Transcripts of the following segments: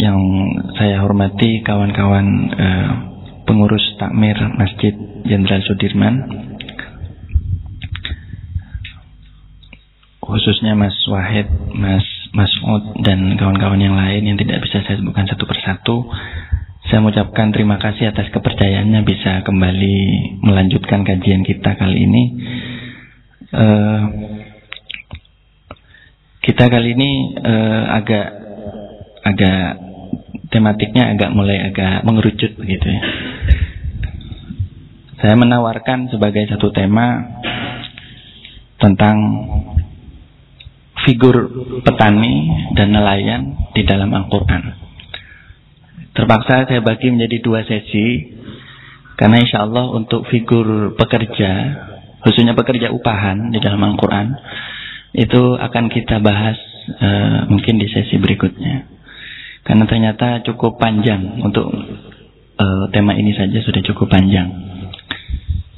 yang saya hormati kawan-kawan uh, pengurus takmir Masjid Jenderal Sudirman khususnya Mas Wahid, Mas Masud dan kawan-kawan yang lain yang tidak bisa saya sebutkan satu persatu. Saya mengucapkan terima kasih atas kepercayaannya bisa kembali melanjutkan kajian kita kali ini. Uh, kita kali ini uh, agak agak tematiknya agak mulai agak mengerucut begitu ya. Saya menawarkan sebagai satu tema tentang figur petani dan nelayan di dalam Al-Quran. Terpaksa saya bagi menjadi dua sesi karena insya Allah untuk figur pekerja, khususnya pekerja upahan di dalam Al-Quran, itu akan kita bahas uh, mungkin di sesi berikutnya. Karena ternyata cukup panjang untuk uh, tema ini saja sudah cukup panjang.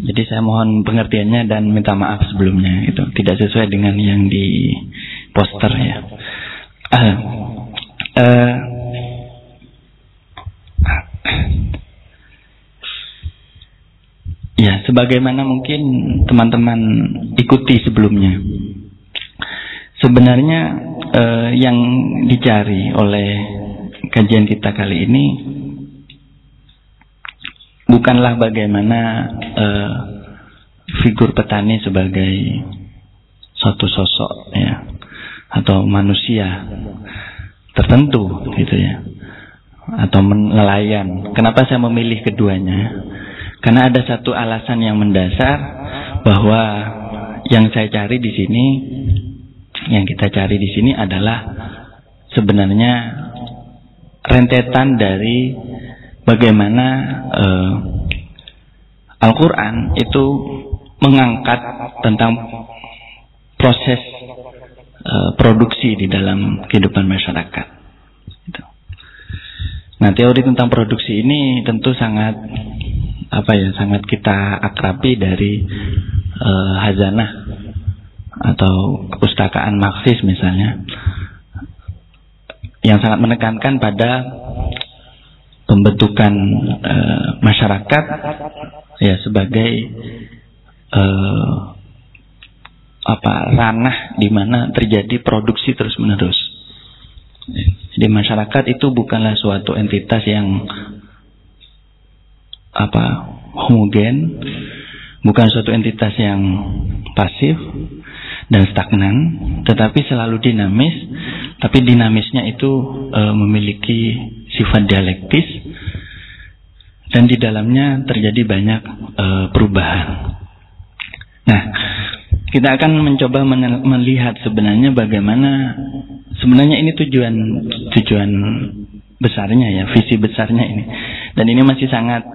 Jadi saya mohon pengertiannya dan minta maaf sebelumnya itu tidak sesuai dengan yang di poster ya. Uh, uh, ya, sebagaimana mungkin teman-teman ikuti sebelumnya. Sebenarnya uh, yang dicari oleh kajian kita kali ini bukanlah bagaimana uh, figur petani sebagai suatu sosok ya atau manusia tertentu gitu ya atau nelayan. Kenapa saya memilih keduanya? Karena ada satu alasan yang mendasar bahwa yang saya cari di sini, yang kita cari di sini adalah sebenarnya rentetan dari bagaimana uh, Al-Quran itu mengangkat tentang proses uh, produksi di dalam kehidupan masyarakat. Gitu. Nah teori tentang produksi ini tentu sangat apa ya sangat kita akrabi dari uh, hazanah atau kepustakaan Marxis misalnya yang sangat menekankan pada pembentukan uh, masyarakat ya sebagai uh, apa ranah di mana terjadi produksi terus menerus. Jadi masyarakat itu bukanlah suatu entitas yang apa homogen, bukan suatu entitas yang pasif dan stagnan, tetapi selalu dinamis. Tapi dinamisnya itu e, memiliki sifat dialektis dan di dalamnya terjadi banyak e, perubahan. Nah, kita akan mencoba melihat sebenarnya bagaimana sebenarnya ini tujuan tujuan besarnya ya, visi besarnya ini. Dan ini masih sangat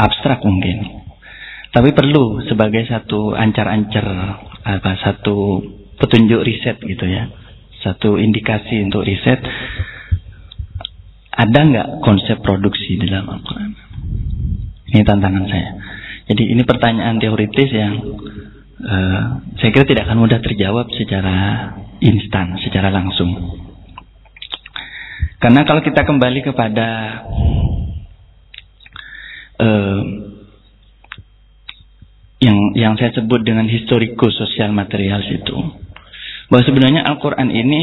abstrak mungkin. Tapi perlu sebagai satu ancar-ancar apa satu petunjuk riset gitu ya. Satu indikasi untuk riset ada nggak konsep produksi di dalam Al-Quran? Ini tantangan saya. Jadi ini pertanyaan teoritis yang uh, saya kira tidak akan mudah terjawab secara instan, secara langsung. Karena kalau kita kembali kepada uh, yang yang saya sebut dengan historikus sosial material itu, bahwa sebenarnya Al-Quran ini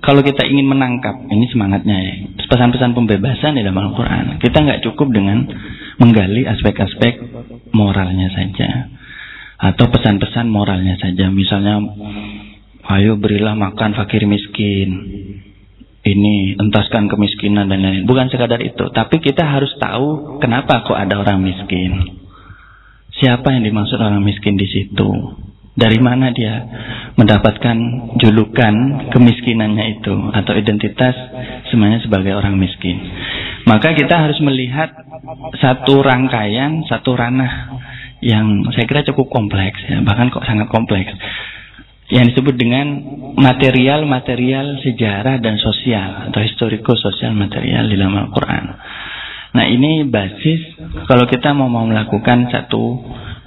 kalau kita ingin menangkap ini semangatnya ya pesan-pesan pembebasan di dalam Al-Quran kita nggak cukup dengan menggali aspek-aspek moralnya saja atau pesan-pesan moralnya saja. Misalnya ayo berilah makan fakir miskin ini entaskan kemiskinan dan lain-lain bukan sekadar itu tapi kita harus tahu kenapa kok ada orang miskin siapa yang dimaksud orang miskin di situ dari mana dia mendapatkan julukan kemiskinannya itu atau identitas semuanya sebagai orang miskin. Maka kita harus melihat satu rangkaian, satu ranah yang saya kira cukup kompleks ya, bahkan kok sangat kompleks. Yang disebut dengan material-material sejarah dan sosial atau historiko sosial material di dalam Al-Quran. Nah ini basis kalau kita mau mau melakukan satu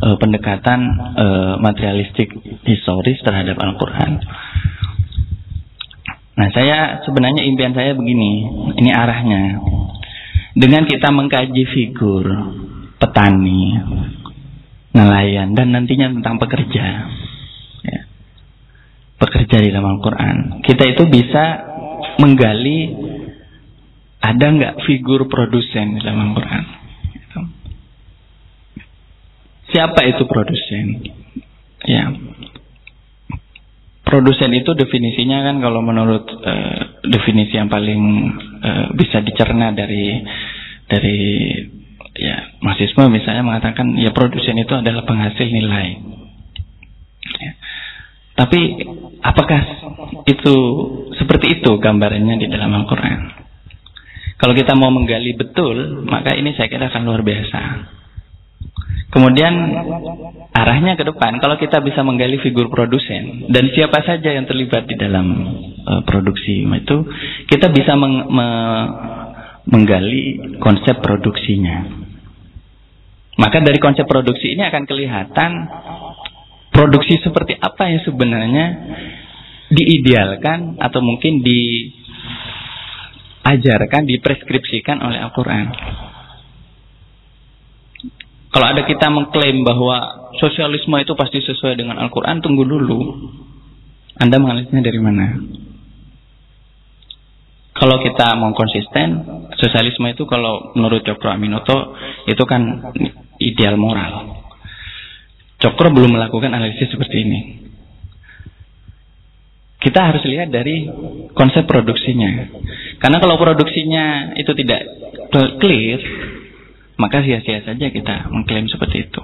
uh, pendekatan uh, materialistik historis terhadap Al-Quran. Nah, saya sebenarnya impian saya begini, ini arahnya. Dengan kita mengkaji figur petani, nelayan, dan nantinya tentang pekerja, ya, pekerja di dalam Al-Quran, kita itu bisa menggali ada nggak figur produsen dalam Al-Quran. Gitu. Siapa itu produsen? Ya, Produsen itu definisinya kan kalau menurut uh, definisi yang paling uh, bisa dicerna dari dari ya mahasiswa misalnya mengatakan ya produsen itu adalah penghasil nilai. Ya. Tapi apakah itu seperti itu gambarannya di dalam Al-Quran? Kalau kita mau menggali betul, maka ini saya kira akan luar biasa. Kemudian arahnya ke depan, kalau kita bisa menggali figur produsen dan siapa saja yang terlibat di dalam uh, produksi itu, kita bisa meng, me, menggali konsep produksinya. Maka dari konsep produksi ini akan kelihatan produksi seperti apa yang sebenarnya diidealkan atau mungkin diajarkan, dipreskripsikan oleh Al-Quran. Kalau ada kita mengklaim bahwa sosialisme itu pasti sesuai dengan Al-Quran, tunggu dulu. Anda mengalihnya dari mana? Kalau kita mau konsisten, sosialisme itu kalau menurut Cokro Aminoto itu kan ideal moral. Cokro belum melakukan analisis seperti ini. Kita harus lihat dari konsep produksinya. Karena kalau produksinya itu tidak clear, maka sia-sia saja kita mengklaim seperti itu.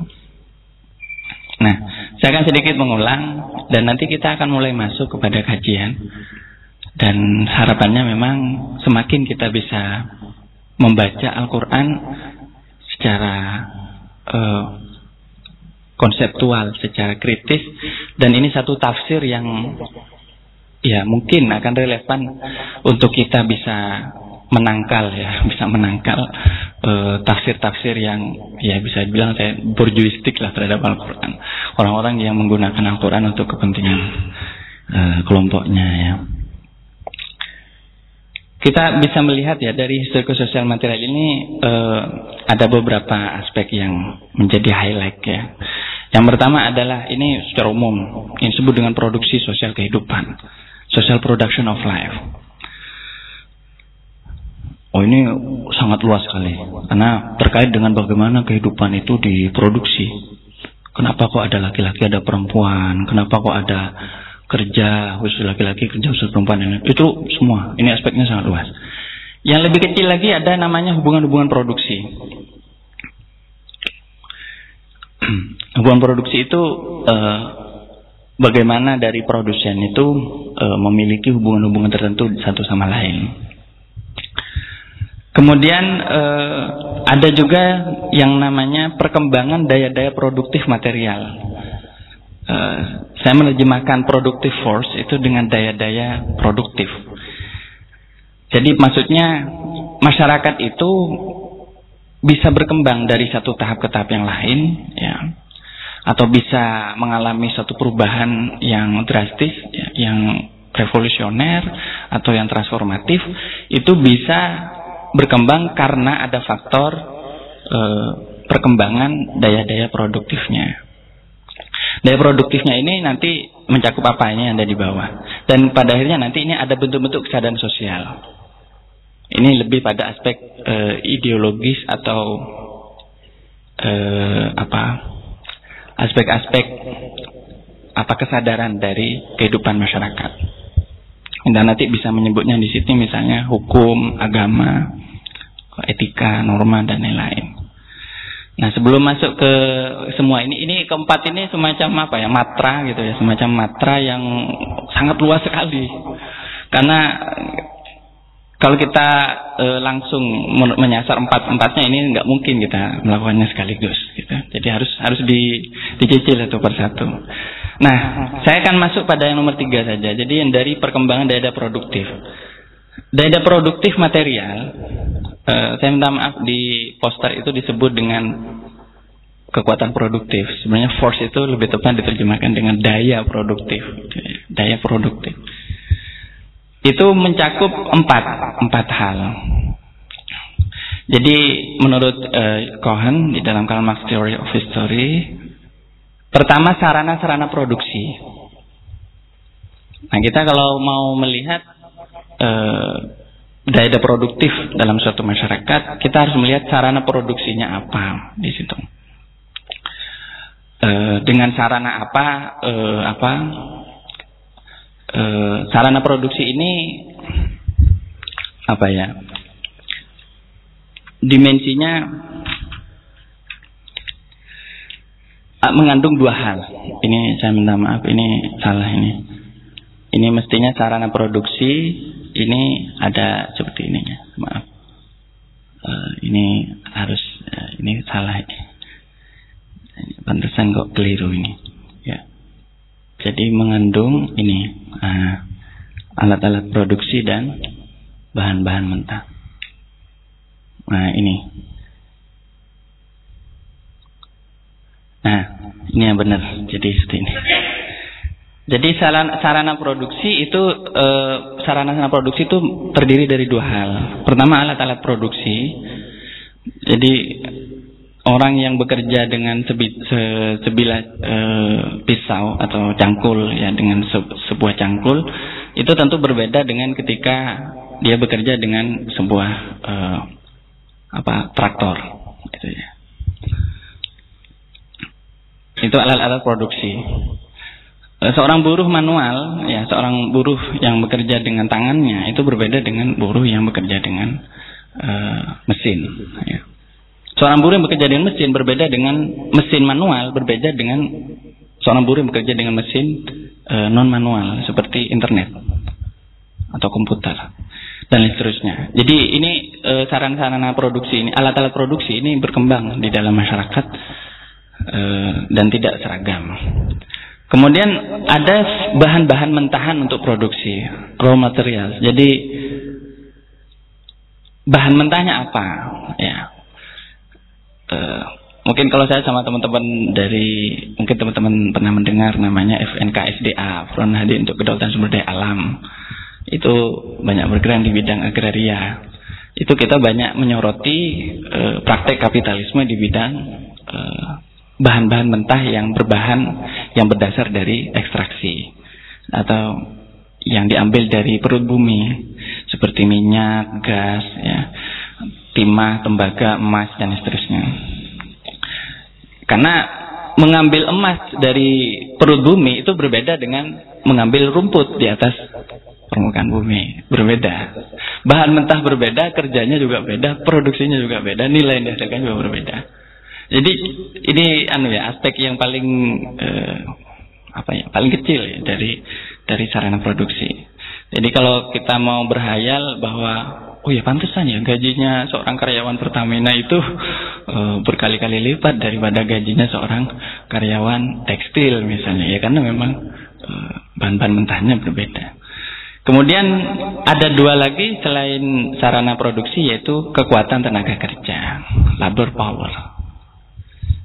Nah, saya akan sedikit mengulang dan nanti kita akan mulai masuk kepada kajian dan harapannya memang semakin kita bisa membaca Al-Quran secara uh, konseptual, secara kritis dan ini satu tafsir yang ya mungkin akan relevan untuk kita bisa menangkal ya, bisa menangkal Eh, tafsir-tafsir uh, yang ya bisa dibilang saya berjuistik lah terhadap Al-Quran. Orang-orang yang menggunakan Al-Quran untuk kepentingan uh, kelompoknya ya. Kita bisa melihat ya dari historical sosial material ini uh, ada beberapa aspek yang menjadi highlight ya. Yang pertama adalah ini secara umum yang disebut dengan produksi sosial kehidupan, social production of life. Oh ini sangat luas sekali karena terkait dengan bagaimana kehidupan itu diproduksi. Kenapa kok ada laki-laki, ada perempuan? Kenapa kok ada kerja khusus laki-laki, kerja khusus perempuan? Itu semua. Ini aspeknya sangat luas. Yang lebih kecil lagi ada namanya hubungan-hubungan produksi. hubungan produksi itu eh, bagaimana dari produsen itu eh, memiliki hubungan-hubungan tertentu satu sama lain. Kemudian eh, ada juga yang namanya perkembangan daya-daya produktif material. Eh, saya menerjemahkan productive force itu dengan daya-daya produktif. Jadi maksudnya masyarakat itu bisa berkembang dari satu tahap ke tahap yang lain, ya, atau bisa mengalami satu perubahan yang drastis, ya, yang revolusioner atau yang transformatif, itu bisa berkembang karena ada faktor e, perkembangan daya-daya produktifnya. Daya produktifnya ini nanti mencakup apa ini yang ada di bawah. Dan pada akhirnya nanti ini ada bentuk-bentuk kesadaran sosial. Ini lebih pada aspek e, ideologis atau e, apa aspek-aspek apa kesadaran dari kehidupan masyarakat. Dan nanti bisa menyebutnya di sini misalnya hukum, agama, etika, norma dan lain-lain. Nah sebelum masuk ke semua ini, ini keempat ini semacam apa ya matra gitu ya, semacam matra yang sangat luas sekali. Karena kalau kita e, langsung menyasar empat empatnya ini nggak mungkin kita melakukannya sekaligus gitu. Jadi harus harus di, dicicil satu persatu. Nah, saya akan masuk pada yang nomor tiga saja. Jadi yang dari perkembangan daya produktif. Daya produktif material, uh, saya minta maaf di poster itu disebut dengan kekuatan produktif. Sebenarnya force itu lebih tepat diterjemahkan dengan daya produktif. Daya produktif. Itu mencakup empat empat hal. Jadi menurut uh, Cohen di dalam Karl Marx Theory of History, pertama sarana-sarana produksi. Nah kita kalau mau melihat uh, daya produktif dalam suatu masyarakat, kita harus melihat sarana produksinya apa di situ. Uh, dengan sarana apa, uh, apa uh, sarana produksi ini apa ya? dimensinya ah, mengandung dua hal. Ini saya minta maaf, ini salah ini. Ini mestinya sarana produksi, ini ada seperti ini ya, maaf. Uh, ini harus, uh, ini salah ini. Pantesan kok keliru ini. Jadi mengandung ini ah, alat-alat uh, produksi dan bahan-bahan mentah. Nah ini. Nah ini yang benar. Jadi seperti ini. Jadi sarana, sarana produksi itu e, sarana sarana produksi itu terdiri dari dua hal. Pertama alat-alat produksi. Jadi orang yang bekerja dengan sebi, se, sebilah e, pisau atau cangkul ya dengan se, sebuah cangkul itu tentu berbeda dengan ketika dia bekerja dengan sebuah e, apa traktor gitu ya. Itu alat-alat produksi. Seorang buruh manual, ya seorang buruh yang bekerja dengan tangannya itu berbeda dengan buruh yang bekerja dengan uh, mesin. Ya. Seorang buruh yang bekerja dengan mesin berbeda dengan mesin manual, berbeda dengan seorang buruh yang bekerja dengan mesin uh, non manual seperti internet atau komputer dan seterusnya. Jadi ini e, sarana-sarana produksi ini, alat-alat produksi ini berkembang di dalam masyarakat e, dan tidak seragam. Kemudian ada bahan-bahan mentahan untuk produksi, raw material. Jadi bahan mentahnya apa? Ya, e, mungkin kalau saya sama teman-teman dari mungkin teman-teman pernah mendengar namanya FNKSDA, Front Hadi untuk Kedaulatan Sumber Daya Alam itu banyak bergerak di bidang agraria. Itu kita banyak menyoroti e, praktek kapitalisme di bidang eh, bahan-bahan mentah yang berbahan yang berdasar dari ekstraksi atau yang diambil dari perut bumi seperti minyak, gas, ya, timah, tembaga, emas dan seterusnya. Karena mengambil emas dari perut bumi itu berbeda dengan mengambil rumput di atas permukaan bumi berbeda. Bahan mentah berbeda, kerjanya juga beda, produksinya juga beda, nilai yang dihasilkan juga berbeda. Jadi ini anu ya aspek yang paling eh, apa ya paling kecil ya dari dari sarana produksi. Jadi kalau kita mau berhayal bahwa oh ya pantesan ya gajinya seorang karyawan Pertamina itu uh, berkali-kali lipat daripada gajinya seorang karyawan tekstil misalnya ya karena memang uh, bahan-bahan mentahnya berbeda. Kemudian ada dua lagi selain sarana produksi yaitu kekuatan tenaga kerja, labor power.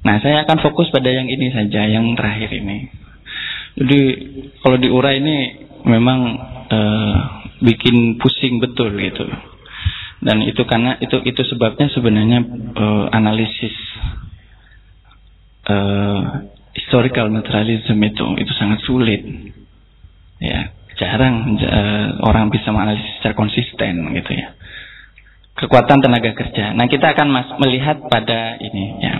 Nah, saya akan fokus pada yang ini saja, yang terakhir ini. Jadi kalau diurai ini memang uh, bikin pusing betul gitu. Dan itu karena itu itu sebabnya sebenarnya uh, analisis uh, historical naturalism itu itu sangat sulit. Ya, jarang uh, orang bisa menganalisis secara konsisten gitu ya. Kekuatan tenaga kerja. Nah, kita akan mas melihat pada ini ya.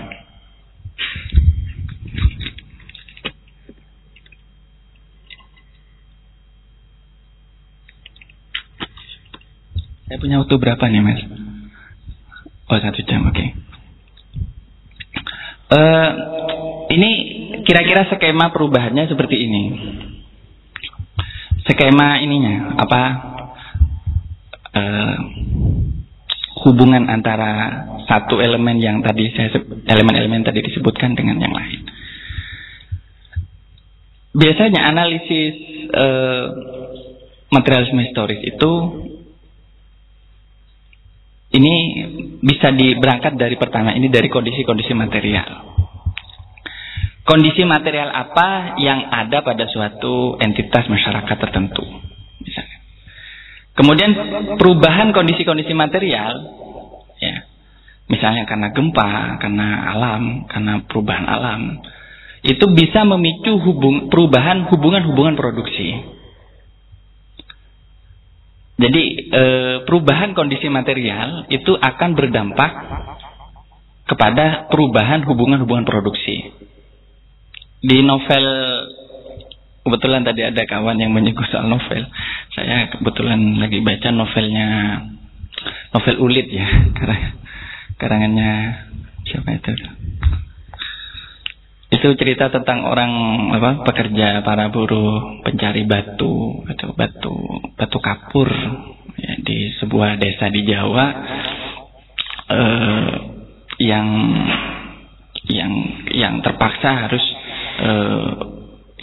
Saya punya waktu berapa nih, Mas? Oh, satu jam, oke. Okay. Uh, eh, ini kira-kira skema perubahannya seperti ini skema ininya apa uh, hubungan antara satu elemen yang tadi saya elemen-elemen tadi disebutkan dengan yang lain. Biasanya analisis uh, materialisme historis itu ini bisa diberangkat dari pertama ini dari kondisi-kondisi material kondisi material apa yang ada pada suatu entitas masyarakat tertentu misalnya Kemudian perubahan kondisi-kondisi material, ya, misalnya karena gempa, karena alam, karena perubahan alam, itu bisa memicu hubung, perubahan hubungan-hubungan produksi. Jadi e, perubahan kondisi material itu akan berdampak kepada perubahan hubungan-hubungan produksi. Di novel kebetulan tadi ada kawan yang menyinggung soal novel. Saya kebetulan lagi baca novelnya novel Ulit ya, karangannya siapa itu? Itu cerita tentang orang apa pekerja para buruh pencari batu atau batu batu kapur ya, di sebuah desa di Jawa. Eh, yang yang yang terpaksa harus eh,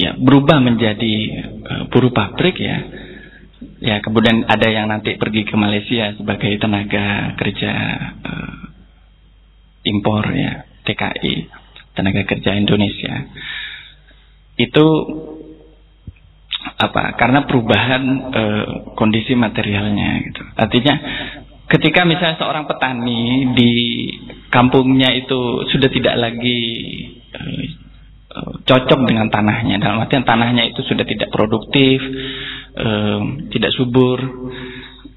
ya berubah menjadi eh, buruh pabrik ya. Ya kemudian ada yang nanti pergi ke Malaysia sebagai tenaga kerja eh, impor ya TKI tenaga kerja Indonesia. Itu apa karena perubahan e, kondisi materialnya gitu. Artinya ketika misalnya seorang petani di kampungnya itu sudah tidak lagi e, cocok dengan tanahnya dalam artian tanahnya itu sudah tidak produktif e, tidak subur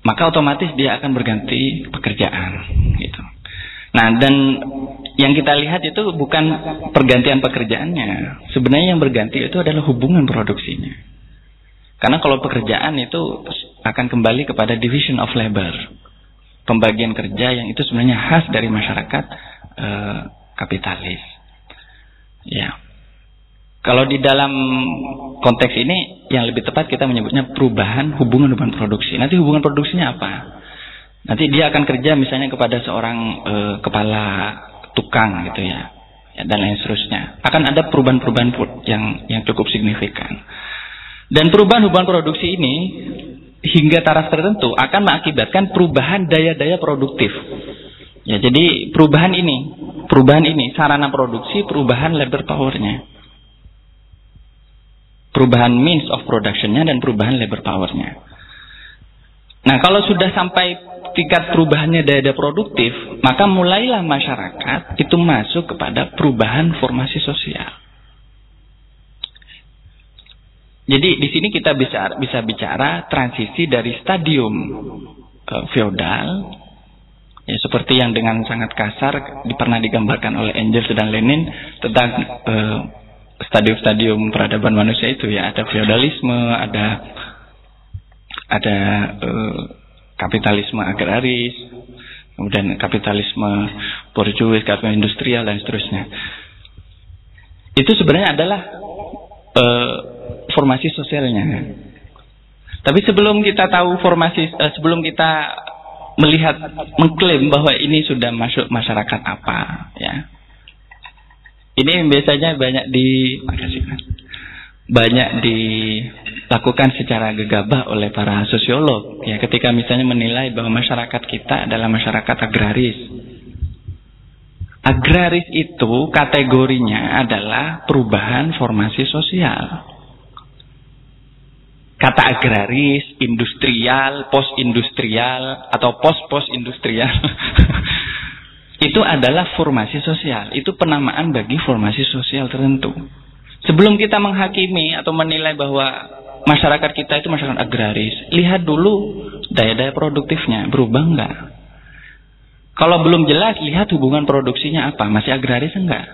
maka otomatis dia akan berganti pekerjaan gitu nah dan yang kita lihat itu bukan pergantian pekerjaannya. Sebenarnya yang berganti itu adalah hubungan produksinya. Karena kalau pekerjaan itu akan kembali kepada division of labor. Pembagian kerja yang itu sebenarnya khas dari masyarakat eh, kapitalis. Ya. Kalau di dalam konteks ini yang lebih tepat kita menyebutnya perubahan hubungan-hubungan produksi. Nanti hubungan produksinya apa? Nanti dia akan kerja misalnya kepada seorang eh, kepala tukang gitu ya, ya dan lain seterusnya. Akan ada perubahan-perubahan yang yang cukup signifikan. Dan perubahan hubungan produksi ini hingga taraf tertentu akan mengakibatkan perubahan daya-daya produktif. Ya, jadi perubahan ini, perubahan ini sarana produksi, perubahan labor powernya. Perubahan means of productionnya dan perubahan labor powernya. Nah, kalau sudah sampai tingkat perubahannya daya-daya produktif, maka mulailah masyarakat itu masuk kepada perubahan formasi sosial. Jadi di sini kita bisa bisa bicara transisi dari stadium uh, feodal ya seperti yang dengan sangat kasar pernah digambarkan oleh Engels dan Lenin tentang uh, stadium-stadium peradaban manusia itu ya ada feodalisme, ada ada uh, kapitalisme agraris, kemudian kapitalisme borjuis, kapitalisme industrial dan seterusnya. Itu sebenarnya adalah uh, formasi sosialnya. Tapi sebelum kita tahu formasi, uh, sebelum kita melihat, mengklaim bahwa ini sudah masuk masyarakat apa, ya. Ini biasanya banyak di, banyak dilakukan secara gegabah oleh para sosiolog ya ketika misalnya menilai bahwa masyarakat kita adalah masyarakat agraris. Agraris itu kategorinya adalah perubahan formasi sosial. Kata agraris, industrial, post-industrial atau post-post industrial itu adalah formasi sosial. Itu penamaan bagi formasi sosial tertentu. Sebelum kita menghakimi atau menilai bahwa masyarakat kita itu masyarakat agraris, lihat dulu daya-daya produktifnya berubah enggak. Kalau belum jelas, lihat hubungan produksinya apa, masih agraris enggak.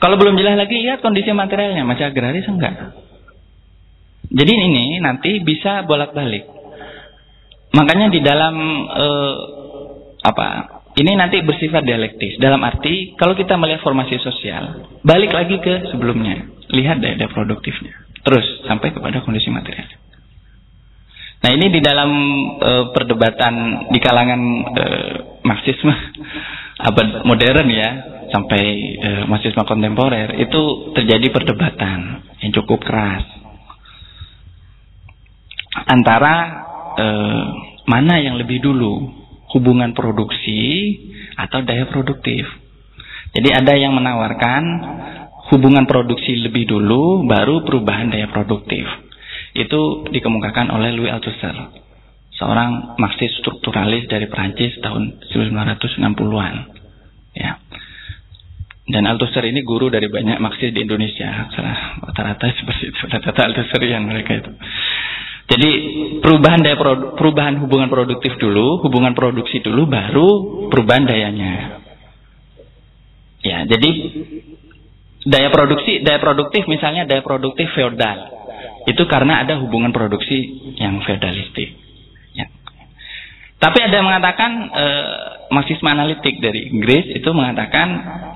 Kalau belum jelas lagi, lihat kondisi materialnya, masih agraris enggak. Jadi ini nanti bisa bolak-balik. Makanya di dalam eh, apa ini nanti bersifat dialektis. Dalam arti, kalau kita melihat formasi sosial, balik lagi ke sebelumnya. Lihat daya, daya produktifnya. Terus, sampai kepada kondisi material. Nah ini di dalam e, perdebatan di kalangan e, Marxisme abad modern ya, sampai e, Marxisme kontemporer, itu terjadi perdebatan yang cukup keras. Antara e, mana yang lebih dulu hubungan produksi atau daya produktif. Jadi ada yang menawarkan hubungan produksi lebih dulu baru perubahan daya produktif. Itu dikemukakan oleh Louis Althusser, seorang Marxis strukturalis dari Perancis tahun 1960-an. Ya. Dan Althusser ini guru dari banyak Marxis di Indonesia. Rata-rata seperti itu. Rata-rata Althusserian mereka itu. Jadi perubahan daya produ, perubahan hubungan produktif dulu, hubungan produksi dulu, baru perubahan dayanya. Ya, jadi daya produksi, daya produktif misalnya daya produktif feodal. Itu karena ada hubungan produksi yang feodalistik. Ya. Tapi ada yang mengatakan e, Marxisme analitik dari Inggris itu mengatakan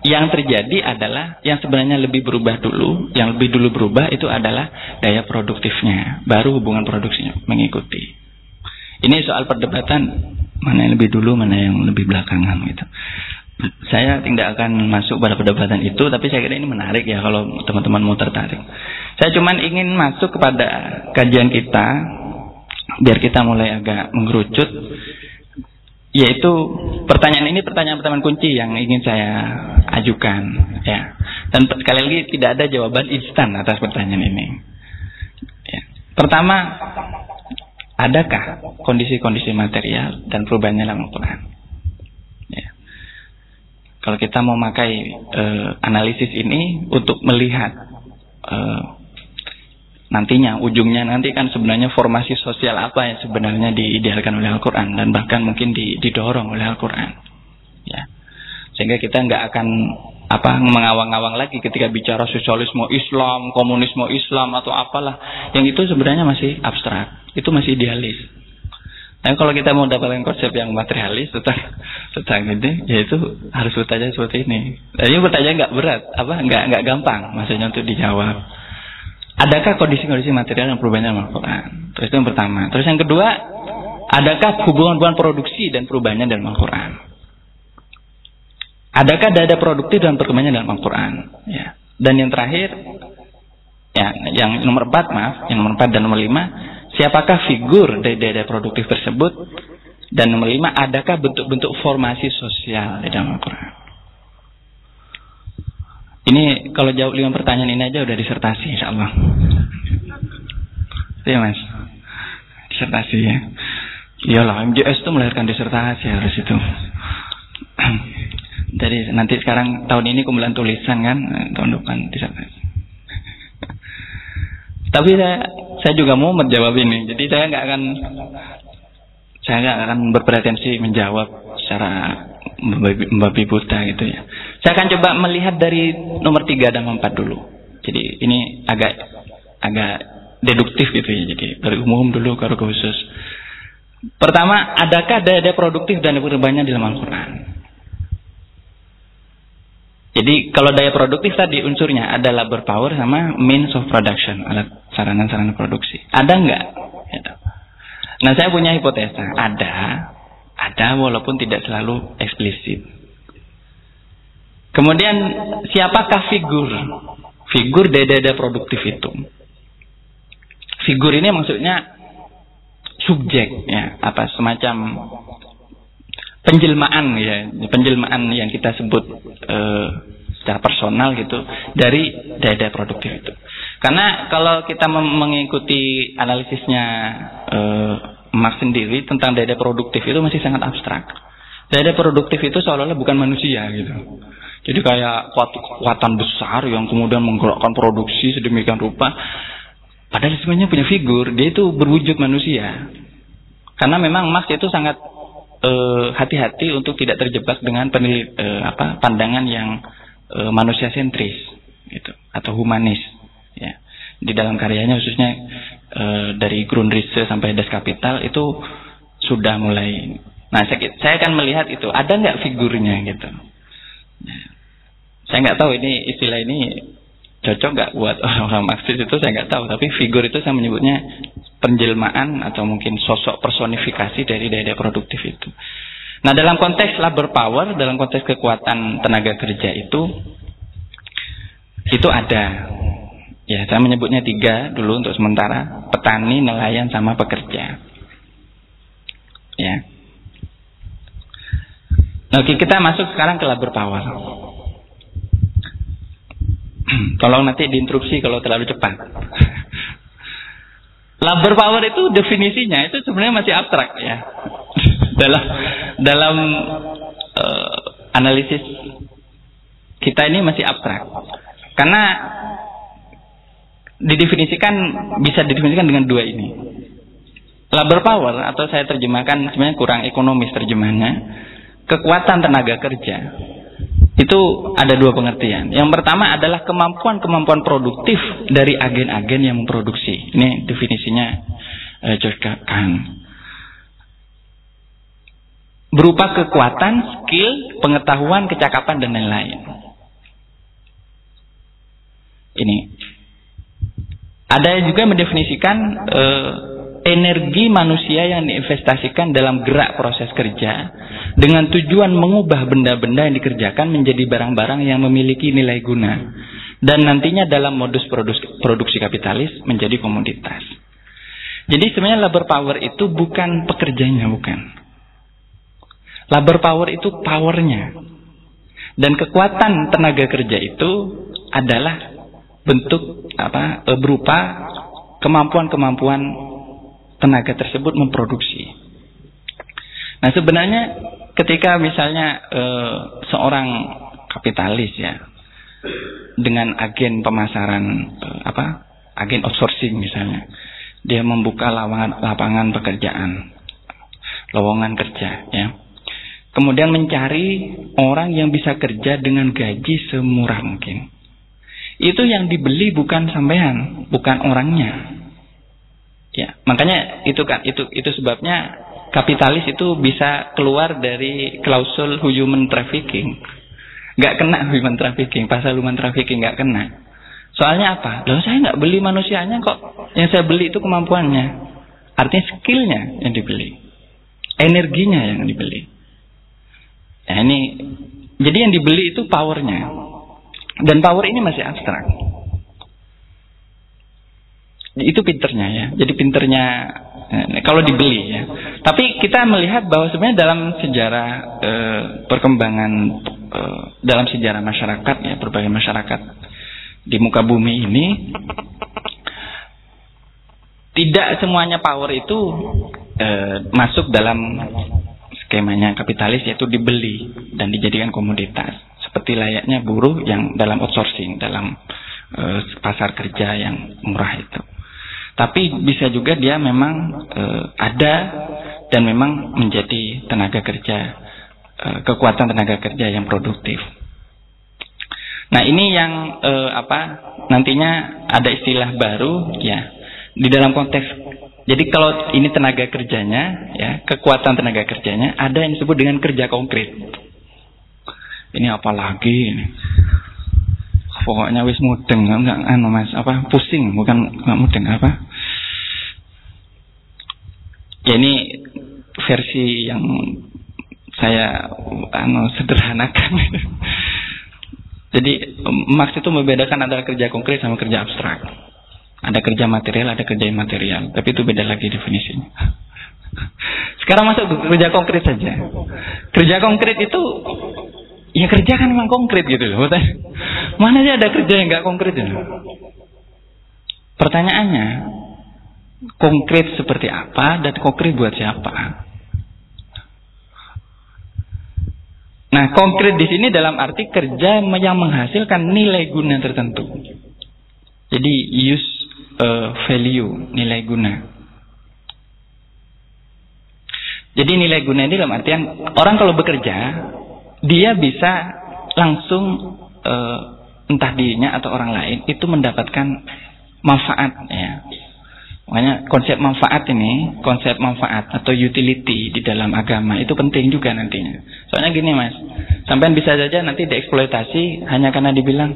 yang terjadi adalah yang sebenarnya lebih berubah dulu, yang lebih dulu berubah itu adalah daya produktifnya, baru hubungan produksinya mengikuti. Ini soal perdebatan mana yang lebih dulu, mana yang lebih belakangan gitu. Saya tidak akan masuk pada perdebatan itu, tapi saya kira ini menarik ya kalau teman-teman mau tertarik. Saya cuma ingin masuk kepada kajian kita, biar kita mulai agak mengerucut yaitu pertanyaan ini pertanyaan-pertanyaan kunci yang ingin saya ajukan ya dan sekali lagi tidak ada jawaban instan atas pertanyaan ini ya. pertama adakah kondisi-kondisi material dan perubahannya dalam Al-Quran. Kalau kita mau pakai uh, analisis ini untuk melihat uh, nantinya ujungnya nanti kan sebenarnya formasi sosial apa yang sebenarnya diidealkan oleh Al-Qur'an dan bahkan mungkin didorong oleh Al-Qur'an. Ya. Sehingga kita nggak akan apa mengawang-awang lagi ketika bicara sosialisme Islam, komunisme Islam atau apalah yang itu sebenarnya masih abstrak, itu masih idealis. Nah, kalau kita mau dapatkan konsep yang materialis tentang tentang ini, yaitu harus bertanya seperti ini. Dan ini pertanyaan nggak berat, apa nggak nggak gampang, maksudnya untuk dijawab. Adakah kondisi-kondisi material yang perubahannya dalam Al-Quran? Terus itu yang pertama. Terus yang kedua, adakah hubungan-hubungan produksi dan perubahannya dalam Al-Quran? Adakah dada produktif dan perkembangannya dalam Al-Quran? Ya. Dan yang terakhir, ya, yang nomor empat maaf, yang nomor empat dan nomor lima, siapakah figur dari dada produktif tersebut? Dan nomor lima, adakah bentuk-bentuk formasi sosial di dalam Al-Quran? Ini kalau jawab lima pertanyaan ini aja udah disertasi insya Allah. Iya mas, disertasi ya. Iyalah MJS itu melahirkan disertasi harus itu. Jadi nanti sekarang tahun ini kumpulan tulisan kan, tahun depan disertasi. Tapi saya saya juga mau menjawab ini. Jadi saya nggak akan saya nggak akan berpretensi menjawab secara membabi buta gitu ya. Saya akan coba melihat dari nomor tiga dan empat dulu. Jadi ini agak agak deduktif gitu ya. Jadi dari umum dulu ke khusus. Pertama, adakah daya produktif dan perubahannya di dalam Al-Quran? Jadi kalau daya produktif tadi unsurnya ada labor power sama means of production, alat sarana-sarana produksi. Ada nggak? Gitu. Nah saya punya hipotesa, ada, ada walaupun tidak selalu eksplisit. Kemudian siapakah figur? Figur dada-dada produktif itu. Figur ini maksudnya subjek ya, apa semacam penjelmaan ya, penjelmaan yang kita sebut uh, secara personal gitu dari dada produktif itu. Karena kalau kita mengikuti analisisnya uh, Marx sendiri tentang daya produktif itu masih sangat abstrak. Daya produktif itu seolah-olah bukan manusia gitu. Jadi kayak kekuatan besar yang kemudian menggerakkan produksi sedemikian rupa. Padahal sebenarnya punya figur, dia itu berwujud manusia. Karena memang Marx itu sangat eh, hati-hati uh, untuk tidak terjebak dengan penelit, uh, apa, pandangan yang uh, manusia sentris gitu atau humanis ya di dalam karyanya khususnya e, dari Grundrisse sampai Das Kapital itu sudah mulai. Nah, saya, saya akan melihat itu ada nggak figurnya gitu. Ya. Saya nggak tahu ini istilah ini cocok nggak buat orang-orang Marxis itu saya nggak tahu. Tapi figur itu saya menyebutnya penjelmaan atau mungkin sosok personifikasi dari daya produktif itu. Nah, dalam konteks labor power, dalam konteks kekuatan tenaga kerja itu, itu ada Ya, saya menyebutnya tiga dulu untuk sementara. Petani, nelayan, sama pekerja. Ya. Oke, kita masuk sekarang ke labor power. Tolong nanti diinterupsi kalau terlalu cepat. labor power itu definisinya itu sebenarnya masih abstrak ya. dalam dalam uh, analisis kita ini masih abstrak. Karena didefinisikan bisa didefinisikan dengan dua ini. Labor power atau saya terjemahkan sebenarnya kurang ekonomis terjemahnya. Kekuatan tenaga kerja itu ada dua pengertian. Yang pertama adalah kemampuan-kemampuan produktif dari agen-agen yang memproduksi. Ini definisinya eh, George Kahn. Berupa kekuatan, skill, pengetahuan, kecakapan dan lain-lain. Ini. Ada juga mendefinisikan eh, energi manusia yang diinvestasikan dalam gerak proses kerja dengan tujuan mengubah benda-benda yang dikerjakan menjadi barang-barang yang memiliki nilai guna dan nantinya dalam modus produksi, kapitalis menjadi komoditas. Jadi sebenarnya labor power itu bukan pekerjanya, bukan. Labor power itu powernya. Dan kekuatan tenaga kerja itu adalah bentuk apa e, berupa kemampuan-kemampuan tenaga tersebut memproduksi. Nah sebenarnya ketika misalnya e, seorang kapitalis ya dengan agen pemasaran e, apa agen outsourcing misalnya dia membuka lapangan lapangan pekerjaan lowongan kerja ya. Kemudian mencari orang yang bisa kerja dengan gaji semurah mungkin. Itu yang dibeli bukan sampean bukan orangnya Ya, makanya itu kan itu itu sebabnya kapitalis itu bisa keluar dari klausul human trafficking. Gak kena human trafficking, pasal human trafficking gak kena. Soalnya apa? Loh saya nggak beli manusianya kok. Yang saya beli itu kemampuannya. Artinya skillnya yang dibeli. Energinya yang dibeli. Ya ini jadi yang dibeli itu powernya. Dan power ini masih abstrak. Itu pinternya ya. Jadi pinternya eh, kalau dibeli ya. Tapi kita melihat bahwa sebenarnya dalam sejarah e, perkembangan e, dalam sejarah masyarakat ya berbagai masyarakat di muka bumi ini tidak semuanya power itu e, masuk dalam skemanya kapitalis yaitu dibeli dan dijadikan komoditas seperti layaknya buruh yang dalam outsourcing dalam e, pasar kerja yang murah itu. Tapi bisa juga dia memang e, ada dan memang menjadi tenaga kerja e, kekuatan tenaga kerja yang produktif. Nah ini yang e, apa nantinya ada istilah baru ya di dalam konteks jadi kalau ini tenaga kerjanya ya kekuatan tenaga kerjanya ada yang disebut dengan kerja konkret. Ini apa lagi ini? Pokoknya wis mudeng. Enggak anu Mas apa pusing bukan enggak mudeng apa? Ya ini versi yang saya anu sederhanakan. Jadi Marx itu membedakan antara kerja konkret sama kerja abstrak. Ada kerja material ada kerja imaterial tapi itu beda lagi definisinya. Sekarang masuk ke kerja konkret saja. Kerja konkret itu ya kerja kan memang konkret gitu loh mana aja ada kerja yang nggak konkret ya pertanyaannya konkret seperti apa dan konkret buat siapa. Nah, konkret di sini dalam arti kerja yang menghasilkan nilai guna tertentu. Jadi use uh, value, nilai guna. Jadi nilai guna ini dalam artian orang kalau bekerja dia bisa langsung uh, entah dirinya atau orang lain itu mendapatkan manfaat ya Makanya konsep manfaat ini, konsep manfaat atau utility di dalam agama itu penting juga nantinya. Soalnya gini mas, sampai bisa saja nanti dieksploitasi hanya karena dibilang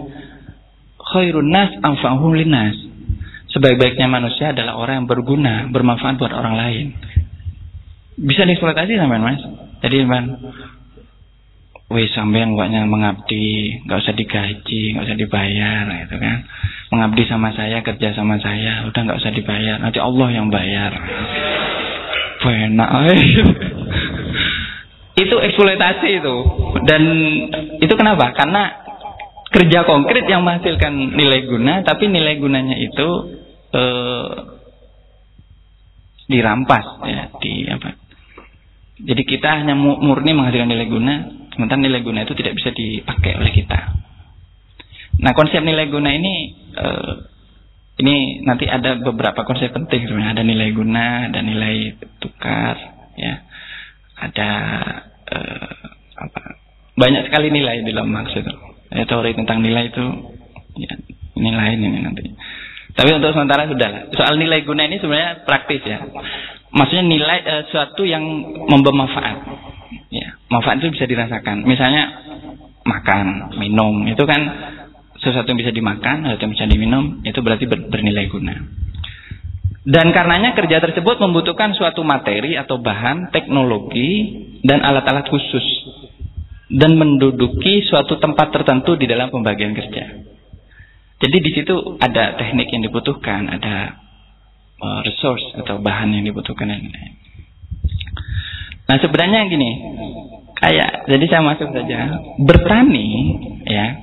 khairun nas anfa'uhum linnas. Sebaik-baiknya manusia adalah orang yang berguna, bermanfaat buat orang lain. Bisa dieksploitasi sampai mas. Jadi man, wih sampean gaknya mengabdi, nggak usah digaji, nggak usah dibayar, gitu kan mengabdi sama saya, kerja sama saya, udah nggak usah dibayar, nanti Allah yang bayar. Enak. itu eksploitasi itu. Dan itu kenapa? Karena kerja konkret yang menghasilkan nilai guna, tapi nilai gunanya itu eh, dirampas ya di apa jadi kita hanya murni menghasilkan nilai guna sementara nilai guna itu tidak bisa dipakai oleh kita. Nah konsep nilai guna ini eh, ini nanti ada beberapa konsep penting sebenarnya. Ada nilai guna ada nilai tukar ya. Ada eh, apa banyak sekali nilai dalam maksud ya, teori tentang nilai itu ya, ini lain ini nanti. Tapi untuk sementara sudah soal nilai guna ini sebenarnya praktis ya. Maksudnya nilai uh, suatu yang membawa manfaat ya manfaat itu bisa dirasakan. Misalnya makan minum itu kan sesuatu yang bisa dimakan sesuatu yang bisa diminum itu berarti ber, bernilai guna. Dan karenanya kerja tersebut membutuhkan suatu materi atau bahan teknologi dan alat-alat khusus. Dan menduduki suatu tempat tertentu di dalam pembagian kerja. Jadi di situ ada teknik yang dibutuhkan, ada uh, resource atau bahan yang dibutuhkan Nah sebenarnya gini, kayak jadi saya masuk saja bertani ya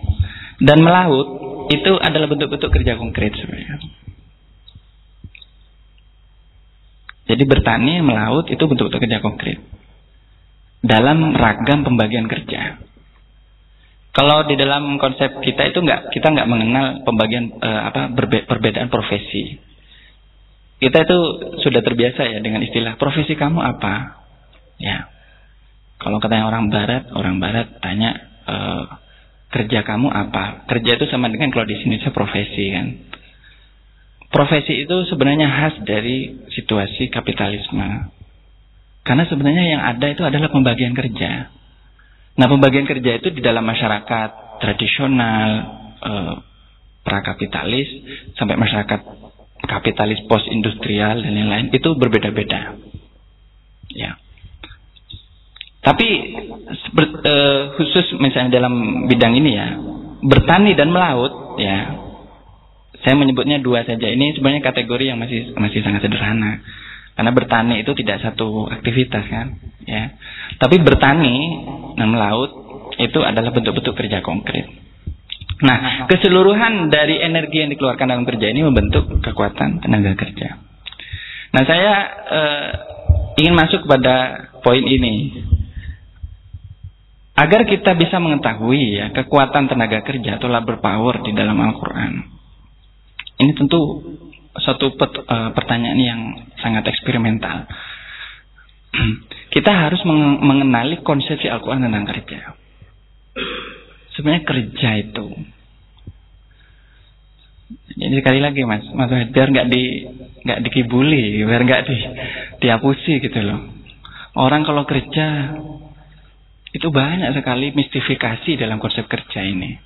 dan melaut itu adalah bentuk-bentuk kerja konkret sebenarnya. Jadi bertani, melaut itu bentuk-bentuk kerja konkret dalam ragam pembagian kerja. Kalau di dalam konsep kita itu nggak kita nggak mengenal pembagian uh, apa berbe perbedaan profesi. Kita itu sudah terbiasa ya dengan istilah profesi kamu apa? Ya. Kalau katanya orang barat, orang barat tanya uh, kerja kamu apa? Kerja itu sama dengan kalau di sini saya profesi kan. Profesi itu sebenarnya khas dari situasi kapitalisme. Karena sebenarnya yang ada itu adalah pembagian kerja. Nah, pembagian kerja itu di dalam masyarakat tradisional, eh, prakapitalis, sampai masyarakat kapitalis post industrial dan lain-lain itu berbeda-beda. Ya. Tapi eh, khusus misalnya dalam bidang ini ya, bertani dan melaut ya. Saya menyebutnya dua saja. Ini sebenarnya kategori yang masih masih sangat sederhana. Karena bertani itu tidak satu aktivitas kan, ya. Tapi bertani dan melaut itu adalah bentuk-bentuk kerja konkret. Nah, keseluruhan dari energi yang dikeluarkan dalam kerja ini membentuk kekuatan tenaga kerja. Nah, saya eh, ingin masuk pada poin ini. Agar kita bisa mengetahui ya kekuatan tenaga kerja atau labor power di dalam Al-Qur'an. Ini tentu satu pet, uh, pertanyaan yang sangat eksperimental. Kita harus mengenali konsepsi Al-Quran tentang kerja. Sebenarnya kerja itu. Jadi sekali lagi mas, mas biar nggak di nggak dikibuli, biar nggak di diapusi gitu loh. Orang kalau kerja itu banyak sekali mistifikasi dalam konsep kerja ini.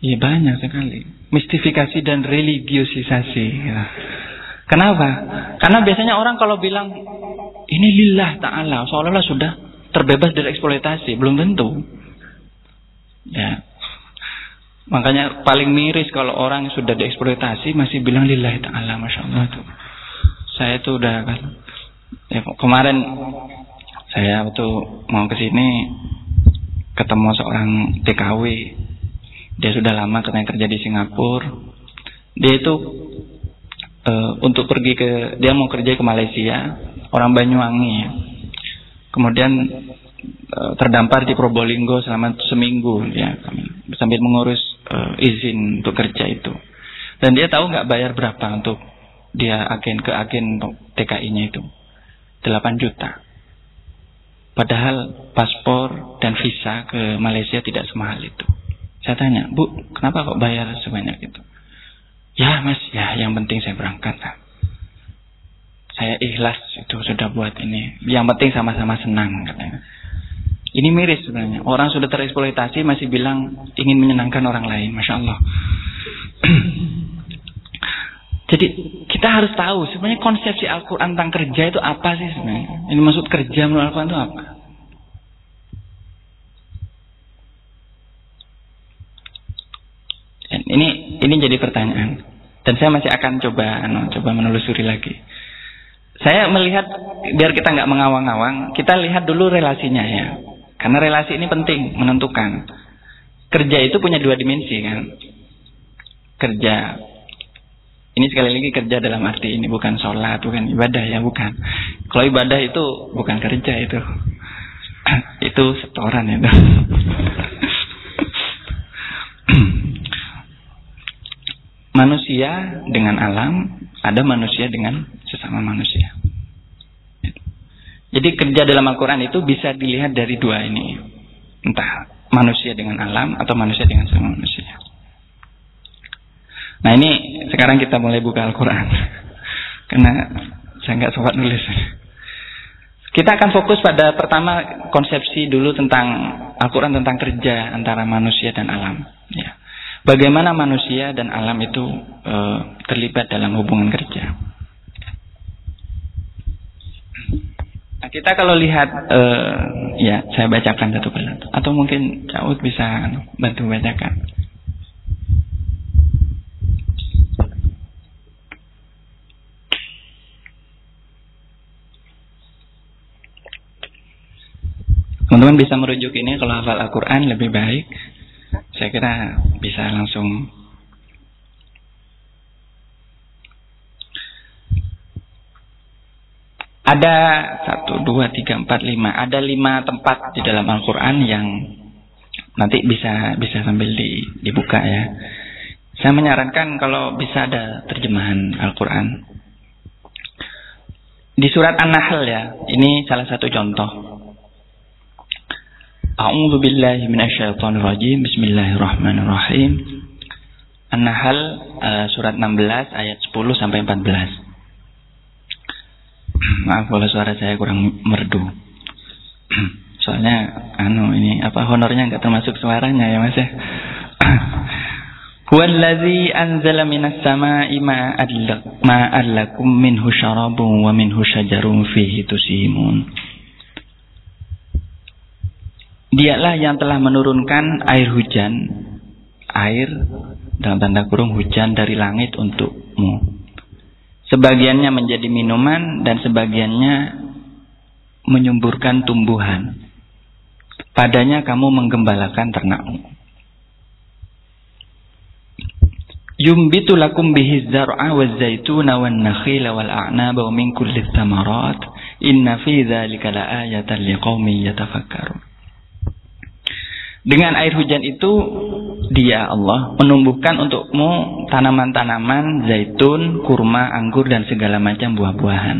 Iya banyak sekali. Mistifikasi dan religiosisasi. Ya. Kenapa? Karena biasanya orang kalau bilang ini lillah ta'ala, seolah-olah sudah terbebas dari eksploitasi, belum tentu. Ya. Makanya paling miris kalau orang yang sudah dieksploitasi masih bilang lillah ta'ala, Masya Allah itu. Saya itu udah kan. Ya, kemarin saya waktu mau ke sini ketemu seorang TKW dia sudah lama katanya kerja di Singapura. Dia itu e, untuk pergi ke dia mau kerja ke Malaysia, orang Banyuwangi. Kemudian e, terdampar di Probolinggo selama seminggu ya sambil mengurus e, izin untuk kerja itu. Dan dia tahu nggak bayar berapa untuk dia agen ke agen TKI-nya itu. 8 juta. Padahal paspor dan visa ke Malaysia tidak semahal itu. Saya tanya, Bu, kenapa kok bayar sebanyak itu? Ya mas, ya yang penting saya berangkat. Saya ikhlas itu sudah buat ini. Yang penting sama-sama senang katanya. Ini miris sebenarnya. Orang sudah tereksploitasi masih bilang ingin menyenangkan orang lain. Masya Allah. Jadi kita harus tahu sebenarnya konsepsi Al-Quran tentang kerja itu apa sih sebenarnya. Ini maksud kerja menurut Al-Quran itu apa? Ini ini jadi pertanyaan. Dan saya masih akan coba anu, coba menelusuri lagi. Saya melihat biar kita nggak mengawang-awang, kita lihat dulu relasinya ya. Karena relasi ini penting menentukan. Kerja itu punya dua dimensi kan. Kerja Ini sekali lagi kerja dalam arti ini bukan sholat, bukan ibadah ya, bukan. Kalau ibadah itu bukan kerja itu. itu setoran itu. manusia dengan alam, ada manusia dengan sesama manusia. Jadi kerja dalam Al-Quran itu bisa dilihat dari dua ini. Entah manusia dengan alam atau manusia dengan sama manusia. Nah ini sekarang kita mulai buka Al-Quran. Karena saya nggak sempat nulis. Kita akan fokus pada pertama konsepsi dulu tentang Al-Quran tentang kerja antara manusia dan alam. Ya. Bagaimana manusia dan alam itu e, terlibat dalam hubungan kerja. Nah, kita kalau lihat, e, ya saya bacakan satu persatu, atau mungkin Caud bisa bantu bacakan. Teman-teman bisa merujuk ini kalau hafal Al-Quran lebih baik. Saya kira bisa langsung Ada satu, dua, tiga, empat, lima. Ada lima tempat di dalam Al-Quran yang nanti bisa bisa sambil di, dibuka ya. Saya menyarankan kalau bisa ada terjemahan Al-Quran. Di surat An-Nahl ya, ini salah satu contoh. A'udzu billahi minasyaitonir rajim. Bismillahirrahmanirrahim. An-Nahl uh, surat 16 ayat 10 sampai 14. Maaf kalau suara saya kurang merdu. Soalnya anu ini apa honornya enggak termasuk suaranya ya Mas ya. Huwallazi anzala minas sama'i ma'an lakum minhu syarabun wa minhu syajarun fihi tusimun. Dialah yang telah menurunkan air hujan, air dalam tanda kurung hujan dari langit untukmu. Sebagiannya menjadi minuman dan sebagiannya menyumburkan tumbuhan. Padanya kamu menggembalakan ternakmu. Yumbitu lakum bihi zar'a wa zaituna wa nakhila wal a'naba wa min kulli thamarat. Inna fi dhalika la ayatan liqaumin yatafakkarun. Dengan air hujan itu dia Allah menumbuhkan untukmu tanaman-tanaman, zaitun, kurma, anggur dan segala macam buah-buahan.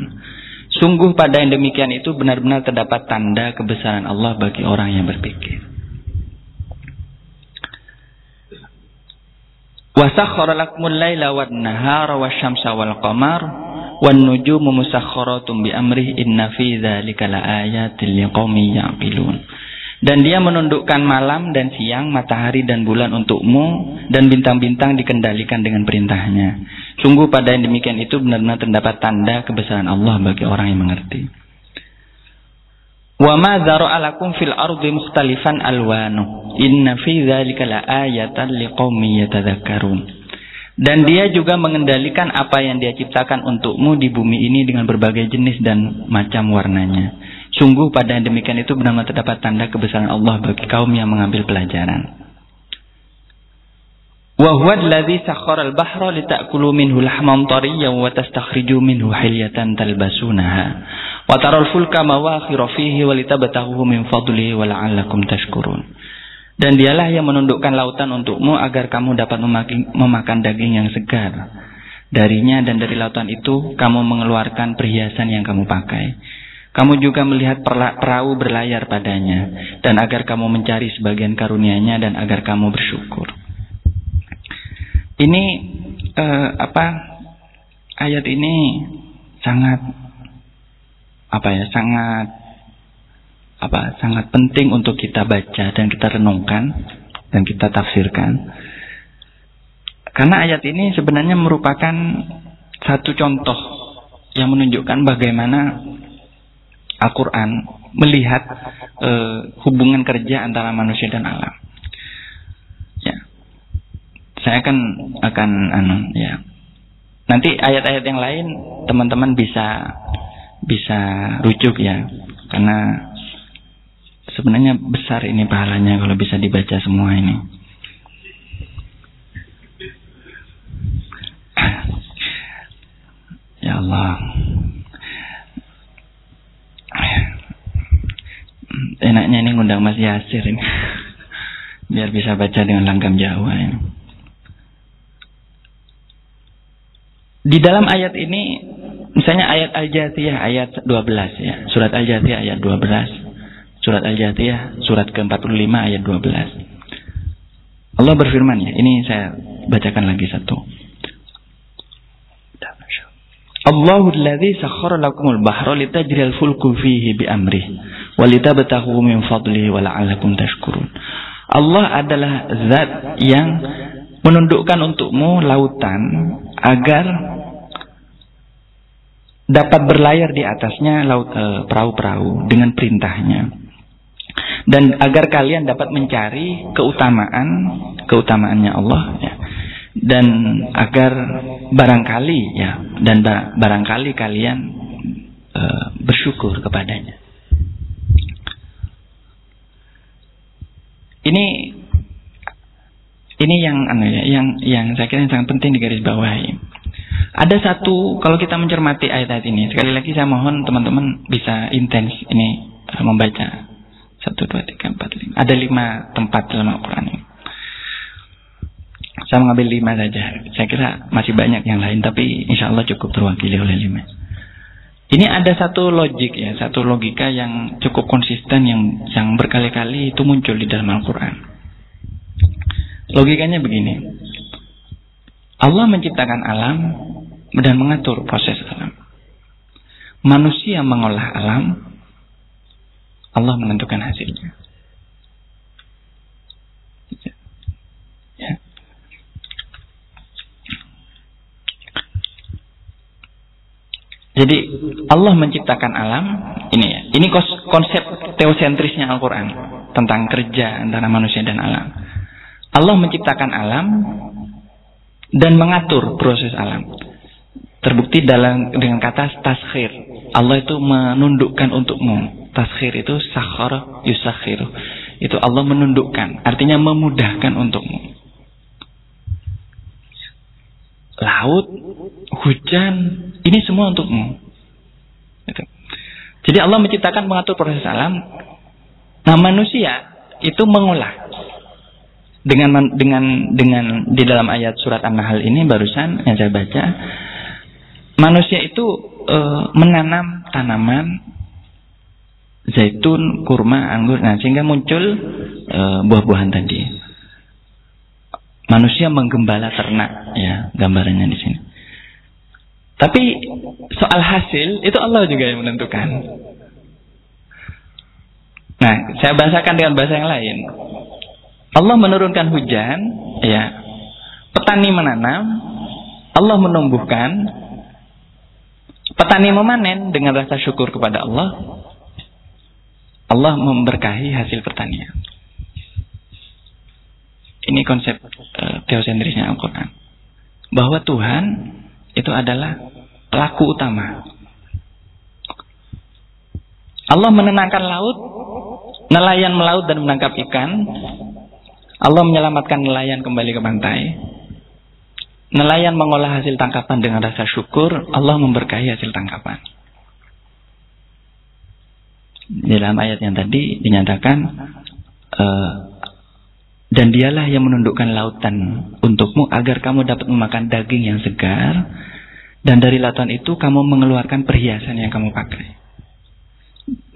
Sungguh pada yang demikian itu benar-benar terdapat tanda kebesaran Allah bagi orang yang berpikir. Wasakhkhara lakumul laila wan nahara wasyamsa qamar wan nujumu musakhkharatum bi amrihi inna fi dzalika laayatil liqaumin yaqilun. Dan dia menundukkan malam dan siang, matahari dan bulan untukmu, dan bintang-bintang dikendalikan dengan perintahnya. Sungguh pada yang demikian itu benar-benar terdapat tanda kebesaran Allah bagi orang yang mengerti. Wa ma fil ardi mukhtalifan alwanu. Inna fi dzalika laayatan liqaumin yatadzakkarun. Dan dia juga mengendalikan apa yang dia ciptakan untukmu di bumi ini dengan berbagai jenis dan macam warnanya. Sungguh pada demikian itu benar-benar terdapat tanda kebesaran Allah bagi kaum yang mengambil pelajaran. Wa huwa alladhi sakhkhara al-bahra litakulu minhu lahman tariyyan wa tastakhriju minhu hilyatan talbasunaha wa taral fulka mawakhira fihi wa litabtaghu min fadlihi. Dan dialah yang menundukkan lautan untukmu agar kamu dapat memakan daging yang segar. Darinya dan dari lautan itu kamu mengeluarkan perhiasan yang kamu pakai. Kamu juga melihat perahu berlayar padanya, dan agar kamu mencari sebagian karunia-Nya dan agar kamu bersyukur. Ini eh, apa? Ayat ini sangat apa ya? Sangat apa? Sangat penting untuk kita baca dan kita renungkan dan kita tafsirkan. Karena ayat ini sebenarnya merupakan satu contoh yang menunjukkan bagaimana Al-Quran melihat e, hubungan kerja antara manusia dan alam. Ya, saya akan akan anu ya. Nanti ayat-ayat yang lain teman-teman bisa bisa rujuk ya, karena sebenarnya besar ini pahalanya kalau bisa dibaca semua ini. Allah. Enaknya ini ngundang Mas Yasir ini. Biar bisa baca dengan langgam Jawa ya. Di dalam ayat ini misalnya ayat Al-Jathiyah ayat 12 ya. Surat Al-Jathiyah ayat 12. Surat Al-Jathiyah surat ke-45 ayat 12. Allah berfirman ya. Ini saya bacakan lagi satu. Allahu alladhi sakhkhara lakumul bahra litajriyal fulku fihi bi amrih wa litabtaghu min fadlihi wa la'allakum tashkurun. Allah adalah zat yang menundukkan untukmu lautan agar dapat berlayar di atasnya laut eh, perahu-perahu dengan perintahnya dan agar kalian dapat mencari keutamaan keutamaannya Allah ya dan agar barangkali ya dan barangkali kalian uh, bersyukur kepadanya. Ini ini yang anu ya, yang yang saya kira yang sangat penting digarisbawahi. Ada satu kalau kita mencermati ayat-ayat ini, sekali lagi saya mohon teman-teman bisa intens ini uh, membaca satu dua tiga empat lima. Ada lima tempat dalam Al-Quran ini. Saya mengambil lima saja. Saya kira masih banyak yang lain, tapi insya Allah cukup terwakili oleh lima. Ini ada satu logik ya, satu logika yang cukup konsisten yang yang berkali-kali itu muncul di dalam Al-Quran. Logikanya begini. Allah menciptakan alam dan mengatur proses alam. Manusia mengolah alam, Allah menentukan hasilnya. Jadi Allah menciptakan alam ini ya. Ini konsep teosentrisnya Al-Qur'an tentang kerja antara manusia dan alam. Allah menciptakan alam dan mengatur proses alam. Terbukti dalam dengan kata taskhir. Allah itu menundukkan untukmu. Taskhir itu sakhar yusakhir. Itu Allah menundukkan, artinya memudahkan untukmu. Laut, hujan, ini semua untukmu. Gitu. Jadi Allah menciptakan mengatur proses alam. Nah manusia itu mengolah dengan dengan dengan di dalam ayat surat An-Nahl ini barusan yang saya baca manusia itu e, menanam tanaman zaitun, kurma, anggur, nah sehingga muncul e, buah-buahan tadi. Manusia menggembala ternak, ya gambarannya di sini. Tapi soal hasil itu Allah juga yang menentukan. Nah, saya bahasakan dengan bahasa yang lain. Allah menurunkan hujan, ya. Petani menanam, Allah menumbuhkan, petani memanen dengan rasa syukur kepada Allah. Allah memberkahi hasil pertanian. Ini konsep uh, teosentrisnya Al-Quran. Bahwa Tuhan itu adalah pelaku utama. Allah menenangkan laut, nelayan melaut dan menangkap ikan. Allah menyelamatkan nelayan kembali ke pantai. Nelayan mengolah hasil tangkapan dengan rasa syukur, Allah memberkahi hasil tangkapan. Di dalam ayat yang tadi dinyatakan uh, dan dialah yang menundukkan lautan untukmu agar kamu dapat memakan daging yang segar. Dan dari lautan itu kamu mengeluarkan perhiasan yang kamu pakai.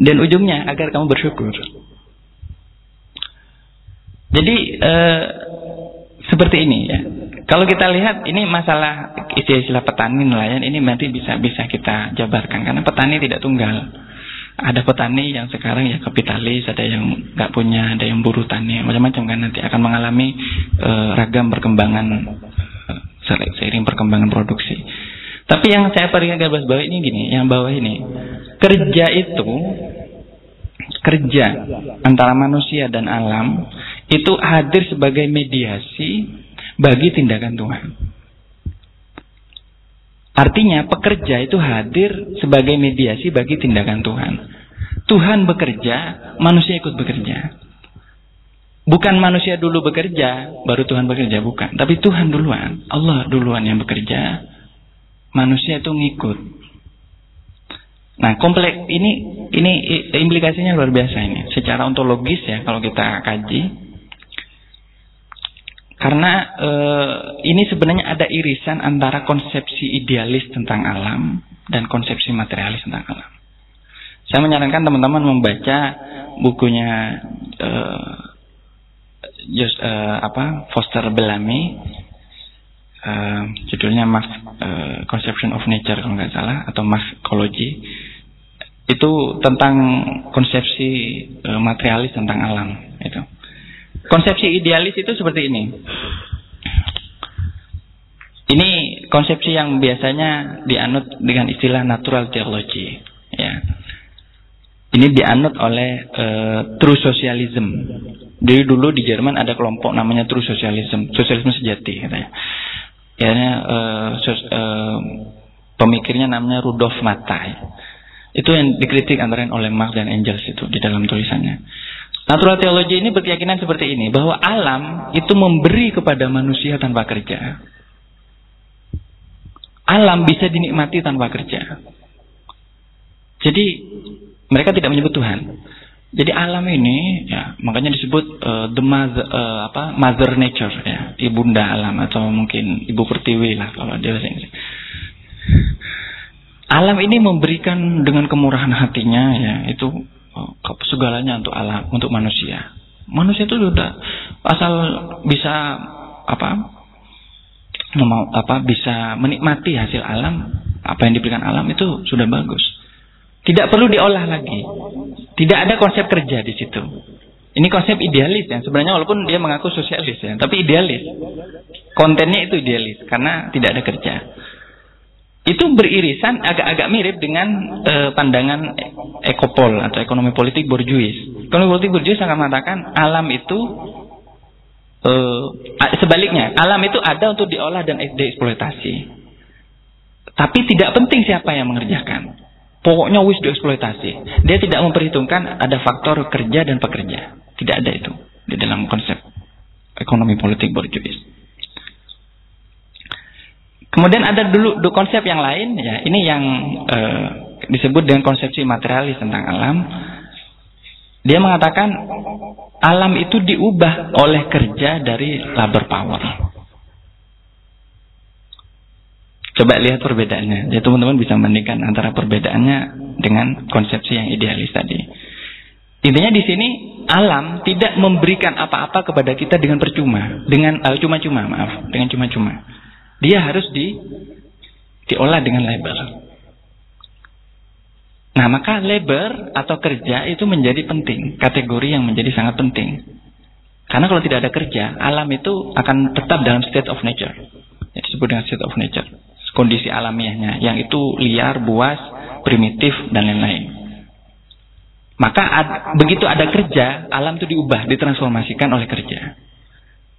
Dan ujungnya agar kamu bersyukur. Jadi eh, seperti ini ya. Kalau kita lihat ini masalah istilah petani nelayan ini nanti bisa bisa kita jabarkan karena petani tidak tunggal ada petani yang sekarang ya kapitalis, ada yang nggak punya, ada yang buruh tani, macam-macam kan nanti akan mengalami uh, ragam perkembangan uh, seiring perkembangan produksi. Tapi yang saya paling garis bawah ini gini, yang bawah ini kerja itu kerja antara manusia dan alam itu hadir sebagai mediasi bagi tindakan Tuhan. Artinya pekerja itu hadir sebagai mediasi bagi tindakan Tuhan. Tuhan bekerja, manusia ikut bekerja. Bukan manusia dulu bekerja, baru Tuhan bekerja, bukan. Tapi Tuhan duluan, Allah duluan yang bekerja, manusia itu ngikut. Nah, kompleks ini ini implikasinya luar biasa ini. Secara ontologis ya kalau kita kaji. Karena e, ini sebenarnya ada irisan antara konsepsi idealis tentang alam dan konsepsi materialis tentang alam. Saya menyarankan teman-teman membaca bukunya e, Just, uh, apa Foster Bellamy. Uh, judulnya Max uh, Conception of Nature kalau nggak salah atau Ecology itu tentang konsepsi materialis tentang alam itu konsepsi idealis itu seperti ini ini konsepsi yang biasanya dianut dengan istilah natural theology ya ini dianut oleh uh, true socialism jadi dulu di Jerman ada kelompok namanya True Socialism, sosialisme sejati katanya. Ya, uh, uh, pemikirnya namanya Rudolf Mattei. Itu yang dikritik antara oleh Marx dan Engels itu di dalam tulisannya. Natural theology ini berkeyakinan seperti ini, bahwa alam itu memberi kepada manusia tanpa kerja. Alam bisa dinikmati tanpa kerja. Jadi mereka tidak menyebut Tuhan. Jadi alam ini ya makanya disebut uh, the mother uh, apa mother nature ya, ibunda alam atau mungkin ibu pertiwi lah kalau dia bahasa. Alam ini memberikan dengan kemurahan hatinya ya itu segalanya untuk alam untuk manusia. Manusia itu sudah asal bisa apa mau apa bisa menikmati hasil alam apa yang diberikan alam itu sudah bagus. Tidak perlu diolah lagi. Tidak ada konsep kerja di situ. Ini konsep idealis ya. Sebenarnya walaupun dia mengaku sosialis ya, tapi idealis. Kontennya itu idealis karena tidak ada kerja. Itu beririsan agak-agak mirip dengan uh, pandangan ekopol atau ekonomi politik borjuis. Ekonomi politik borjuis akan mengatakan alam itu uh, sebaliknya, alam itu ada untuk diolah dan dieksploitasi. Tapi tidak penting siapa yang mengerjakan. Pokoknya wis dieksploitasi. Dia tidak memperhitungkan ada faktor kerja dan pekerja. Tidak ada itu di dalam konsep ekonomi politik borjuis. Kemudian ada dulu konsep yang lain ya, ini yang eh, disebut dengan konsepsi materialis tentang alam. Dia mengatakan alam itu diubah oleh kerja dari labor power. Coba lihat perbedaannya. Jadi teman-teman bisa membandingkan antara perbedaannya dengan konsepsi yang idealis tadi. Intinya di sini alam tidak memberikan apa-apa kepada kita dengan percuma, dengan uh, cuma-cuma, maaf, dengan cuma-cuma. Dia harus di diolah dengan labor. Nah, maka labor atau kerja itu menjadi penting, kategori yang menjadi sangat penting. Karena kalau tidak ada kerja, alam itu akan tetap dalam state of nature. Yang disebut dengan state of nature kondisi alamiahnya yang itu liar, buas, primitif dan lain-lain. Maka ad, begitu ada kerja, alam itu diubah, ditransformasikan oleh kerja.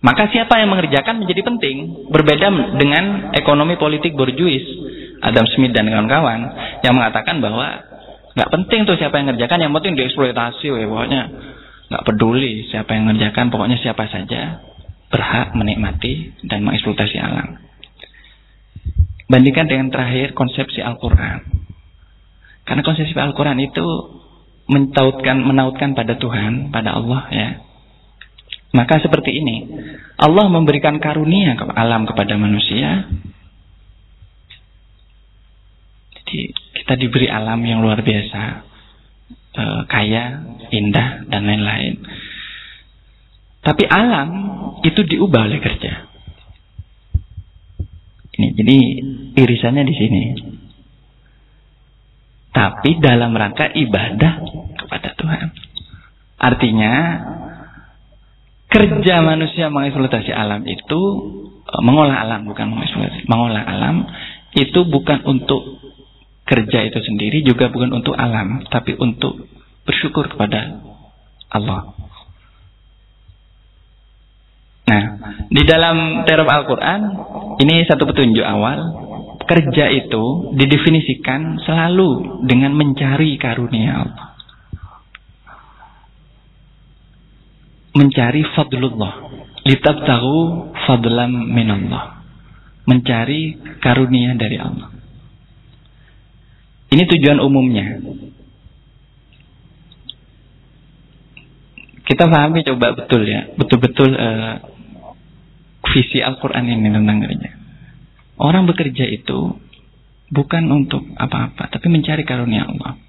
Maka siapa yang mengerjakan menjadi penting. Berbeda dengan ekonomi politik borjuis, Adam Smith dan kawan-kawan yang mengatakan bahwa nggak penting tuh siapa yang mengerjakan, yang penting dieksploitasi, we. pokoknya nggak peduli siapa yang mengerjakan, pokoknya siapa saja berhak menikmati dan mengeksploitasi alam. Bandingkan dengan terakhir konsepsi Al-Quran. Karena konsepsi Al-Quran itu mentautkan, menautkan pada Tuhan, pada Allah ya. Maka seperti ini. Allah memberikan karunia ke alam kepada manusia. Jadi kita diberi alam yang luar biasa. E, kaya, indah, dan lain-lain. Tapi alam itu diubah oleh kerja. Ini jadi irisannya di sini. Tapi dalam rangka ibadah kepada Tuhan. Artinya kerja manusia mengeksploitasi alam itu eh, mengolah alam bukan mengeksploitasi, mengolah alam itu bukan untuk kerja itu sendiri juga bukan untuk alam, tapi untuk bersyukur kepada Allah. Nah, di dalam teror Al-Quran, ini satu petunjuk awal. Kerja itu didefinisikan selalu dengan mencari karunia Allah. Mencari fadlullah. tahu fadlam minallah. Mencari karunia dari Allah. Ini tujuan umumnya. Kita pahami coba betul ya, betul-betul uh, visi Al-Quran ini tentang kerja. Orang bekerja itu bukan untuk apa-apa, tapi mencari karunia Allah.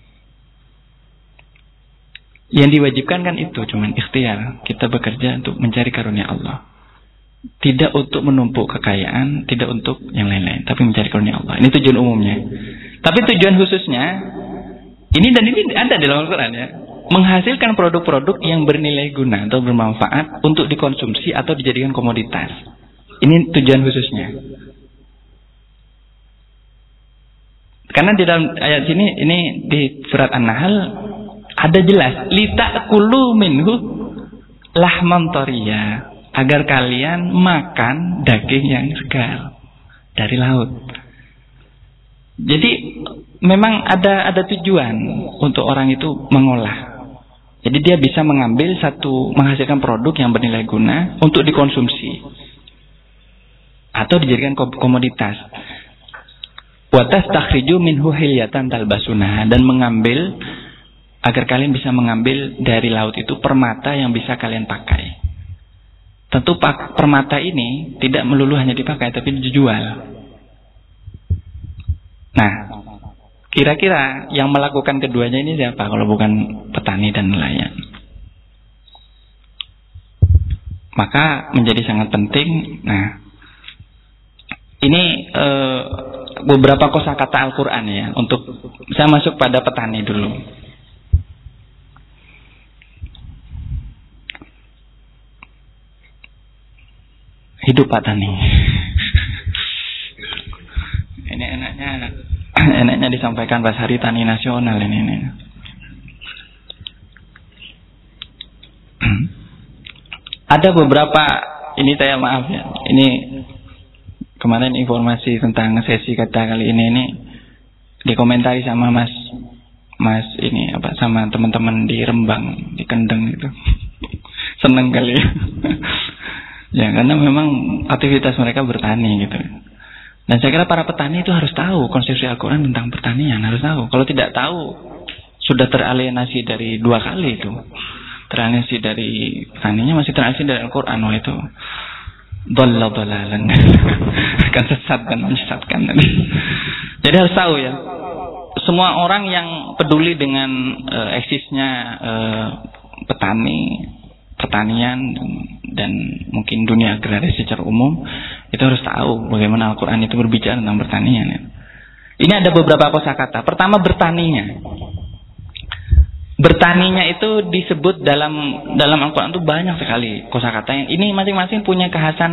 Yang diwajibkan kan itu, cuman ikhtiar. Kita bekerja untuk mencari karunia Allah. Tidak untuk menumpuk kekayaan, tidak untuk yang lain-lain, tapi mencari karunia Allah. Ini tujuan umumnya. Tapi tujuan khususnya, ini dan ini ada dalam Al-Quran ya menghasilkan produk-produk yang bernilai guna atau bermanfaat untuk dikonsumsi atau dijadikan komoditas. Ini tujuan khususnya. Karena di dalam ayat sini ini di surat An-Nahl ada jelas lita kulu minhu lahman toria agar kalian makan daging yang segar dari laut. Jadi memang ada ada tujuan untuk orang itu mengolah jadi dia bisa mengambil satu menghasilkan produk yang bernilai guna untuk dikonsumsi atau dijadikan komoditas. Watas takhriju minhu hilyatan talbasuna dan mengambil agar kalian bisa mengambil dari laut itu permata yang bisa kalian pakai. Tentu permata ini tidak melulu hanya dipakai tapi dijual. Nah, Kira-kira yang melakukan keduanya ini siapa kalau bukan petani dan nelayan? Maka menjadi sangat penting. Nah, ini e, beberapa kosakata Al-Quran ya. Untuk saya masuk pada petani dulu. Hidup petani. ini enaknya enaknya disampaikan pas hari tani nasional ini. ini. Ada beberapa ini saya maaf ya. Ini kemarin informasi tentang sesi kata kali ini ini dikomentari sama Mas Mas ini apa sama teman-teman di Rembang di Kendeng itu. Seneng kali ya. ya karena memang aktivitas mereka bertani gitu. Dan saya kira para petani itu harus tahu konsepsi Al-Quran tentang pertanian, harus tahu. Kalau tidak tahu, sudah teralienasi dari dua kali itu. Teralienasi dari petaninya masih teralienasi dari Al-Quran, wah itu Dalla dalalan Akan sesat dan menyesatkan Jadi harus tahu ya Semua orang yang peduli dengan uh, eksisnya uh, petani Pertanian dan mungkin dunia agraris secara umum itu harus tahu bagaimana Al-Quran itu berbicara tentang pertanian. Ya. Ini ada beberapa kosakata. Pertama bertaninya. Bertaninya itu disebut dalam dalam Al-Quran itu banyak sekali kosakata yang ini masing-masing punya kekhasan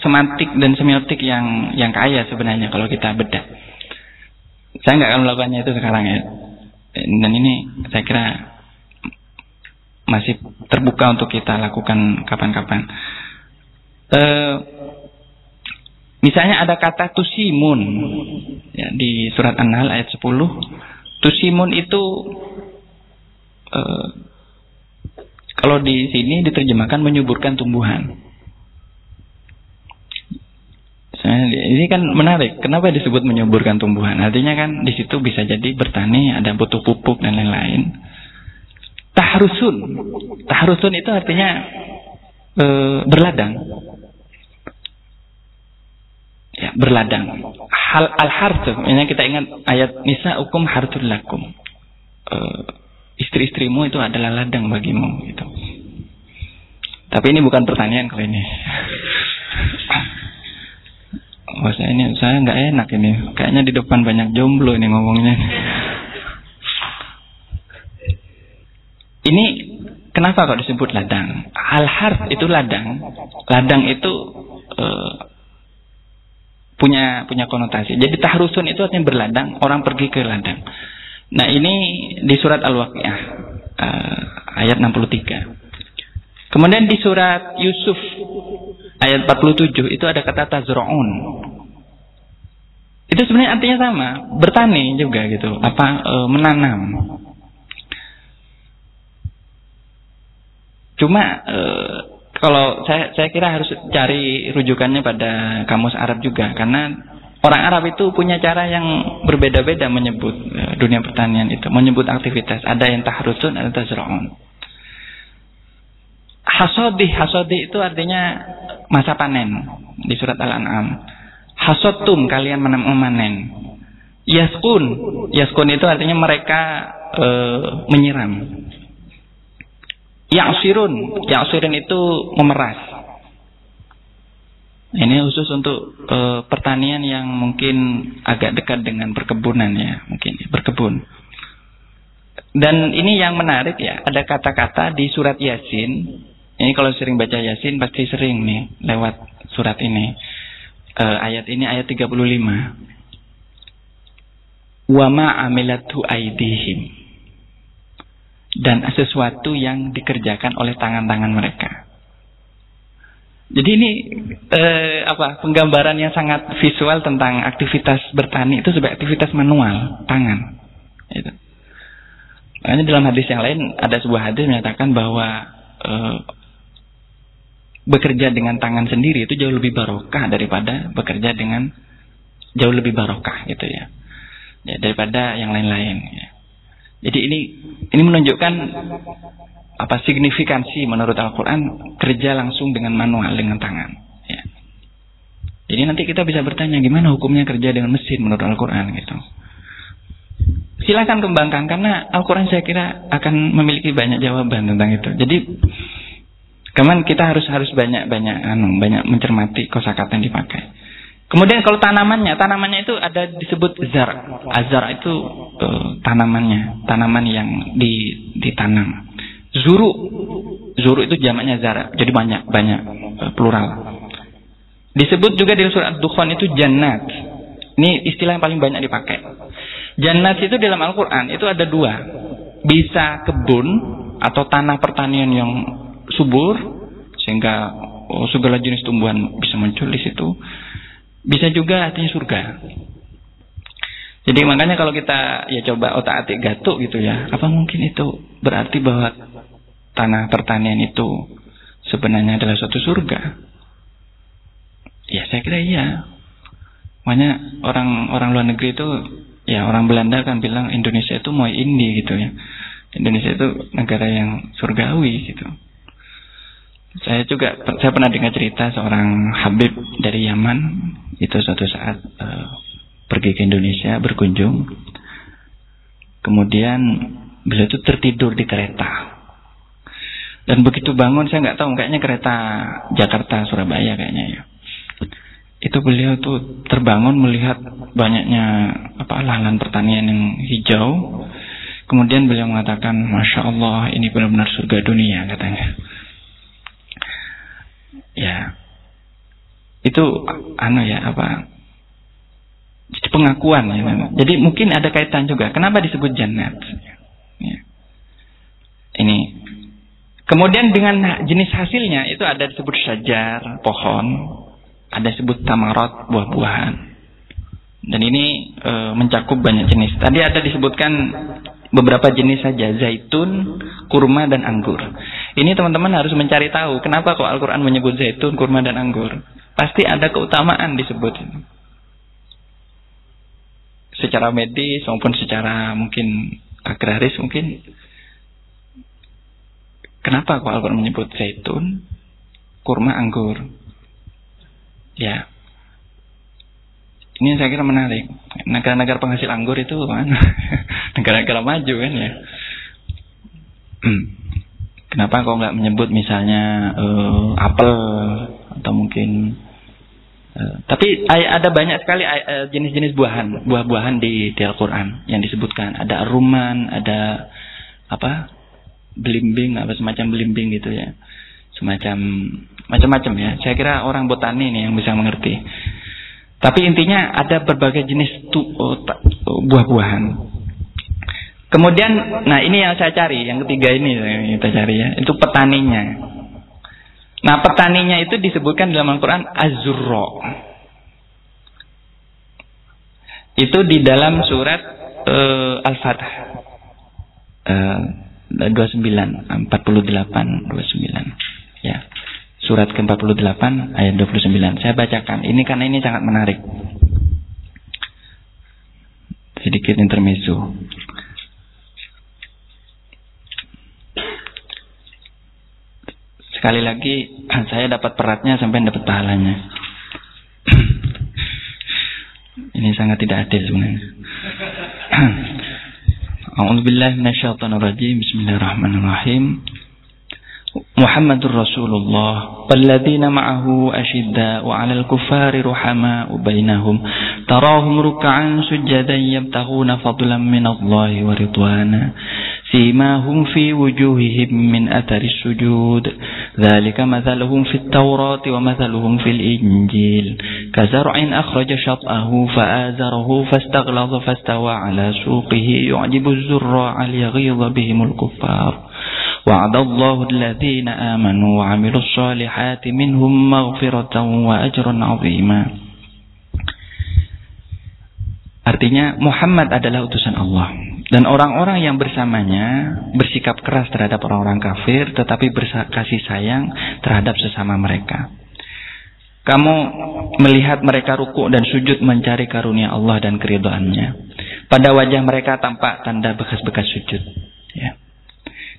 semantik dan semiotik yang yang kaya sebenarnya kalau kita bedah. Saya nggak akan melakukannya itu sekarang ya. Dan ini saya kira masih terbuka untuk kita lakukan kapan-kapan. Uh, Misalnya ada kata tusimun ya, di surat An-Nahl ayat 10. Tusimun itu uh, kalau di sini diterjemahkan menyuburkan tumbuhan. Ini kan menarik. Kenapa disebut menyuburkan tumbuhan? Artinya kan di situ bisa jadi bertani, ada butuh pupuk dan lain-lain. Tahrusun. Tahrusun itu artinya e, berladang ya, berladang. Hal al hartu, ini kita ingat ayat Nisa hukum hartul lakum. Uh, istri-istrimu itu adalah ladang bagimu gitu. Tapi ini bukan pertanyaan kali ini. Oh, saya ini saya nggak enak ini. Kayaknya di depan banyak jomblo ini ngomongnya. Ini kenapa kok disebut ladang? Al harf itu ladang. Ladang itu uh, punya punya konotasi. Jadi tahrusun itu artinya berladang, orang pergi ke ladang. Nah, ini di surat Al-Waqiah uh, ayat 63. Kemudian di surat Yusuf ayat 47 itu ada kata tazraun. Itu sebenarnya artinya sama, bertani juga gitu, apa e, menanam. Cuma e, kalau saya saya kira harus cari rujukannya pada kamus Arab juga karena Orang Arab itu punya cara yang berbeda-beda menyebut eh, dunia pertanian itu, menyebut aktivitas. Ada yang tahrusun, ada tazra'un. Hasodi, hasodi itu artinya masa panen di surat Al-An'am. Hasotum kalian memanen. Yaskun, yaskun itu artinya mereka e, menyiram. Ya'sirun, ya'sirun itu memeras. Ini khusus untuk e, pertanian yang mungkin agak dekat dengan perkebunan ya, mungkin berkebun. Dan ini yang menarik ya, ada kata-kata di surat Yasin. Ini kalau sering baca Yasin pasti sering nih lewat surat ini. E, ayat ini ayat 35. Wa ma amilatu aidihim. Dan sesuatu yang dikerjakan oleh tangan-tangan mereka. Jadi ini eh, apa penggambaran yang sangat visual tentang aktivitas bertani itu sebagai aktivitas manual tangan. Itu. Makanya dalam hadis yang lain ada sebuah hadis menyatakan bahwa eh, bekerja dengan tangan sendiri itu jauh lebih barokah daripada bekerja dengan jauh lebih barokah gitu ya, ya daripada yang lain-lain. Ya. Jadi ini ini menunjukkan apa signifikansi menurut Al-Quran kerja langsung dengan manual dengan tangan. Ya. Jadi nanti kita bisa bertanya gimana hukumnya kerja dengan mesin menurut Al-Quran gitu. Silakan kembangkan karena Al-Quran saya kira akan memiliki banyak jawaban tentang itu. Jadi Kemudian kita harus harus banyak banyak anu banyak mencermati kosakata yang dipakai. Kemudian kalau tanamannya, tanamannya itu ada disebut zar. Azar itu uh, tanamannya, tanaman yang di, ditanam. Zuru. Zuru itu jamaknya zara. Jadi banyak, banyak eh, plural. Disebut juga di surat Dukhan itu jannat. Ini istilah yang paling banyak dipakai. Jannat itu dalam Al-Quran itu ada dua. Bisa kebun atau tanah pertanian yang subur. Sehingga oh, segala jenis tumbuhan bisa muncul di situ. Bisa juga artinya surga. Jadi makanya kalau kita ya coba otak atik gatuk gitu ya, apa mungkin itu berarti bahwa tanah pertanian itu sebenarnya adalah suatu surga? Ya saya kira iya. Makanya orang orang luar negeri itu ya orang Belanda kan bilang Indonesia itu mau ini gitu ya. Indonesia itu negara yang surgawi gitu. Saya juga saya pernah dengar cerita seorang Habib dari Yaman itu suatu saat uh, pergi ke Indonesia berkunjung. Kemudian beliau itu tertidur di kereta. Dan begitu bangun saya nggak tahu kayaknya kereta Jakarta Surabaya kayaknya ya. Itu beliau tuh terbangun melihat banyaknya apa lahan pertanian yang hijau. Kemudian beliau mengatakan, masya Allah ini benar-benar surga dunia katanya. Ya, itu anu ya apa? Pengakuan ya. Jadi mungkin ada kaitan juga. Kenapa disebut jannat? Ya. Ini Kemudian dengan jenis hasilnya itu ada disebut syajar, pohon, ada disebut tamarot, buah-buahan. Dan ini e, mencakup banyak jenis. Tadi ada disebutkan beberapa jenis saja, zaitun, kurma dan anggur. Ini teman-teman harus mencari tahu kenapa kok Al-Qur'an menyebut zaitun, kurma dan anggur. Pasti ada keutamaan disebut. Secara medis maupun secara mungkin agraris mungkin Kenapa kok Al-Quran menyebut zaitun, kurma, anggur? Ya. Ini saya kira menarik. Negara-negara penghasil anggur itu kan negara-negara maju kan ya. Kenapa kok nggak menyebut misalnya uh, apel atau mungkin uh, tapi ada banyak sekali uh, jenis-jenis buahan, buah-buahan di, di Al-Qur'an yang disebutkan. Ada ruman, ada apa? belimbing apa semacam belimbing gitu ya semacam macam-macam ya saya kira orang botani nih yang bisa mengerti tapi intinya ada berbagai jenis oh, oh, buah-buahan. Kemudian nah ini yang saya cari yang ketiga ini yang kita cari ya itu petaninya. Nah petaninya itu disebutkan dalam Al-Quran azurro itu di dalam surat uh, Al-Fatah uh, 29 48 29 ya surat ke-48 ayat 29 saya bacakan ini karena ini sangat menarik sedikit intermezzo. Sekali lagi saya dapat peratnya sampai dapat pahalanya. Ini sangat tidak adil sebenarnya. A'udzubillahi minasyaitonirrajim. Bismillahirrahmanirrahim. محمد رسول الله والذين معه أشداء على الكفار رحماء بينهم. تراهم ركعا سجدا يبتغون فضلا من الله ورضوانا سيماهم في وجوههم من أثر السجود. ذلك مثلهم في التوراة ومثلهم في الإنجيل. كزرع أخرج شطأه فآزره فاستغلظ فاستوى على سوقه. يعجب الزراع ليغيظ بهم الكفار. وعد الله الذين آمنوا وعملوا الصالحات منهم مغفرة وأجرا عظيما Artinya Muhammad adalah utusan Allah dan orang-orang yang bersamanya bersikap keras terhadap orang-orang kafir tetapi berkasih sayang terhadap sesama mereka. Kamu melihat mereka ruku dan sujud mencari karunia Allah dan keridoannya. Pada wajah mereka tampak tanda bekas-bekas sujud. Ya.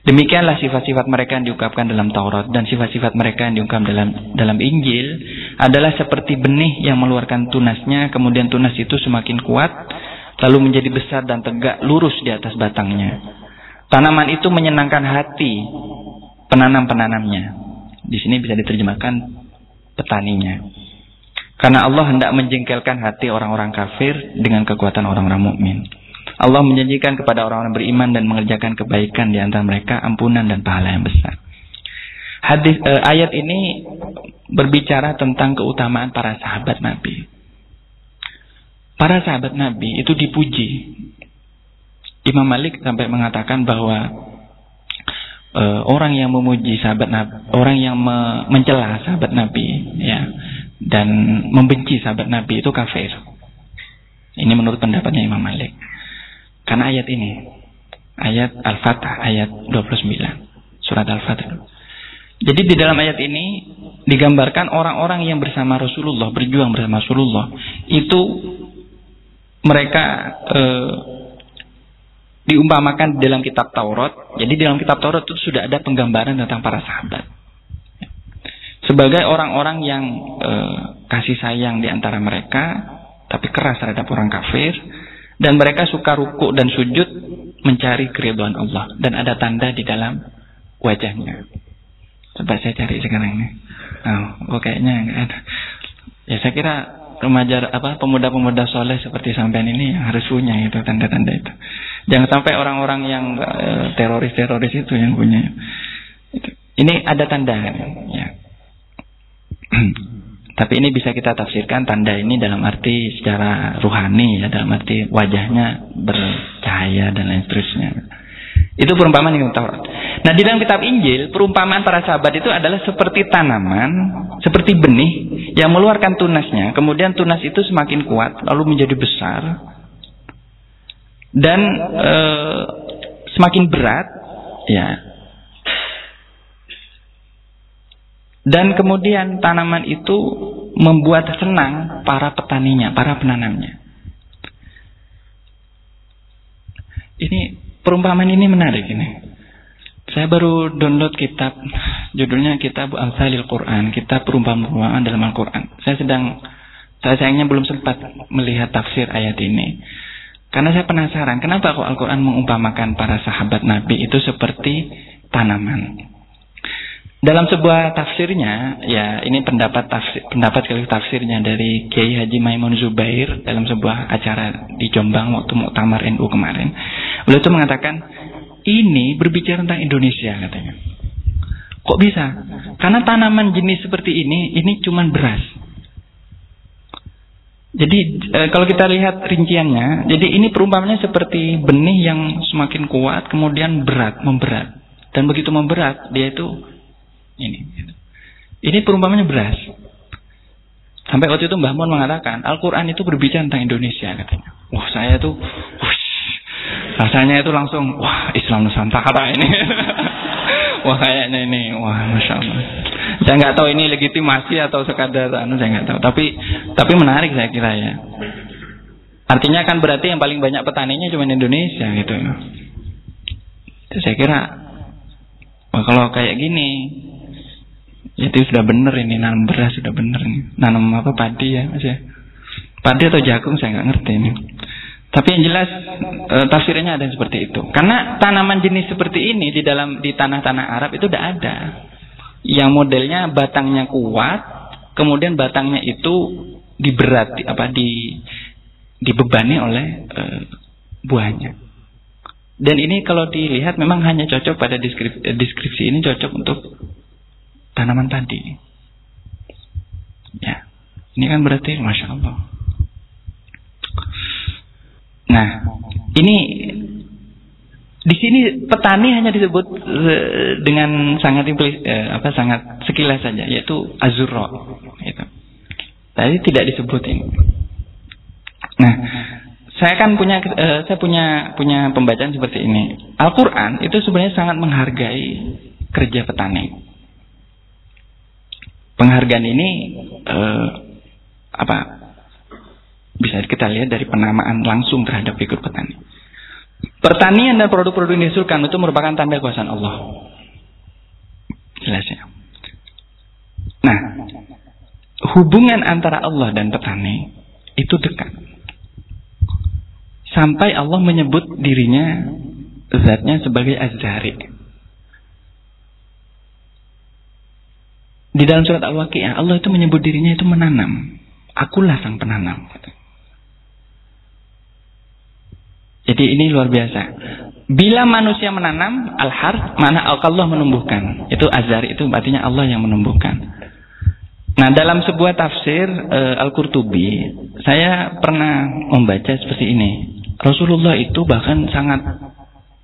Demikianlah sifat-sifat mereka yang diungkapkan dalam Taurat dan sifat-sifat mereka yang diungkap dalam dalam Injil adalah seperti benih yang mengeluarkan tunasnya, kemudian tunas itu semakin kuat, lalu menjadi besar dan tegak lurus di atas batangnya. Tanaman itu menyenangkan hati penanam-penanamnya. Di sini bisa diterjemahkan petaninya. Karena Allah hendak menjengkelkan hati orang-orang kafir dengan kekuatan orang-orang mukmin. Allah menjanjikan kepada orang-orang beriman dan mengerjakan kebaikan di antara mereka ampunan dan pahala yang besar. Hadis eh, ayat ini berbicara tentang keutamaan para sahabat Nabi. Para sahabat Nabi itu dipuji. Imam Malik sampai mengatakan bahwa eh, orang yang memuji sahabat Nabi, orang yang me mencela sahabat Nabi, ya, dan membenci sahabat Nabi itu kafir. Ini menurut pendapatnya Imam Malik. Karena ayat ini. Ayat Al-Fatah, ayat 29. Surat Al-Fatah. Jadi di dalam ayat ini digambarkan orang-orang yang bersama Rasulullah, berjuang bersama Rasulullah. Itu mereka eh, diumpamakan di dalam kitab Taurat. Jadi di dalam kitab Taurat itu sudah ada penggambaran tentang para sahabat. Sebagai orang-orang yang eh, kasih sayang di antara mereka, tapi keras terhadap orang kafir, dan mereka suka ruku dan sujud mencari keriduan Allah. Dan ada tanda di dalam wajahnya. Coba saya cari sekarang ini. Oh, kok kayaknya enggak ada. Ya saya kira remaja apa pemuda-pemuda soleh seperti sampean ini harus punya itu tanda-tanda itu. Jangan sampai orang-orang yang eh, teroris-teroris itu yang punya. Ini ada tanda ya. Tapi ini bisa kita tafsirkan tanda ini dalam arti secara ruhani ya, dalam arti wajahnya bercahaya dan lain seterusnya. Itu perumpamaan yang Taurat. Nah di dalam kitab Injil, perumpamaan para sahabat itu adalah seperti tanaman, seperti benih yang mengeluarkan tunasnya. Kemudian tunas itu semakin kuat, lalu menjadi besar. Dan e, semakin berat, ya Dan kemudian tanaman itu membuat senang para petaninya, para penanamnya. Ini perumpamaan ini menarik ini. Saya baru download kitab judulnya Kitab Al-Salil Quran, kitab perumpamaan dalam Al-Quran. Saya sedang saya sayangnya belum sempat melihat tafsir ayat ini. Karena saya penasaran, kenapa Al-Quran mengumpamakan para sahabat Nabi itu seperti tanaman. Dalam sebuah tafsirnya, ya ini pendapat tafsir, pendapat kali tafsirnya dari Kiai Haji Maimun Zubair dalam sebuah acara di Jombang waktu Muktamar NU kemarin. Beliau itu mengatakan ini berbicara tentang Indonesia katanya. Kok bisa? Karena tanaman jenis seperti ini ini cuma beras. Jadi e, kalau kita lihat rinciannya, jadi ini perumpamannya seperti benih yang semakin kuat kemudian berat, memberat. Dan begitu memberat, dia itu ini. Ini perumpamannya beras. Sampai waktu itu Mbah Mon mengatakan, Al-Quran itu berbicara tentang Indonesia katanya. Wah saya tuh, wush, rasanya itu langsung, wah Islam Nusantara ini. wah kayaknya ini, wah Masya Allah. Saya nggak tahu ini legitimasi atau sekadar, anu saya nggak tahu. Tapi tapi menarik saya kira ya. Artinya kan berarti yang paling banyak petaninya cuma Indonesia gitu. Itu saya kira wah kalau kayak gini itu sudah benar ini nanam beras sudah benar nih. Nanam apa padi ya Mas ya. Padi atau jagung saya nggak ngerti ini. Tapi yang jelas e, tafsirnya ada seperti itu. Karena tanaman jenis seperti ini di dalam di tanah-tanah Arab itu tidak ada. Yang modelnya batangnya kuat, kemudian batangnya itu diberati apa di dibebani oleh e, buahnya. Dan ini kalau dilihat memang hanya cocok pada deskripsi, deskripsi ini cocok untuk tanaman tadi. Ya, ini kan berarti masya Allah. Nah, ini di sini petani hanya disebut eh, dengan sangat implis, apa sangat sekilas saja, yaitu azuro. Gitu. Tadi tidak disebut ini. Nah, saya kan punya uh, saya punya punya pembacaan seperti ini. Al-Qur'an itu sebenarnya sangat menghargai kerja petani. Penghargaan ini uh, apa? Bisa kita lihat dari penamaan langsung terhadap figur petani. Pertanian dan produk-produk yang dihasilkan itu merupakan tanda kekuasaan Allah. Jelas ya. Nah, hubungan antara Allah dan petani itu dekat. Sampai Allah menyebut dirinya zatnya sebagai Az-Zari. Di dalam surat Al-Waqi'ah Allah itu menyebut dirinya itu menanam. Akulah sang penanam. Jadi ini luar biasa. Bila manusia menanam, al-har, mana Allah menumbuhkan. Itu azari, itu artinya Allah yang menumbuhkan. Nah, dalam sebuah tafsir uh, Al-Qurtubi, saya pernah membaca seperti ini. Rasulullah itu bahkan sangat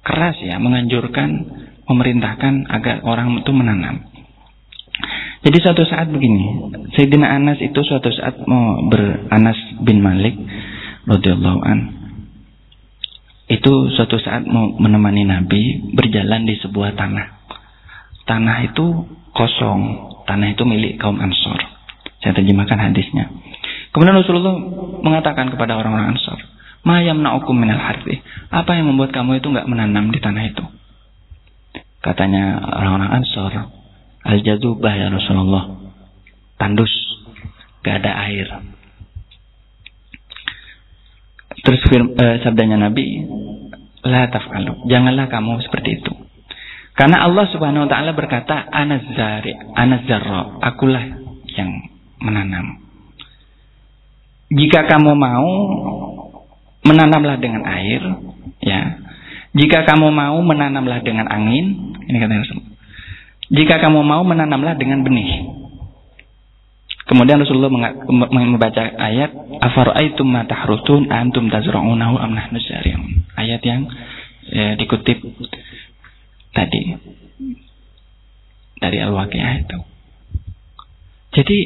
keras ya menganjurkan memerintahkan agar orang itu menanam. Jadi suatu saat begini, Sayyidina Anas itu suatu saat mau beranas bin Malik radhiyallahu an. Itu suatu saat mau menemani Nabi berjalan di sebuah tanah. Tanah itu kosong, tanah itu milik kaum Ansor. Saya terjemahkan hadisnya. Kemudian Rasulullah mengatakan kepada orang-orang Ansor, Mayam na'ukum minal harfi. Apa yang membuat kamu itu nggak menanam di tanah itu? Katanya orang-orang Ansor, Al-jadubah ya Rasulullah. Tandus, gak ada air. Terus uh, sabdanya Nabi, La taf'alu. Janganlah kamu seperti itu. Karena Allah Subhanahu wa taala berkata, Anazari, Anazarra, akulah yang menanam. Jika kamu mau menanamlah dengan air, ya. Jika kamu mau menanamlah dengan angin, ini kata Rasul. Jika kamu mau menanamlah dengan benih. Kemudian Rasulullah membaca ayat afara'aitum ma tahrutun antum tazra'unahu am nahnu Ayat yang ya, dikutip tadi dari Al-Waqiah itu. Jadi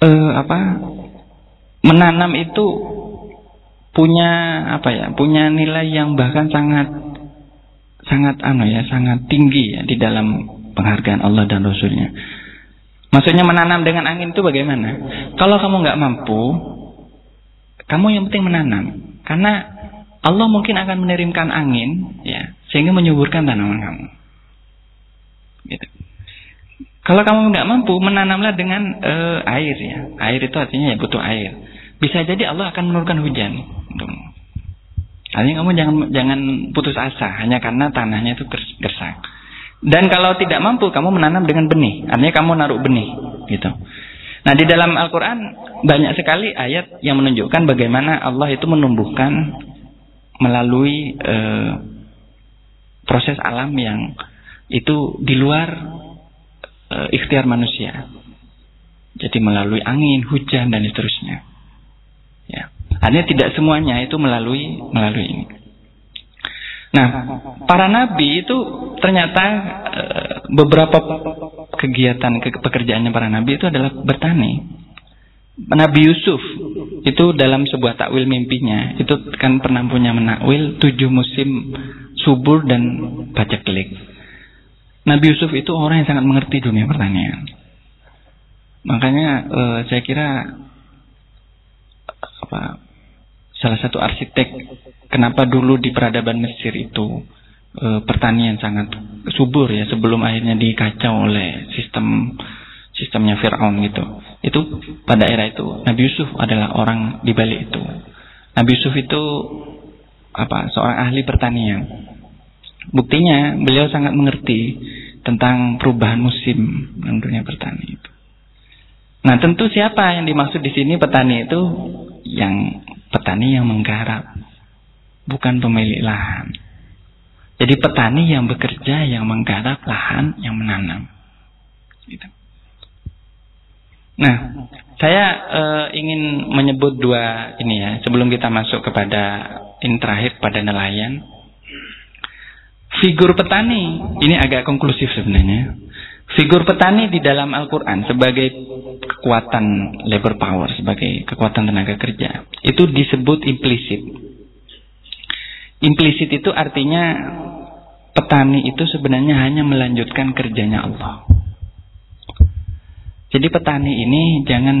eh, apa menanam itu punya apa ya punya nilai yang bahkan sangat sangat anu ya sangat tinggi ya di dalam penghargaan Allah dan Rasulnya. Maksudnya menanam dengan angin itu bagaimana? Kalau kamu nggak mampu, kamu yang penting menanam, karena Allah mungkin akan mengirimkan angin, ya, sehingga menyuburkan tanaman kamu. Gitu. Kalau kamu nggak mampu, menanamlah dengan uh, air ya. Air itu artinya ya butuh air bisa jadi Allah akan menurunkan hujan. Artinya kamu jangan jangan putus asa hanya karena tanahnya itu gersak. Dan kalau tidak mampu kamu menanam dengan benih, artinya kamu naruh benih, gitu. Nah di dalam Al-Quran banyak sekali ayat yang menunjukkan bagaimana Allah itu menumbuhkan melalui uh, proses alam yang itu di luar uh, ikhtiar manusia. Jadi melalui angin, hujan dan seterusnya. Ya. Artinya tidak semuanya itu melalui melalui ini. Nah, para nabi itu ternyata e, beberapa kegiatan ke, pekerjaannya para nabi itu adalah bertani. Nabi Yusuf itu dalam sebuah takwil mimpinya itu kan pernah punya menakwil tujuh musim subur dan paceklik. Nabi Yusuf itu orang yang sangat mengerti dunia pertanian. Makanya e, saya kira apa salah satu arsitek kenapa dulu di peradaban Mesir itu e, pertanian sangat subur ya sebelum akhirnya dikacau oleh sistem sistemnya Firaun gitu. Itu pada era itu Nabi Yusuf adalah orang di balik itu. Nabi Yusuf itu apa seorang ahli pertanian. Buktinya beliau sangat mengerti tentang perubahan musim dalam dunia pertanian itu. Nah tentu siapa yang dimaksud di sini petani itu yang petani yang menggarap, bukan pemilik lahan. Jadi petani yang bekerja, yang menggarap lahan, yang menanam. Gitu. Nah, saya uh, ingin menyebut dua ini ya, sebelum kita masuk kepada ini terakhir pada nelayan. Figur petani ini agak konklusif sebenarnya. Figur petani di dalam Al-Quran sebagai kekuatan labor power, sebagai kekuatan tenaga kerja, itu disebut implisit. Implisit itu artinya petani itu sebenarnya hanya melanjutkan kerjanya Allah. Jadi petani ini jangan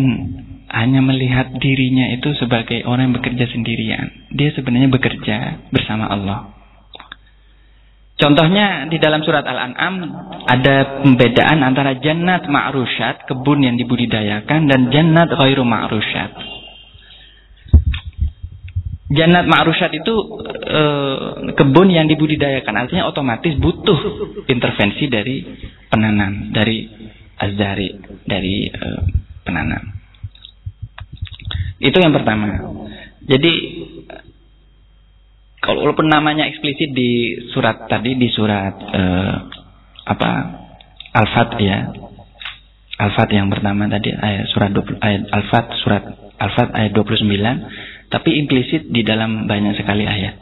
hanya melihat dirinya itu sebagai orang yang bekerja sendirian. Dia sebenarnya bekerja bersama Allah. Contohnya di dalam surat Al-An'am ada pembedaan antara jannat ma'rusyat, kebun yang dibudidayakan dan jannat ghairu ma'rusyat. Jannat ma'rusyat itu e, kebun yang dibudidayakan, artinya otomatis butuh intervensi dari penanam, dari azari, dari e, penanam. Itu yang pertama. Jadi kalau walaupun namanya eksplisit di surat tadi di surat uh, apa Al-Fat ya. Al-Fat yang pertama tadi ayat surat 20, ayat Al-Fat surat Al-Fat ayat 29 tapi implisit di dalam banyak sekali ayat.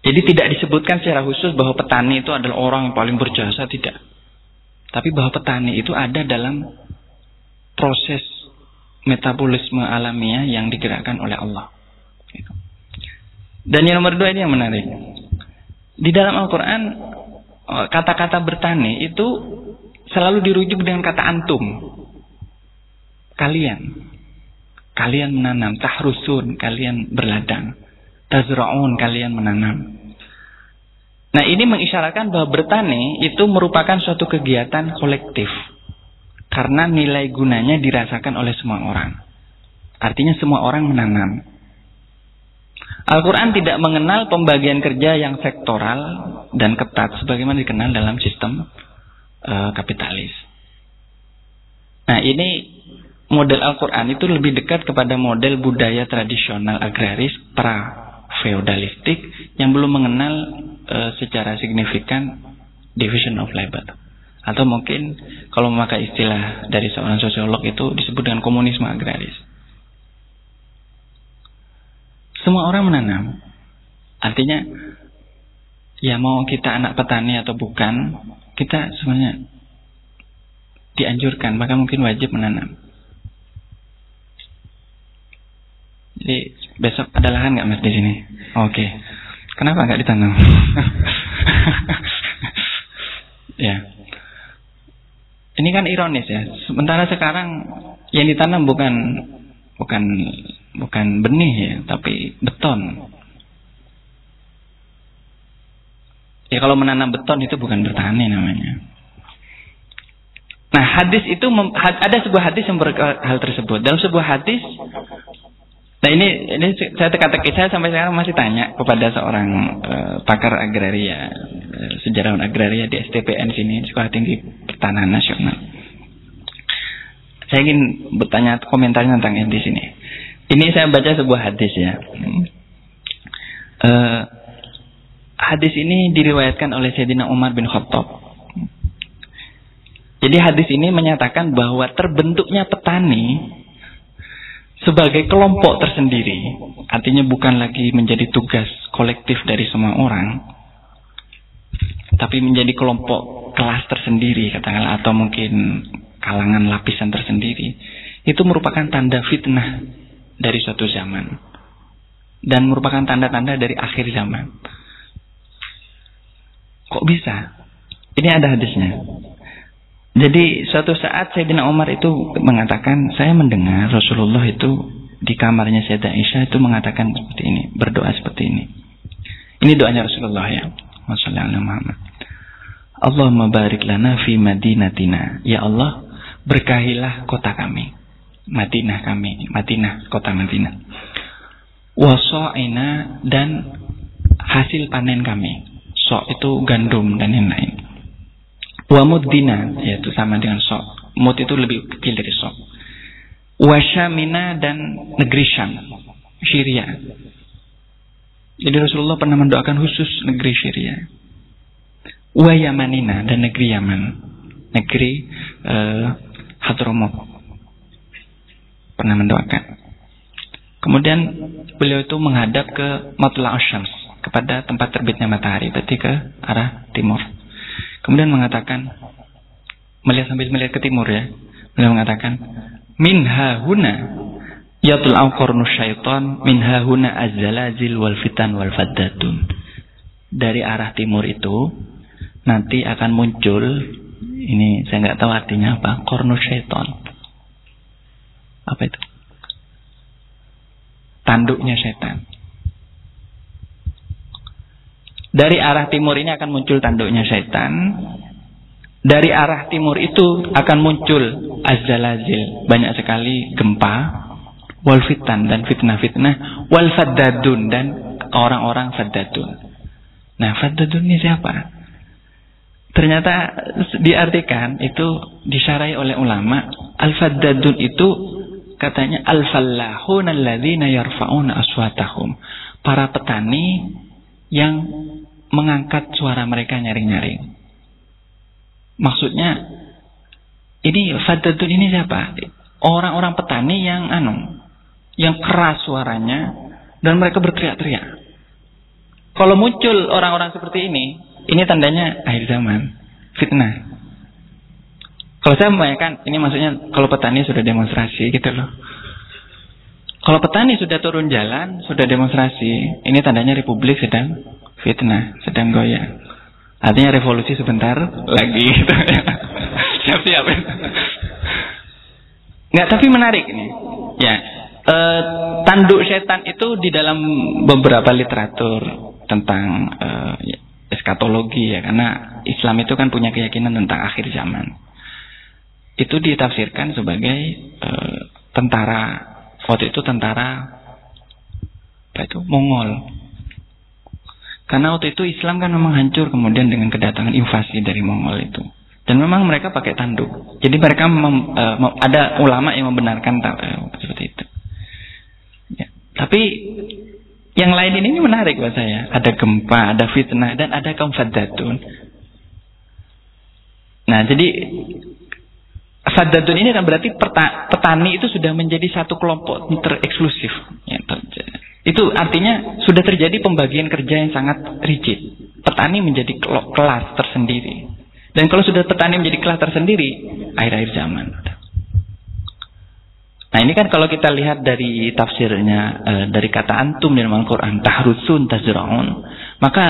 Jadi tidak disebutkan secara khusus bahwa petani itu adalah orang yang paling berjasa tidak. Tapi bahwa petani itu ada dalam proses metabolisme alamiah yang digerakkan oleh Allah. Gitu. Dan yang nomor dua ini yang menarik. Di dalam Al-Quran, oh, kata-kata bertani itu selalu dirujuk dengan kata antum. Kalian. Kalian menanam. Tahrusun, kalian berladang. Tazra'un, kalian menanam. Nah ini mengisyaratkan bahwa bertani itu merupakan suatu kegiatan kolektif. Karena nilai gunanya dirasakan oleh semua orang. Artinya semua orang menanam. Al-Quran tidak mengenal pembagian kerja yang sektoral dan ketat sebagaimana dikenal dalam sistem uh, kapitalis. Nah ini model Al-Quran itu lebih dekat kepada model budaya tradisional agraris pra feodalistik yang belum mengenal uh, secara signifikan division of labor. Atau mungkin kalau memakai istilah dari seorang sosiolog itu disebut dengan komunisme agraris. Semua orang menanam. Artinya, ya mau kita anak petani atau bukan, kita sebenarnya dianjurkan, bahkan mungkin wajib menanam. Jadi besok ada lahan nggak mas di sini? Oke. Okay. Kenapa nggak ditanam? ya. Ini kan ironis ya. Sementara sekarang yang ditanam bukan bukan bukan benih ya, tapi beton. Ya kalau menanam beton itu bukan bertani namanya. Nah hadis itu ada sebuah hadis yang berkata hal tersebut. Dalam sebuah hadis, nah ini ini saya teka-teki saya sampai sekarang masih tanya kepada seorang uh, pakar agraria, uh, sejarawan agraria di STPN sini Sekolah Tinggi Pertanahan Nasional. Saya ingin bertanya komentarnya tentang ini di sini. Ini saya baca sebuah hadis ya. Uh, hadis ini diriwayatkan oleh Sayyidina Umar bin Khattab. Jadi hadis ini menyatakan bahwa terbentuknya petani sebagai kelompok tersendiri. Artinya bukan lagi menjadi tugas kolektif dari semua orang. Tapi menjadi kelompok kelas tersendiri katakanlah atau mungkin kalangan lapisan tersendiri. Itu merupakan tanda fitnah dari suatu zaman dan merupakan tanda-tanda dari akhir zaman. Kok bisa? Ini ada hadisnya. Jadi suatu saat Sayyidina Umar itu mengatakan, saya mendengar Rasulullah itu di kamarnya Sayyidah Aisyah itu mengatakan seperti ini, berdoa seperti ini. Ini doanya Rasulullah ya. Allahumma barik lana fi madinatina. Ya Allah, berkahilah kota kami. Madinah kami, Madinah, kota Madinah. Waso'ina dan hasil panen kami. So itu gandum dan lain-lain. Wamuddina, yaitu sama dengan so. Mud itu lebih kecil dari so. Wasyamina dan negeri Syam, Syria. Jadi Rasulullah pernah mendoakan khusus negeri Syria. Wayamanina dan negeri Yaman. Negeri uh, Hadramut pernah mendoakan. Kemudian beliau itu menghadap ke Matla Asyams, kepada tempat terbitnya matahari, berarti ke arah timur. Kemudian mengatakan, melihat sambil melihat ke timur ya, beliau mengatakan, Minha huna yatul awqarnu syaitan, minha huna azzalazil wal fitan wal faddatun. Dari arah timur itu, nanti akan muncul, ini saya nggak tahu artinya apa, kornu syaitan apa itu? Tanduknya setan. Dari arah timur ini akan muncul tanduknya setan. Dari arah timur itu akan muncul azalazil. Banyak sekali gempa. Wal fitan dan fitnah-fitnah. Wal faddadun dan orang-orang faddadun. Nah faddadun ini siapa? Ternyata diartikan itu disarai oleh ulama. Al-faddadun itu Katanya al-fallahun alladzina yarfa'una aswatahum. Para petani yang mengangkat suara mereka nyaring-nyaring. Maksudnya ini fadadun ini siapa? Orang-orang petani yang anu, yang keras suaranya dan mereka berteriak-teriak. Kalau muncul orang-orang seperti ini, ini tandanya akhir zaman, fitnah. Kalau saya membayangkan, ini maksudnya kalau petani sudah demonstrasi gitu loh. Kalau petani sudah turun jalan, sudah demonstrasi, ini tandanya republik sedang fitnah, sedang goyang. Artinya revolusi sebentar lagi gitu. Siap-siap. Nggak, tapi menarik ini. Ya, e, tanduk setan itu di dalam beberapa literatur tentang e, eskatologi ya, karena Islam itu kan punya keyakinan tentang akhir zaman itu ditafsirkan sebagai e, tentara. Waktu itu tentara apa itu? Mongol. Karena waktu itu Islam kan memang hancur kemudian dengan kedatangan invasi dari Mongol itu. Dan memang mereka pakai tanduk. Jadi mereka mem, e, ada ulama yang membenarkan e, seperti itu. Ya. tapi yang lain ini menarik buat saya. Ada gempa ada fitnah dan ada kaum fadatun nah jadi Sadadun ini kan berarti petani itu sudah menjadi satu kelompok tereksklusif. Ya, itu artinya sudah terjadi pembagian kerja yang sangat rigid. Petani menjadi kelas tersendiri. Dan kalau sudah petani menjadi kelas tersendiri, akhir-akhir zaman. Nah ini kan kalau kita lihat dari tafsirnya, eh, dari kata antum dalam Al-Quran, tahrusun tazra'un, maka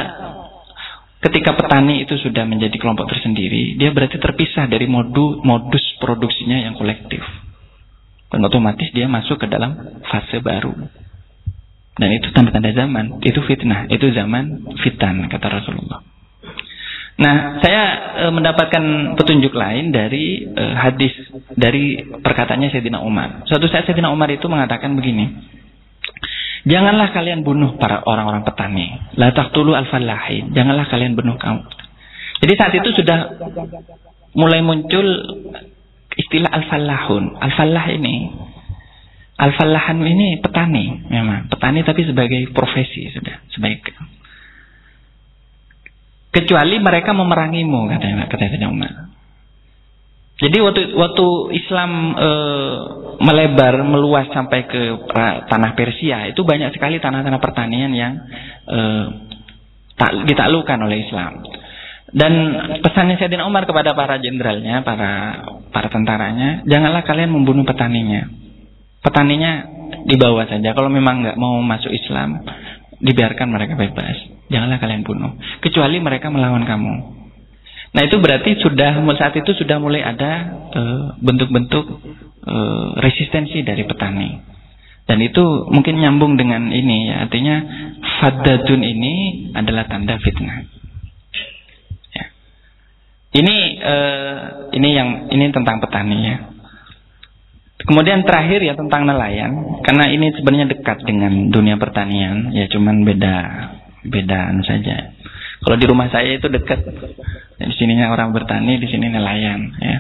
Ketika petani itu sudah menjadi kelompok tersendiri, dia berarti terpisah dari modu, modus produksinya yang kolektif. Dan otomatis dia masuk ke dalam fase baru. Dan itu tanda-tanda zaman, itu fitnah, itu zaman fitan kata Rasulullah. Nah, saya e, mendapatkan petunjuk lain dari e, hadis dari perkataannya Sayyidina Umar. Suatu saat Sayyidina Umar itu mengatakan begini. Janganlah kalian bunuh para orang-orang petani. La taqtulu al-fallahin. Janganlah kalian bunuh kaum. Jadi saat itu sudah mulai muncul istilah al-fallahun. Al-fallah ini Al-fallahan ini petani memang, petani tapi sebagai profesi sudah, sebagai kecuali mereka memerangimu katanya katanya Umar. Jadi waktu waktu Islam e, melebar meluas sampai ke tanah Persia itu banyak sekali tanah-tanah pertanian yang e, tak, ditaklukkan oleh Islam. Dan pesannya Sayyidina Umar kepada para jenderalnya, para para tentaranya, janganlah kalian membunuh petaninya. Petaninya dibawa saja. Kalau memang nggak mau masuk Islam, dibiarkan mereka bebas. Janganlah kalian bunuh. Kecuali mereka melawan kamu. Nah itu berarti sudah saat itu sudah mulai ada eh, bentuk-bentuk uh, uh, resistensi dari petani. Dan itu mungkin nyambung dengan ini ya, artinya fadadun ini adalah tanda fitnah. Ya. Ini uh, ini yang ini tentang petani ya. Kemudian terakhir ya tentang nelayan, karena ini sebenarnya dekat dengan dunia pertanian, ya cuman beda beda anu saja. Kalau di rumah saya itu dekat, di sininya orang bertani, di sini nelayan, ya.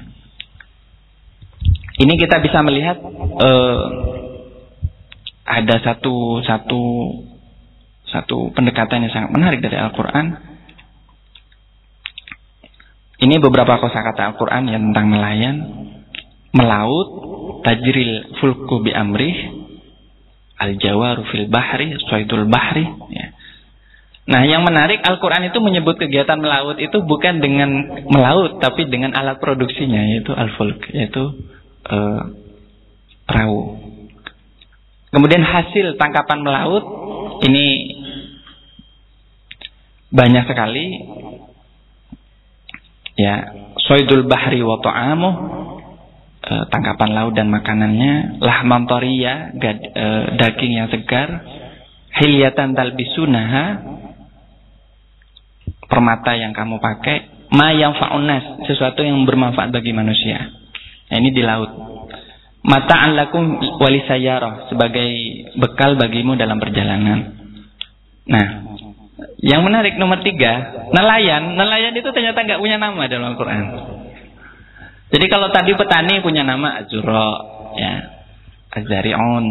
Ini kita bisa melihat uh, ada satu satu satu pendekatan yang sangat menarik dari Al-Quran. Ini beberapa kosakata Al-Quran yang tentang nelayan, melaut, tajril fulku bi amrih, al-jawaru fil bahri, suaidul bahri. Ya. Nah, yang menarik Al-Quran itu menyebut kegiatan melaut itu bukan dengan melaut, tapi dengan alat produksinya, yaitu al-fulk, yaitu uh, perahu. Kemudian hasil tangkapan melaut ini banyak sekali. Ya soidul bahri wa ta'amuh e, tangkapan laut dan makanannya. Lahman tariya e, daging yang segar. Hilyatan talbisunaha permata yang kamu pakai ma yang faunas sesuatu yang bermanfaat bagi manusia nah, ini di laut mata'an lakum walisayarah sebagai bekal bagimu dalam perjalanan. Nah, yang menarik nomor tiga, nelayan. Nelayan itu ternyata nggak punya nama dalam Al-Quran. Jadi kalau tadi petani punya nama Azuro, ya, Azarion.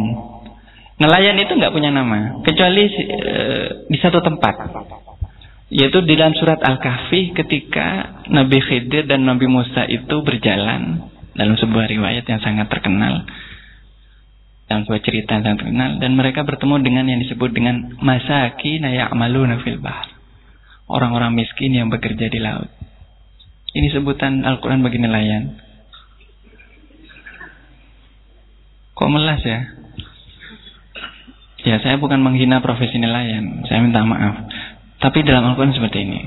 Nelayan itu nggak punya nama, kecuali e, di satu tempat. Yaitu di dalam surat Al-Kahfi ketika Nabi Khidir dan Nabi Musa itu berjalan. Dalam sebuah riwayat yang sangat terkenal. Dalam sebuah cerita yang sangat terkenal. Dan mereka bertemu dengan yang disebut dengan masaki ya'maluna fil bahr. Orang-orang miskin yang bekerja di laut. Ini sebutan Al-Quran bagi nelayan. Kok melas ya? Ya saya bukan menghina profesi nelayan. Saya minta maaf tapi dalam Al-Quran seperti ini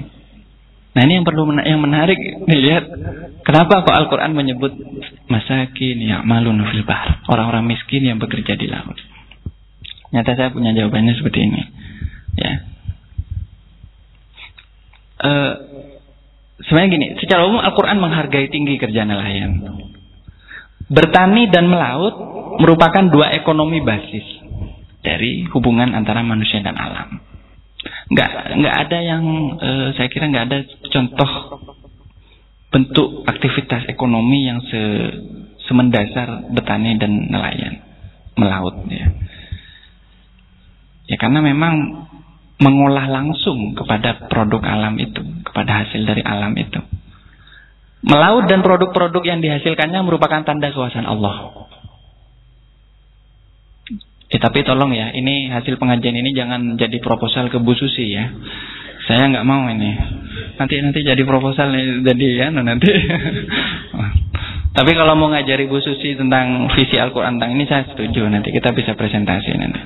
Nah ini yang perlu yang menarik dilihat kenapa kok Al-Quran menyebut masakin ya malun fil orang-orang miskin yang bekerja di laut. Nyata saya punya jawabannya seperti ini. Ya. Uh, sebenarnya gini, secara umum Al-Quran menghargai tinggi kerja nelayan. Bertani dan melaut merupakan dua ekonomi basis dari hubungan antara manusia dan alam nggak nggak ada yang uh, saya kira nggak ada contoh bentuk aktivitas ekonomi yang se semendasar petani dan nelayan melaut ya. Ya karena memang mengolah langsung kepada produk alam itu kepada hasil dari alam itu. Melaut dan produk-produk yang dihasilkannya merupakan tanda kekuasaan Allah Eh, tapi tolong ya, ini hasil pengajian ini jangan jadi proposal ke Bu Susi ya. Saya nggak mau ini. Nanti nanti jadi proposal jadi ya nanti. tapi kalau mau ngajari Bu Susi tentang visi Al-Qur'an tentang ini saya setuju. Nanti kita bisa presentasi nanti.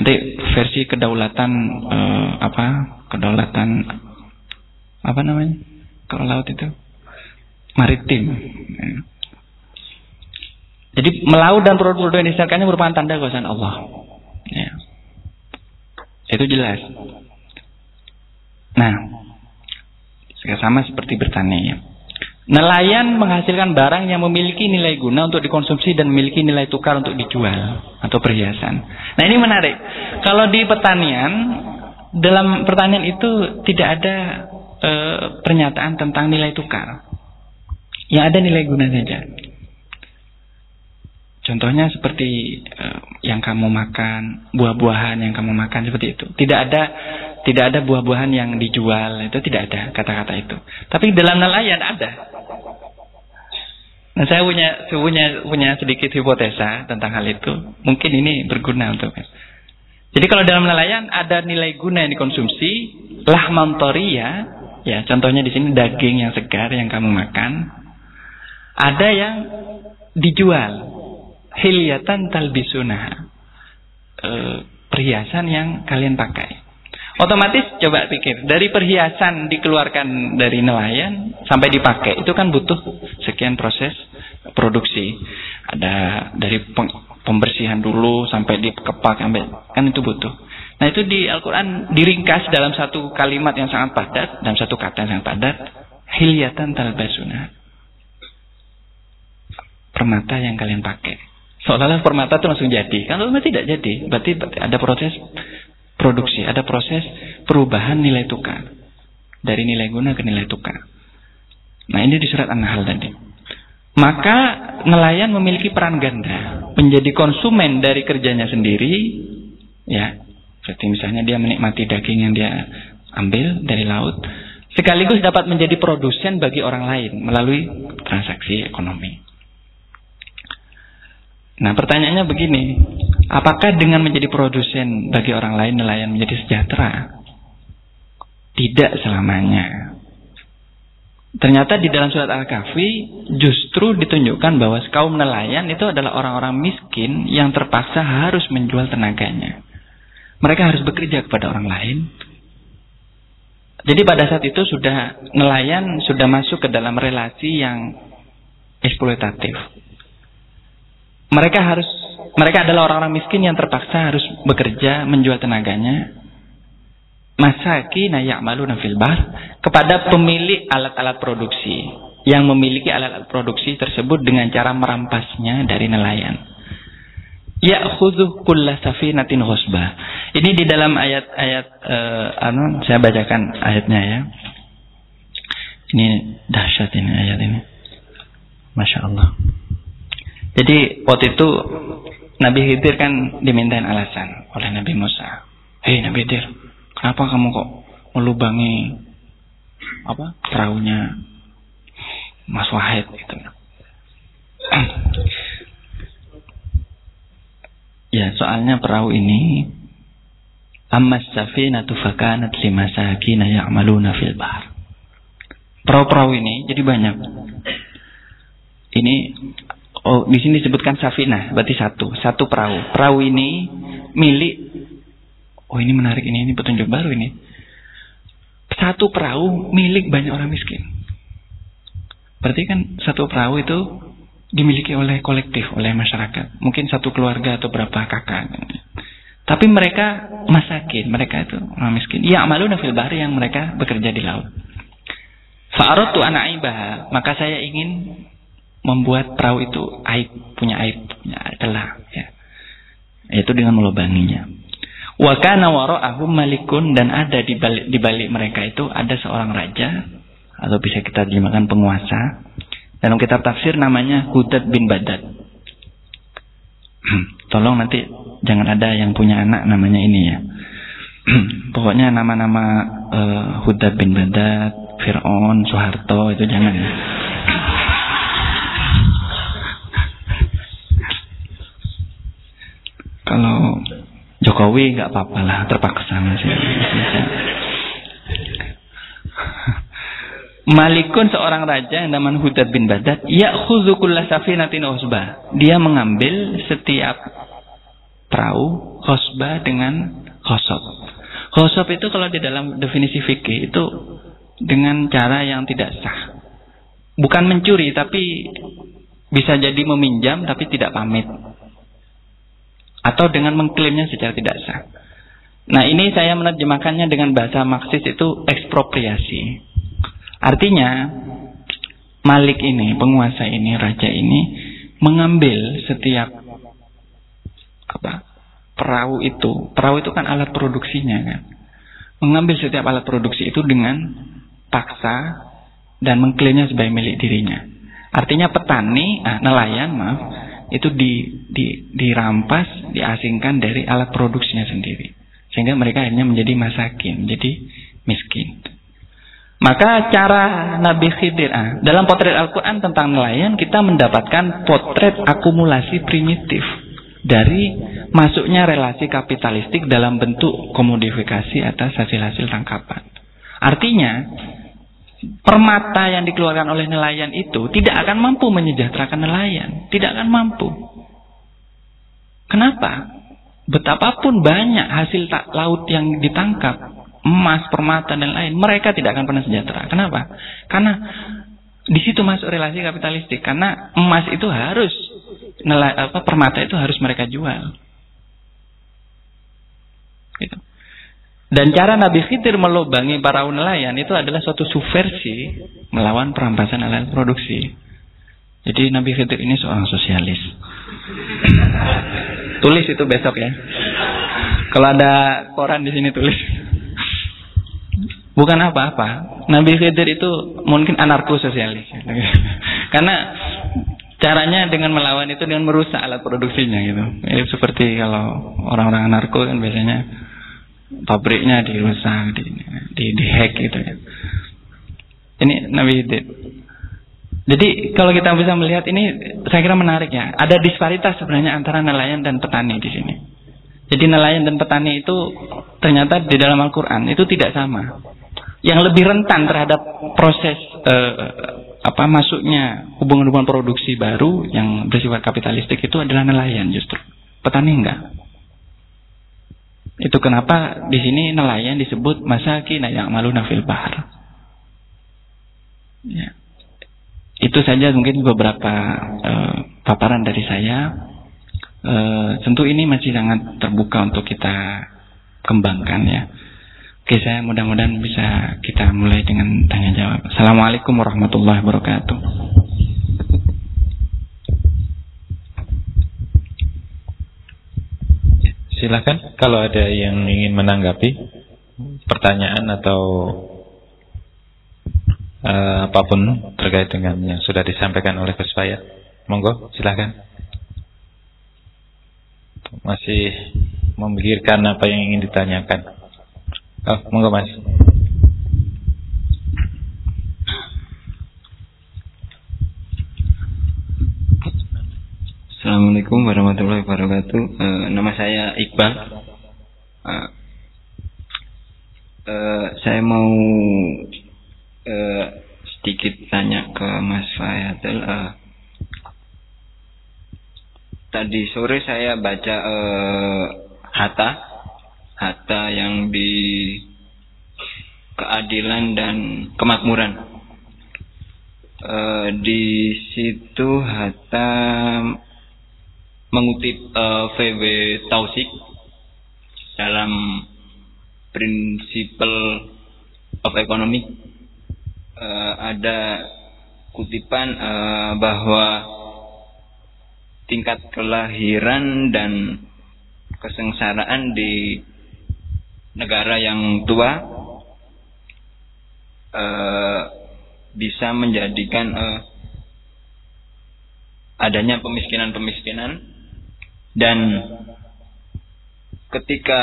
Nanti versi kedaulatan eh, apa? Kedaulatan apa namanya? Kalau laut itu maritim. Jadi melaut dan produk-produk yang dihasilkannya merupakan tanda kekuasaan Allah. Ya. Itu jelas. Nah, sama seperti bertani ya. Nelayan menghasilkan barang yang memiliki nilai guna untuk dikonsumsi dan memiliki nilai tukar untuk dijual atau perhiasan. Nah ini menarik. Kalau di pertanian, dalam pertanian itu tidak ada e, pernyataan tentang nilai tukar. Yang ada nilai guna saja. Contohnya seperti uh, yang kamu makan, buah-buahan yang kamu makan seperti itu. Tidak ada tidak ada buah-buahan yang dijual, itu tidak ada kata-kata itu. Tapi dalam nelayan ada. Nah, saya punya punya punya sedikit hipotesa tentang hal itu. Mungkin ini berguna untuk Jadi kalau dalam nelayan ada nilai guna yang dikonsumsi, lahman ya, ya contohnya di sini daging yang segar yang kamu makan. Ada yang dijual, hilyatan talbisuna e, perhiasan yang kalian pakai. Otomatis coba pikir, dari perhiasan dikeluarkan dari nelayan sampai dipakai itu kan butuh sekian proses produksi. Ada dari pembersihan dulu sampai dikepak sampai kan itu butuh. Nah itu di Al-Quran diringkas dalam satu kalimat yang sangat padat, dalam satu kata yang sangat padat. Hilyatan talbasuna. Permata yang kalian pakai. Seolah-olah permata itu langsung jadi. Kalau memang tidak jadi, berarti, berarti ada proses produksi, ada proses perubahan nilai tukar. Dari nilai guna ke nilai tukar. Nah ini di surat An-Nahl tadi. Maka nelayan memiliki peran ganda. Menjadi konsumen dari kerjanya sendiri. Ya, seperti misalnya dia menikmati daging yang dia ambil dari laut. Sekaligus dapat menjadi produsen bagi orang lain melalui transaksi ekonomi. Nah pertanyaannya begini. Apakah dengan menjadi produsen bagi orang lain nelayan menjadi sejahtera? Tidak selamanya. Ternyata di dalam surat Al-Kahfi justru ditunjukkan bahwa kaum nelayan itu adalah orang-orang miskin yang terpaksa harus menjual tenaganya. Mereka harus bekerja kepada orang lain. Jadi pada saat itu sudah nelayan sudah masuk ke dalam relasi yang eksploitatif. Mereka harus mereka adalah orang-orang miskin yang terpaksa harus bekerja menjual tenaganya. Masaki malu nafil bar kepada pemilik alat-alat produksi yang memiliki alat-alat produksi tersebut dengan cara merampasnya dari nelayan. Ya'khudhu kulla safinatin husbah. Ini di dalam ayat-ayat uh, anu saya bacakan ayatnya ya. Ini dahsyat ini ayat ini. Masya Allah. Jadi waktu itu Nabi Khidir kan dimintain alasan oleh Nabi Musa. Hei Nabi Khidir, kenapa kamu kok melubangi apa perahunya Mas Wahid gitu. Ya, soalnya perahu ini Ammas safinatu fakanat limasakina ya'maluna fil bahr. Perahu-perahu ini jadi banyak. Ini oh di sini disebutkan safina, berarti satu, satu perahu. Perahu ini milik Oh, ini menarik ini, ini petunjuk baru ini. Satu perahu milik banyak orang miskin. Berarti kan satu perahu itu dimiliki oleh kolektif, oleh masyarakat. Mungkin satu keluarga atau berapa kakak. Tapi mereka masakin, mereka itu orang miskin. Ya malu nafil bahri yang mereka bekerja di laut. Fa'aratu ibah, maka saya ingin membuat perahu itu aib, punya aib, punya celah. Ya. Yaitu dengan melubanginya. Wa kana wara'ahum malikun dan ada di balik, di balik mereka itu ada seorang raja atau bisa kita terjemahkan penguasa dalam kitab tafsir namanya Hudad bin Badad. Tolong nanti jangan ada yang punya anak namanya ini ya. Pokoknya nama-nama uh, Hudad bin Badad, Fir'aun, Soeharto itu jangan ya. Kalau Jokowi nggak apa-apa lah, terpaksa masih. Malikun seorang raja yang namanya Hudad bin Badad, ya safinatin usbah. Dia mengambil setiap perahu khosbah dengan khosob. Khosob itu kalau di dalam definisi fikih itu dengan cara yang tidak sah. Bukan mencuri tapi bisa jadi meminjam tapi tidak pamit. Atau dengan mengklaimnya secara tidak sah. Nah ini saya menerjemahkannya dengan bahasa Marxis itu ekspropriasi. Artinya Malik ini, penguasa ini, raja ini mengambil setiap apa perahu itu. Perahu itu kan alat produksinya kan. Mengambil setiap alat produksi itu dengan paksa dan mengklaimnya sebagai milik dirinya. Artinya petani, ah, nelayan maaf, itu di, di, dirampas, diasingkan dari alat produksinya sendiri. Sehingga mereka akhirnya menjadi masakin, jadi miskin. Maka cara Nabi Khidir, ah, dalam potret Al-Quran tentang nelayan, kita mendapatkan potret akumulasi primitif dari masuknya relasi kapitalistik dalam bentuk komodifikasi atas hasil-hasil tangkapan. Artinya, permata yang dikeluarkan oleh nelayan itu tidak akan mampu menyejahterakan nelayan. Tidak akan mampu. Kenapa? Betapapun banyak hasil laut yang ditangkap, emas, permata dan lain, mereka tidak akan pernah sejahtera. Kenapa? Karena di situ masuk relasi kapitalistik. Karena emas itu harus nela, apa permata itu harus mereka jual. Gitu. Dan cara Nabi Khidir melubangi para nelayan itu adalah suatu subversi melawan perampasan alat produksi. Jadi Nabi Khidir ini seorang sosialis. tulis itu besok ya. Kalau ada koran di sini tulis. Bukan apa-apa. Nabi Khidir itu mungkin anarko sosialis. Karena caranya dengan melawan itu dengan merusak alat produksinya gitu. Ini seperti kalau orang-orang anarko kan biasanya pabriknya dirusak, di, di, di hack gitu ya. Ini Nabi Hidayat. Jadi kalau kita bisa melihat ini saya kira menarik ya. Ada disparitas sebenarnya antara nelayan dan petani di sini. Jadi nelayan dan petani itu ternyata di dalam Al-Qur'an itu tidak sama. Yang lebih rentan terhadap proses eh, apa masuknya hubungan-hubungan produksi baru yang bersifat kapitalistik itu adalah nelayan justru. Petani enggak. Itu kenapa di sini nelayan disebut masakin yang malu nafil bahar. Ya. Itu saja mungkin beberapa uh, paparan dari saya. Uh, tentu ini masih sangat terbuka untuk kita kembangkan ya. Oke, saya mudah-mudahan bisa kita mulai dengan tanya jawab. Assalamualaikum warahmatullahi wabarakatuh. Silahkan kalau ada yang ingin menanggapi pertanyaan atau uh, apa pun terkait dengan yang sudah disampaikan oleh Gus Monggo, silahkan. Masih memikirkan apa yang ingin ditanyakan. Oh, monggo Mas. Assalamualaikum warahmatullahi wabarakatuh. Uh, nama saya Iqbal. Uh, uh, saya mau uh, sedikit tanya ke Mas Fayatul. Uh, tadi sore saya baca uh, Hatta, Hatta yang di keadilan dan kemakmuran. Uh, di situ Hatta mengutip uh, eh, VW Tausik dalam Principle of Economy uh, ada kutipan uh, bahwa tingkat kelahiran dan kesengsaraan di negara yang tua uh, bisa menjadikan uh, adanya pemiskinan-pemiskinan dan ketika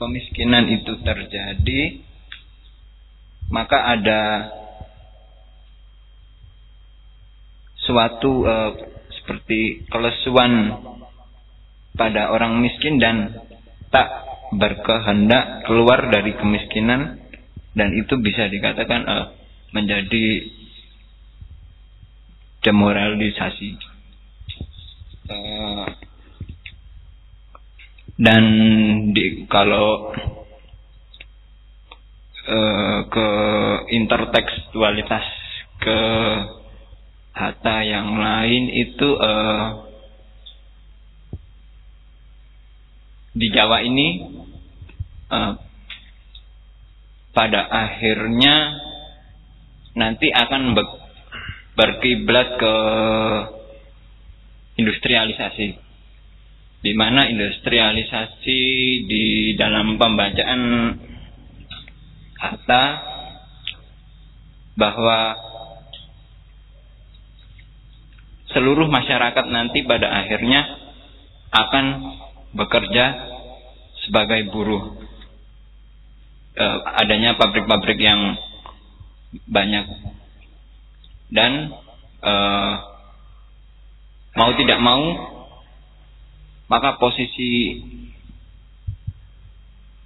pemiskinan itu terjadi, maka ada suatu uh, seperti kelesuan pada orang miskin dan tak berkehendak keluar dari kemiskinan. Dan itu bisa dikatakan uh, menjadi demoralisasi dan di, kalau uh, ke intertekstualitas ke Hatta yang lain itu uh, di Jawa ini uh, pada akhirnya nanti akan berkiblat ke industrialisasi di mana industrialisasi di dalam pembacaan Hatta bahwa seluruh masyarakat nanti pada akhirnya akan bekerja sebagai buruh. E, adanya pabrik-pabrik yang banyak dan e, mau tidak mau maka posisi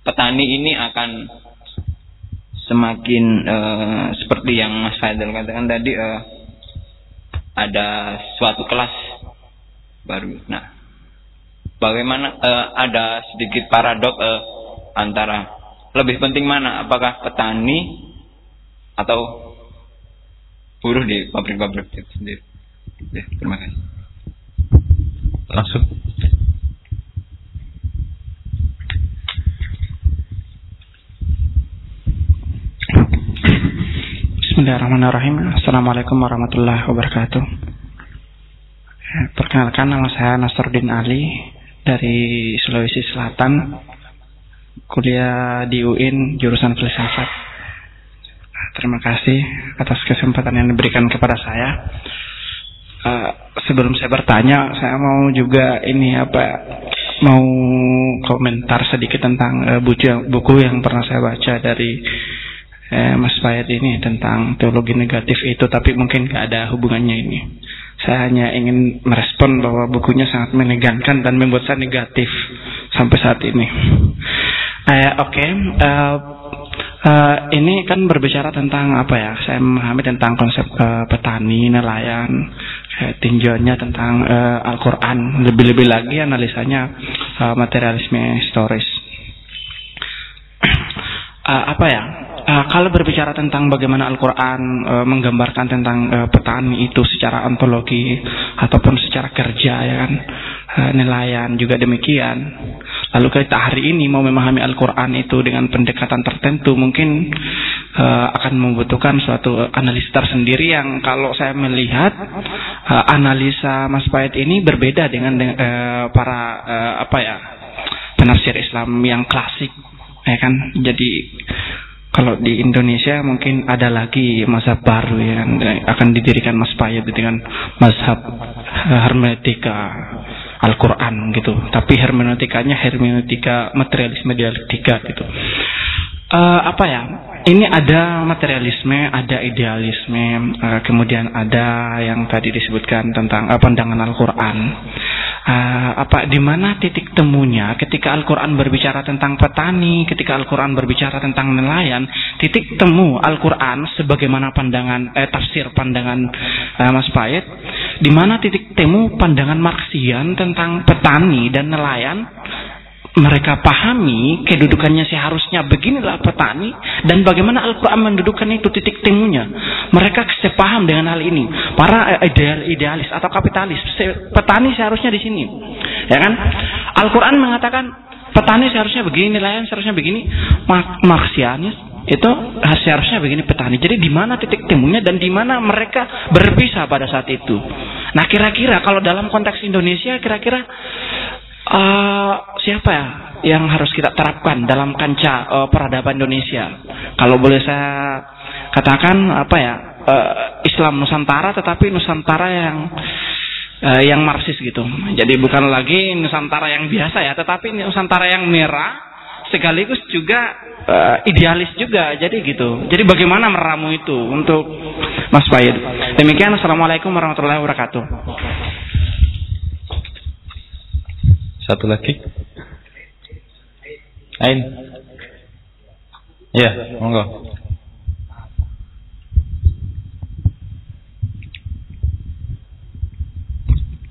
petani ini akan semakin uh, seperti yang Mas Fadil katakan tadi uh, ada suatu kelas baru. Nah, bagaimana uh, ada sedikit paradok uh, antara lebih penting mana apakah petani atau buruh di pabrik-pabrik sendiri. Ya, terima kasih. Langsung. Bismillahirrahmanirrahim. Assalamualaikum warahmatullahi wabarakatuh. Ya, perkenalkan nama saya Nasruddin Ali dari Sulawesi Selatan. Kuliah di UIN jurusan filsafat. Terima kasih atas kesempatan yang diberikan kepada saya. Uh, sebelum saya bertanya, saya mau juga ini apa mau komentar sedikit tentang uh, buku, buku yang pernah saya baca dari eh, Mas Fayad ini tentang teologi negatif itu tapi mungkin gak ada hubungannya ini. Saya hanya ingin merespon bahwa bukunya sangat menegangkan dan membuat saya negatif sampai saat ini. Eh, Oke, okay. uh, uh, ini kan berbicara tentang apa ya? Saya memahami tentang konsep uh, petani, nelayan, uh, tinjauannya tentang uh, Al-Quran. Lebih-lebih lagi analisanya uh, materialisme historis. uh, apa ya? Uh, kalau berbicara tentang bagaimana Al-Quran uh, menggambarkan tentang uh, petani itu secara ontologi ataupun secara kerja ya kan, uh, nelayan juga demikian. Lalu kita hari ini mau memahami Al-Quran itu dengan pendekatan tertentu mungkin uh, akan membutuhkan suatu analisa tersendiri yang kalau saya melihat uh, analisa Mas Pait ini berbeda dengan uh, para uh, apa ya penafsir Islam yang klasik ya kan. Jadi kalau di Indonesia mungkin ada lagi mazhab baru yang akan didirikan Mas Payet dengan mazhab hermeneutika Al-Quran gitu. Tapi hermeneutikanya hermeneutika materialisme dialektika gitu. Uh, apa ya? Ini ada materialisme, ada idealisme, uh, kemudian ada yang tadi disebutkan tentang uh, pandangan Al-Quran. Uh, apa di mana titik temunya? Ketika Al-Qur'an berbicara tentang petani, ketika Al-Qur'an berbicara tentang nelayan, titik temu Al-Qur'an sebagaimana pandangan eh, tafsir pandangan uh, Mas Payet, di mana titik temu pandangan Marxian tentang petani dan nelayan mereka pahami kedudukannya seharusnya beginilah petani dan bagaimana Al-Quran mendudukan itu titik temunya. Mereka sepaham dengan hal ini. Para ideal, idealis atau kapitalis, petani seharusnya di sini. Ya kan? Al-Quran mengatakan petani seharusnya begini, nelayan seharusnya begini. Marxianis itu seharusnya begini petani. Jadi di mana titik temunya dan di mana mereka berpisah pada saat itu. Nah kira-kira kalau dalam konteks Indonesia kira-kira uh, siapa ya yang harus kita terapkan dalam kancah uh, peradaban Indonesia? Kalau boleh saya katakan apa ya uh, Islam Nusantara, tetapi Nusantara yang uh, yang Marxis gitu. Jadi bukan lagi Nusantara yang biasa ya, tetapi Nusantara yang merah sekaligus juga uh, idealis juga. Jadi gitu. Jadi bagaimana meramu itu untuk Mas Bayed? Demikian. Assalamualaikum warahmatullahi wabarakatuh. Satu lagi. Ain. Ya, monggo.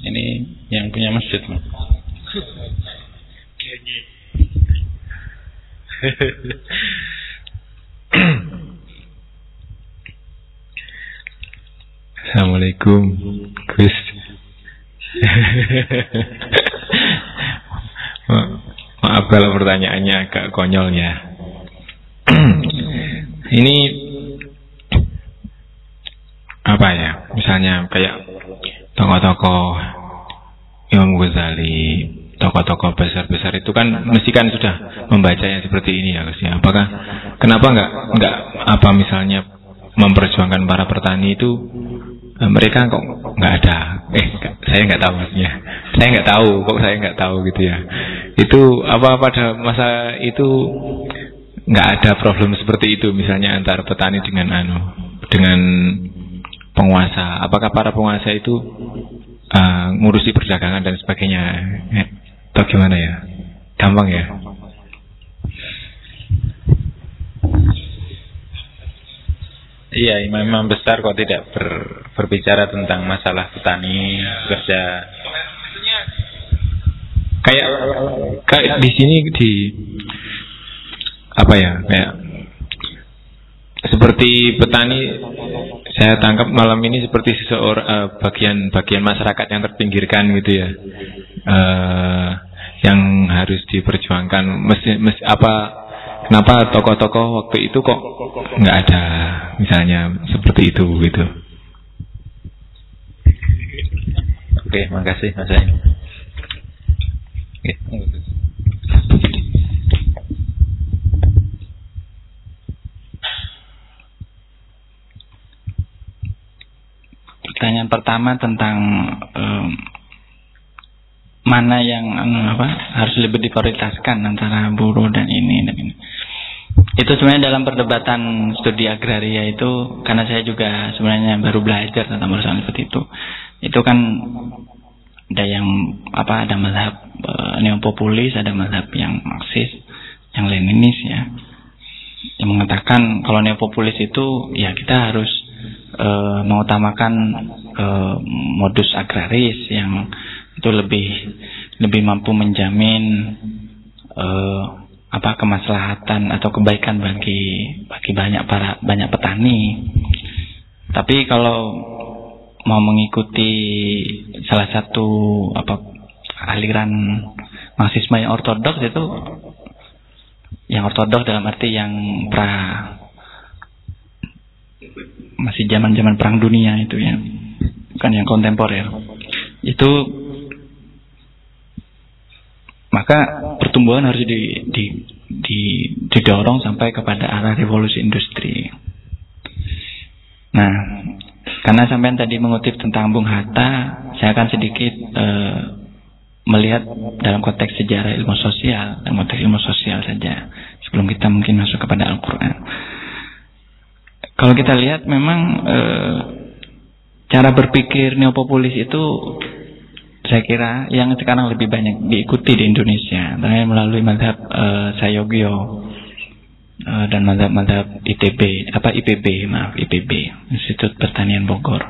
Ini yang punya masjid. Assalamualaikum Gus Maaf kalau pertanyaannya agak konyolnya. Ini apa ya? Misalnya kayak tokoh-tokoh Imam Ghazali, tokoh-tokoh besar-besar itu kan mesti kan sudah membaca yang seperti ini ya Gus ya. Apakah kenapa nggak nggak apa misalnya memperjuangkan para petani itu mereka kok nggak ada. Eh saya nggak tahu maksudnya. Saya nggak tahu kok saya nggak tahu gitu ya. Itu apa pada masa itu nggak ada problem seperti itu misalnya antara petani dengan anu dengan penguasa. Apakah para penguasa itu uh, ngurusi perdagangan dan sebagainya? Eh, atau gimana ya? Gampang ya Iya, imam-imam besar kok tidak ber, berbicara tentang masalah petani kerja. Kayak kayak di sini di apa ya kayak seperti petani saya tangkap malam ini seperti seseorang uh, bagian bagian masyarakat yang terpinggirkan gitu ya. Uh, yang harus diperjuangkan. Mesti, mesti apa kenapa tokoh-tokoh waktu itu kok nggak ada misalnya seperti itu gitu oke makasih mas Oke. Pertanyaan pertama tentang um, mana yang apa harus lebih diprioritaskan antara buruh dan ini dan ini. Itu sebenarnya dalam perdebatan studi agraria itu karena saya juga sebenarnya baru belajar tentang perusahaan seperti itu. Itu kan ada yang apa ada mazhab e, neopopulis, ada mazhab yang marxis, yang leninis ya. Yang mengatakan kalau neopopulis itu ya kita harus e, mengutamakan e, modus agraris yang itu lebih lebih mampu menjamin uh, apa kemaslahatan atau kebaikan bagi bagi banyak para banyak petani. Tapi kalau mau mengikuti salah satu apa aliran mahasiswa yang ortodoks itu yang ortodoks dalam arti yang pra masih zaman-zaman perang dunia itu ya bukan yang kontemporer itu maka pertumbuhan harus di, di, di, didorong sampai kepada arah revolusi industri. Nah, karena sampai tadi mengutip tentang Bung Hatta, saya akan sedikit uh, melihat dalam konteks sejarah ilmu sosial, dalam konteks ilmu sosial saja, sebelum kita mungkin masuk kepada Al-Quran. Kalau kita lihat memang uh, cara berpikir neopopulis itu saya kira yang sekarang lebih banyak diikuti di Indonesia ternyata melalui madhab uh, Sayogyo uh, dan madhab-madhab ITB apa IPB maaf IPB Institut Pertanian Bogor.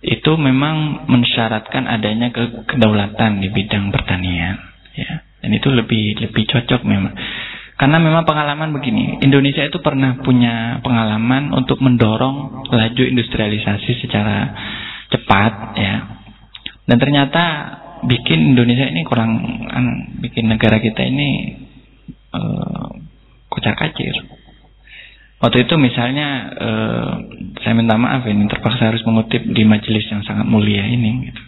Itu memang mensyaratkan adanya ke kedaulatan di bidang pertanian ya. Dan itu lebih lebih cocok memang. Karena memang pengalaman begini Indonesia itu pernah punya pengalaman untuk mendorong laju industrialisasi secara cepat ya dan ternyata bikin Indonesia ini kurang, bikin negara kita ini uh, kocar kacir. Waktu itu misalnya uh, saya minta maaf ini terpaksa harus mengutip di majelis yang sangat mulia ini. Gitu.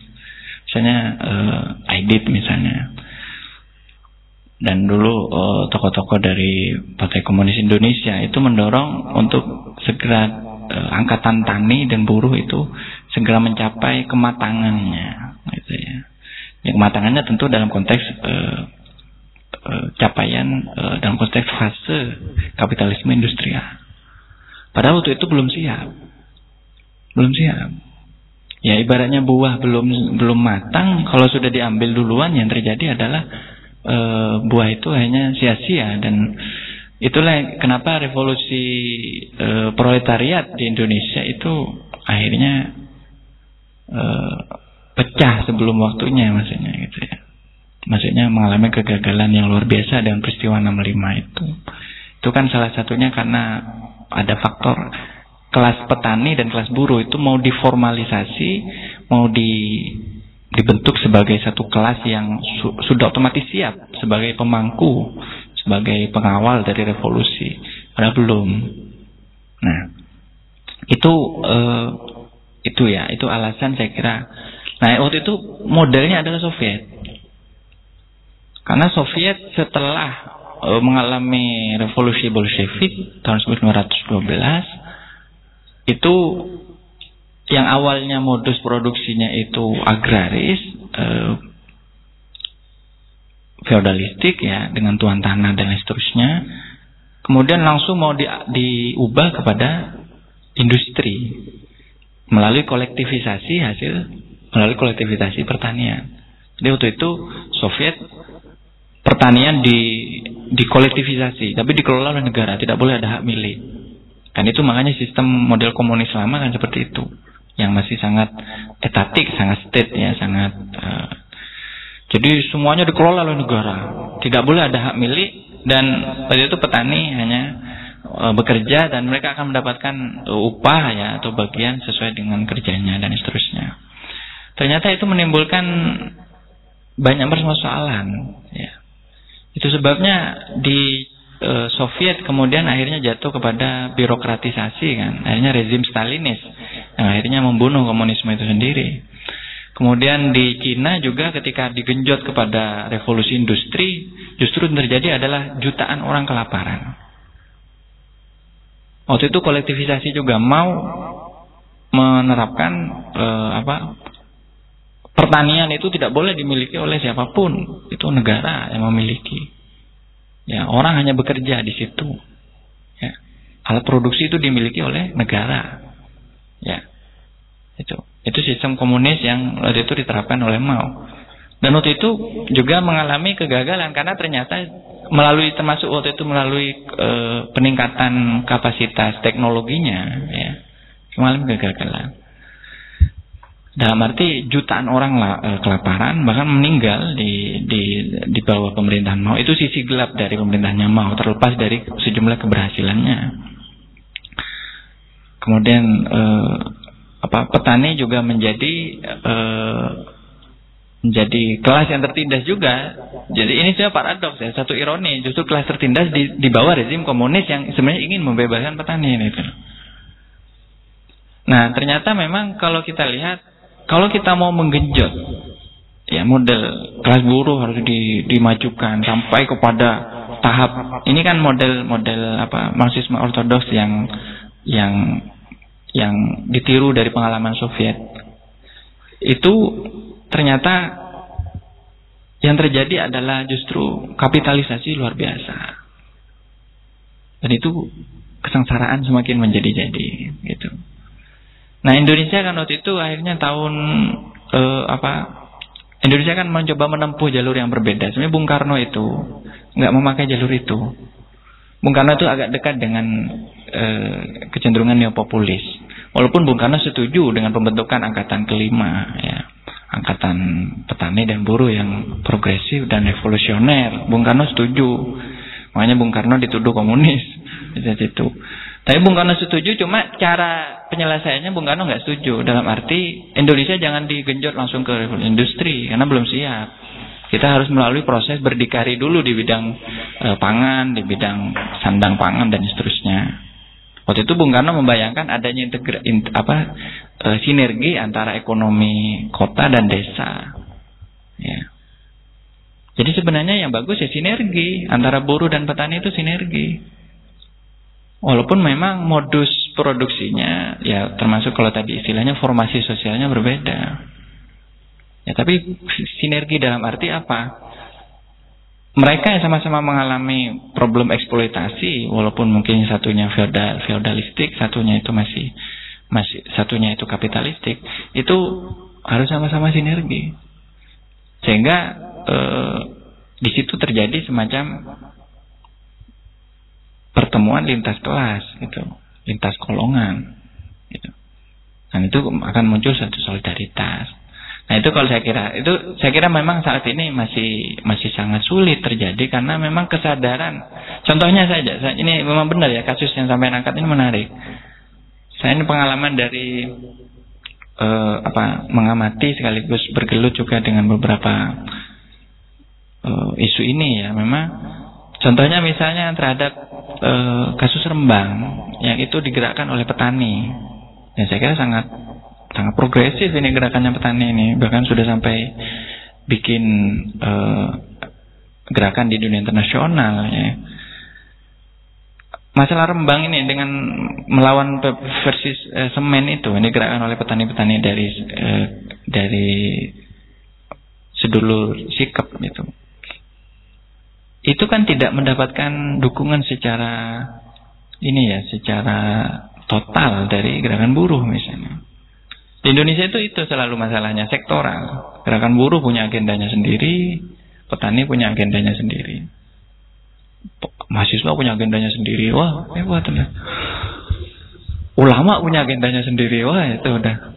Misalnya uh, Aidit misalnya. Dan dulu tokoh-tokoh dari Partai Komunis Indonesia itu mendorong untuk segera angkatan tani dan buruh itu segera mencapai kematangannya gitu ya. Yang kematangannya tentu dalam konteks uh, uh, capaian uh, dalam konteks fase kapitalisme industrial. Padahal waktu itu belum siap, belum siap. Ya ibaratnya buah belum belum matang, kalau sudah diambil duluan yang terjadi adalah e, buah itu hanya sia-sia dan itulah kenapa revolusi e, proletariat di Indonesia itu akhirnya e, pecah sebelum waktunya maksudnya gitu ya. Maksudnya mengalami kegagalan yang luar biasa dengan peristiwa 65 itu. Itu kan salah satunya karena ada faktor kelas petani dan kelas buruh itu mau diformalisasi, mau di dibentuk sebagai satu kelas yang su sudah otomatis siap sebagai pemangku, sebagai pengawal dari revolusi. Padahal belum. Nah, itu uh, itu ya, itu alasan saya kira Nah, waktu itu modelnya adalah Soviet. Karena Soviet setelah uh, mengalami revolusi Bolshevik tahun 1912 itu yang awalnya modus produksinya itu agraris, uh, feodalistik ya dengan tuan tanah dan seterusnya, kemudian langsung mau di, diubah kepada industri melalui kolektivisasi hasil melalui kolektivisasi pertanian. Jadi waktu itu Soviet pertanian di dikolektivisasi, tapi dikelola oleh negara, tidak boleh ada hak milik. Dan itu makanya sistem model komunis lama kan seperti itu, yang masih sangat etatik, sangat state ya, sangat. Uh, jadi semuanya dikelola oleh negara, tidak boleh ada hak milik dan pada itu petani hanya uh, bekerja dan mereka akan mendapatkan upah ya atau bagian sesuai dengan kerjanya dan seterusnya. Ternyata itu menimbulkan banyak persoalan. Ya. Itu sebabnya di e, Soviet kemudian akhirnya jatuh kepada birokratisasi kan, akhirnya rezim Stalinis yang akhirnya membunuh komunisme itu sendiri. Kemudian di Cina juga ketika digenjot kepada revolusi industri, justru terjadi adalah jutaan orang kelaparan. Waktu itu kolektivisasi juga mau menerapkan eh, apa pertanian itu tidak boleh dimiliki oleh siapa pun, itu negara yang memiliki. Ya, orang hanya bekerja di situ. Ya. Alat produksi itu dimiliki oleh negara. Ya. Itu. Itu sistem komunis yang waktu itu diterapkan oleh Mao. Dan waktu itu juga mengalami kegagalan karena ternyata melalui termasuk waktu itu melalui e, peningkatan kapasitas teknologinya ya mengalami kegagalan. Dalam arti jutaan orang lah, e, kelaparan bahkan meninggal di di di bawah pemerintahan Mao itu sisi gelap dari pemerintahnya Mao terlepas dari sejumlah keberhasilannya. Kemudian e, apa petani juga menjadi e, menjadi kelas yang tertindas juga. Jadi ini saya paradoks ya, satu ironi justru kelas tertindas di, di bawah rezim komunis yang sebenarnya ingin membebaskan petani ini. Nah ternyata memang kalau kita lihat kalau kita mau menggenjot ya model kelas buruh harus di, dimajukan sampai kepada tahap. Ini kan model-model apa marxisme ortodoks yang yang yang ditiru dari pengalaman Soviet. Itu ternyata yang terjadi adalah justru kapitalisasi luar biasa. Dan itu kesengsaraan semakin menjadi-jadi gitu Nah Indonesia kan waktu itu akhirnya tahun eh, apa Indonesia kan mencoba menempuh jalur yang berbeda. Sebenarnya Bung Karno itu nggak memakai jalur itu. Bung Karno itu agak dekat dengan eh, kecenderungan neopopulis. Walaupun Bung Karno setuju dengan pembentukan angkatan kelima, ya, angkatan petani dan buruh yang progresif dan revolusioner. Bung Karno setuju. Makanya Bung Karno dituduh komunis di situ. Tapi Bung Karno setuju, cuma cara penyelesaiannya Bung Karno nggak setuju. Dalam arti Indonesia jangan digenjot langsung ke revolusi industri karena belum siap. Kita harus melalui proses berdikari dulu di bidang e, pangan, di bidang sandang pangan dan seterusnya. Waktu itu Bung Karno membayangkan adanya integra, in, apa e, sinergi antara ekonomi kota dan desa. Ya. Jadi sebenarnya yang bagus ya sinergi antara buruh dan petani itu sinergi. Walaupun memang modus produksinya ya termasuk kalau tadi istilahnya formasi sosialnya berbeda. Ya tapi sinergi dalam arti apa? Mereka yang sama-sama mengalami problem eksploitasi walaupun mungkin satunya feodal feodalistik, satunya itu masih masih satunya itu kapitalistik, itu harus sama-sama sinergi. Sehingga eh, di situ terjadi semacam pertemuan lintas kelas gitu, lintas golongan gitu. Dan itu akan muncul satu solidaritas. Nah itu kalau saya kira itu saya kira memang saat ini masih masih sangat sulit terjadi karena memang kesadaran. Contohnya saja, ini memang benar ya kasus yang sampai angkat ini menarik. Saya ini pengalaman dari uh, apa mengamati sekaligus bergelut juga dengan beberapa uh, isu ini ya. Memang contohnya misalnya terhadap e, kasus Rembang yang itu digerakkan oleh petani. Dan saya kira sangat sangat progresif ini gerakannya petani ini, bahkan sudah sampai bikin e, gerakan di dunia internasional ya. Masalah Rembang ini dengan melawan versi e, semen itu ini gerakan oleh petani-petani dari e, dari sedulur sikap itu itu kan tidak mendapatkan dukungan secara ini ya, secara total dari gerakan buruh misalnya. Di Indonesia itu itu selalu masalahnya sektoral. Gerakan buruh punya agendanya sendiri, petani punya agendanya sendiri. Mahasiswa punya agendanya sendiri. Wah, hebat lah. Ulama punya agendanya sendiri. Wah, itu udah.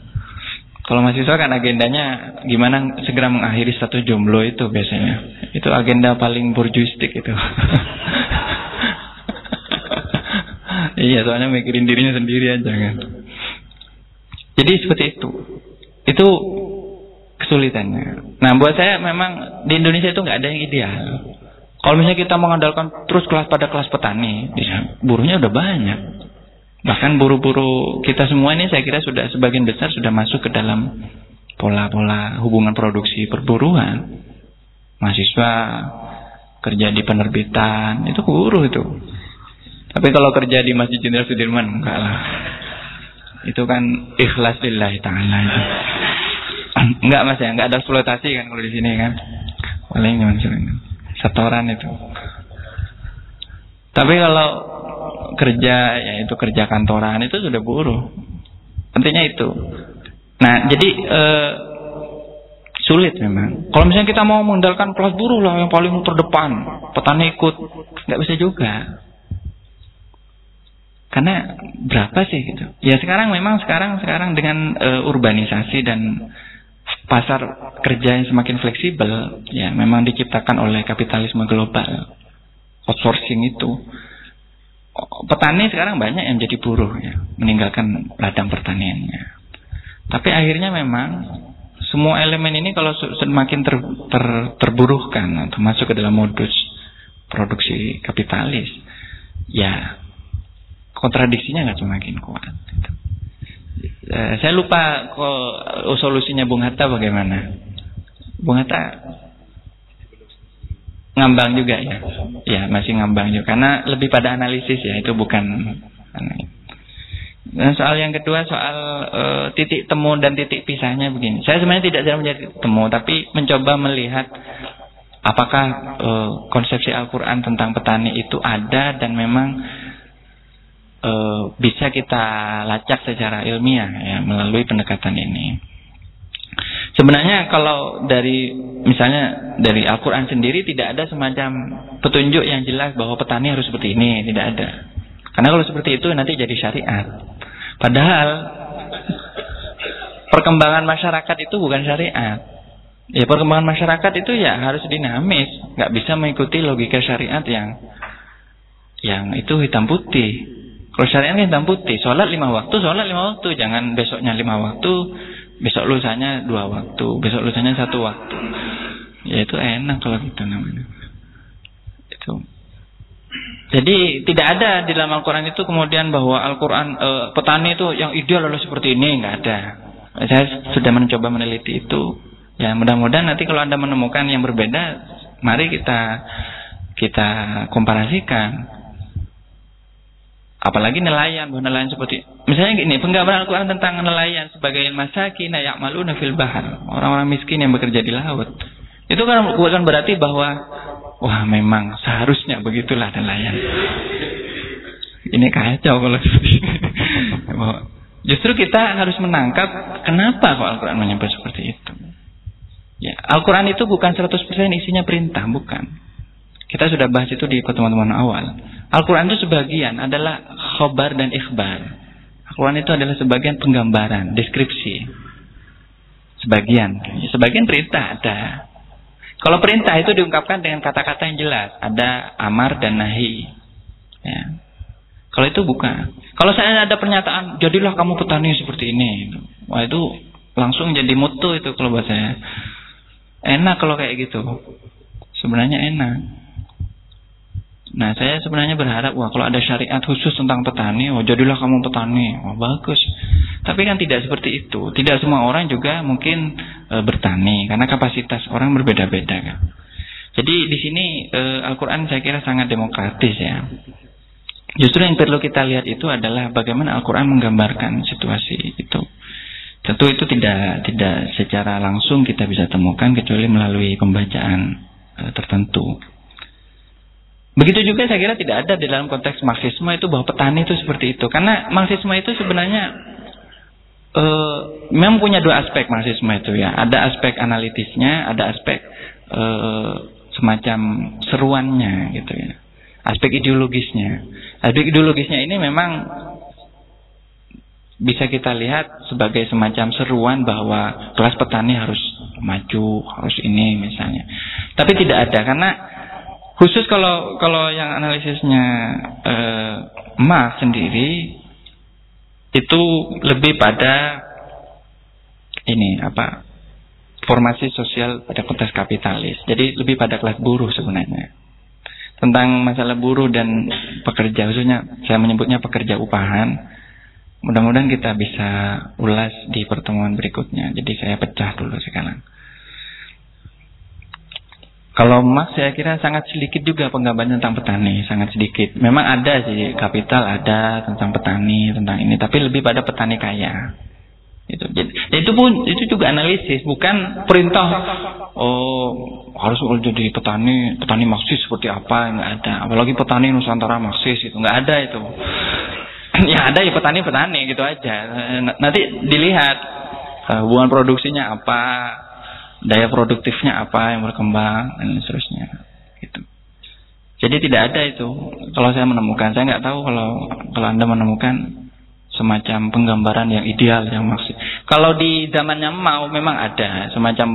Kalau mahasiswa kan agendanya gimana segera mengakhiri satu jomblo itu biasanya. Itu agenda paling burjuistik itu. iya, soalnya mikirin dirinya sendiri aja kan. Jadi seperti itu. Itu kesulitannya. Nah buat saya memang di Indonesia itu nggak ada yang ideal. Kalau misalnya kita mengandalkan terus kelas pada kelas petani, ya, buruhnya udah banyak. Bahkan buru-buru kita semua ini saya kira sudah sebagian besar sudah masuk ke dalam pola-pola hubungan produksi perburuan. Mahasiswa kerja di penerbitan itu buruh itu. Tapi kalau kerja di Masjid Jenderal Sudirman enggak lah. Itu kan ikhlas lillahi taala. Enggak Mas ya, enggak ada eksploitasi kan kalau di sini kan. Paling cuma setoran itu. Tapi kalau kerja ya itu kerja kantoran itu sudah buruh. Pentingnya itu. Nah, jadi eh, sulit memang. Kalau misalnya kita mau mengandalkan kelas buruh lah yang paling terdepan, petani ikut, nggak bisa juga. Karena berapa sih gitu? Ya sekarang memang sekarang sekarang dengan uh, urbanisasi dan pasar kerja yang semakin fleksibel, ya memang diciptakan oleh kapitalisme global, outsourcing itu. Petani sekarang banyak yang jadi buruh ya, meninggalkan ladang pertaniannya. Tapi akhirnya memang semua elemen ini kalau semakin ter, ter, terburuhkan atau masuk ke dalam modus produksi kapitalis, ya kontradiksinya nggak semakin kuat. Eh, saya lupa kok oh, solusinya Bung Hatta bagaimana. Bung Hatta ngambang juga ya, ya masih ngambang juga karena lebih pada analisis ya itu bukan. Nah, soal yang kedua soal uh, titik temu dan titik pisahnya begini. Saya sebenarnya tidak sedang menjadi temu, tapi mencoba melihat apakah uh, konsepsi Al-Quran tentang petani itu ada dan memang e, bisa kita lacak secara ilmiah ya melalui pendekatan ini. Sebenarnya kalau dari misalnya dari Al-Quran sendiri tidak ada semacam petunjuk yang jelas bahwa petani harus seperti ini, tidak ada. Karena kalau seperti itu nanti jadi syariat. Padahal perkembangan masyarakat itu bukan syariat. Ya perkembangan masyarakat itu ya harus dinamis, nggak bisa mengikuti logika syariat yang yang itu hitam putih. Kalau syariat hitam putih, sholat lima waktu, sholat lima waktu, jangan besoknya lima waktu, besok lusanya dua waktu, besok lusanya satu waktu. Ya itu enak kalau gitu namanya. Itu. Jadi tidak ada di dalam Al-Quran itu kemudian bahwa Al-Quran e, petani itu yang ideal adalah seperti ini, nggak ada. Saya sudah mencoba meneliti itu. Ya mudah-mudahan nanti kalau anda menemukan yang berbeda, mari kita kita komparasikan. Apalagi nelayan, bahwa nelayan seperti misalnya gini, penggambaran Al-Qur'an tentang nelayan sebagai masakin ya'maluna fil bahar, orang-orang miskin yang bekerja di laut. Itu kan bukan berarti bahwa wah memang seharusnya begitulah nelayan. Ini kacau kalau Justru kita harus menangkap kenapa kok Al-Quran menyebut seperti itu. Ya, Al-Quran itu bukan 100% isinya perintah, bukan. Kita sudah bahas itu di pertemuan-pertemuan awal. Al-Quran itu sebagian adalah khobar dan ikhbar. Al-Quran itu adalah sebagian penggambaran, deskripsi. Sebagian. Sebagian perintah ada. Kalau perintah itu diungkapkan dengan kata-kata yang jelas. Ada amar dan nahi. Ya. Kalau itu bukan. Kalau saya ada pernyataan, jadilah kamu petani seperti ini. Wah itu langsung jadi mutu itu kalau bahasa saya. Enak kalau kayak gitu. Sebenarnya enak. Nah, saya sebenarnya berharap, wah kalau ada syariat khusus tentang petani, oh jadilah kamu petani, wah bagus. Tapi kan tidak seperti itu. Tidak semua orang juga mungkin e, bertani, karena kapasitas orang berbeda-beda kan. Jadi di sini e, Al-Quran saya kira sangat demokratis ya. Justru yang perlu kita lihat itu adalah bagaimana Al-Quran menggambarkan situasi itu. Tentu itu tidak tidak secara langsung kita bisa temukan kecuali melalui pembacaan e, tertentu. Begitu juga saya kira tidak ada di dalam konteks Marxisme itu bahwa petani itu seperti itu. Karena Marxisme itu sebenarnya e, memang punya dua aspek Marxisme itu ya. Ada aspek analitisnya, ada aspek e, semacam seruannya gitu ya. Aspek ideologisnya. Aspek ideologisnya ini memang bisa kita lihat sebagai semacam seruan bahwa kelas petani harus maju, harus ini misalnya. Tapi tidak ada karena Khusus kalau kalau yang analisisnya eh, Marx sendiri itu lebih pada ini apa formasi sosial pada konteks kapitalis. Jadi lebih pada kelas buruh sebenarnya. Tentang masalah buruh dan pekerja, khususnya saya menyebutnya pekerja upahan. Mudah-mudahan kita bisa ulas di pertemuan berikutnya. Jadi saya pecah dulu sekarang. Kalau emas saya kira sangat sedikit juga penggambaran tentang petani, sangat sedikit. Memang ada sih kapital ada tentang petani, tentang ini, tapi lebih pada petani kaya. Itu. Jadi, itu pun itu juga analisis, bukan perintah oh harus jadi petani, petani Marxis seperti apa, enggak ada. Apalagi petani Nusantara Marxis itu enggak ada itu. ya ada ya petani-petani gitu aja. Nanti dilihat eh, hubungan produksinya apa, daya produktifnya apa yang berkembang dan seterusnya gitu. Jadi tidak ada itu. Kalau saya menemukan, saya nggak tahu kalau kalau anda menemukan semacam penggambaran yang ideal yang maksud. Kalau di zamannya mau memang ada semacam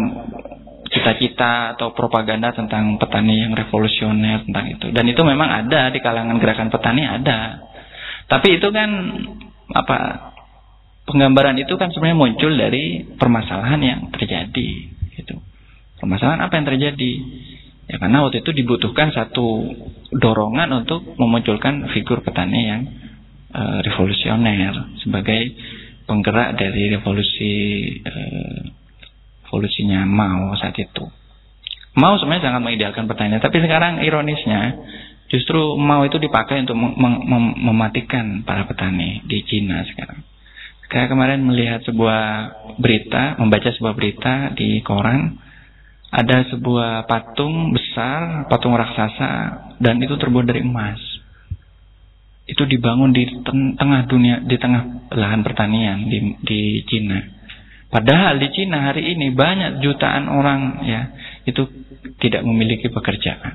cita-cita atau propaganda tentang petani yang revolusioner tentang itu. Dan itu memang ada di kalangan gerakan petani ada. Tapi itu kan apa penggambaran itu kan sebenarnya muncul dari permasalahan yang terjadi Gitu. Permasalahan apa yang terjadi? Ya karena waktu itu dibutuhkan satu dorongan untuk memunculkan figur petani yang e, revolusioner sebagai penggerak dari revolusi e, revolusinya Mao saat itu. Mao sebenarnya sangat mengidealkan petani, tapi sekarang ironisnya justru Mao itu dipakai untuk mem mem mematikan para petani di Cina sekarang. Saya kemarin melihat sebuah berita, membaca sebuah berita di koran, ada sebuah patung besar, patung raksasa, dan itu terbuat dari emas. Itu dibangun di tengah dunia, di tengah lahan pertanian di, di Cina. Padahal di Cina hari ini banyak jutaan orang ya itu tidak memiliki pekerjaan.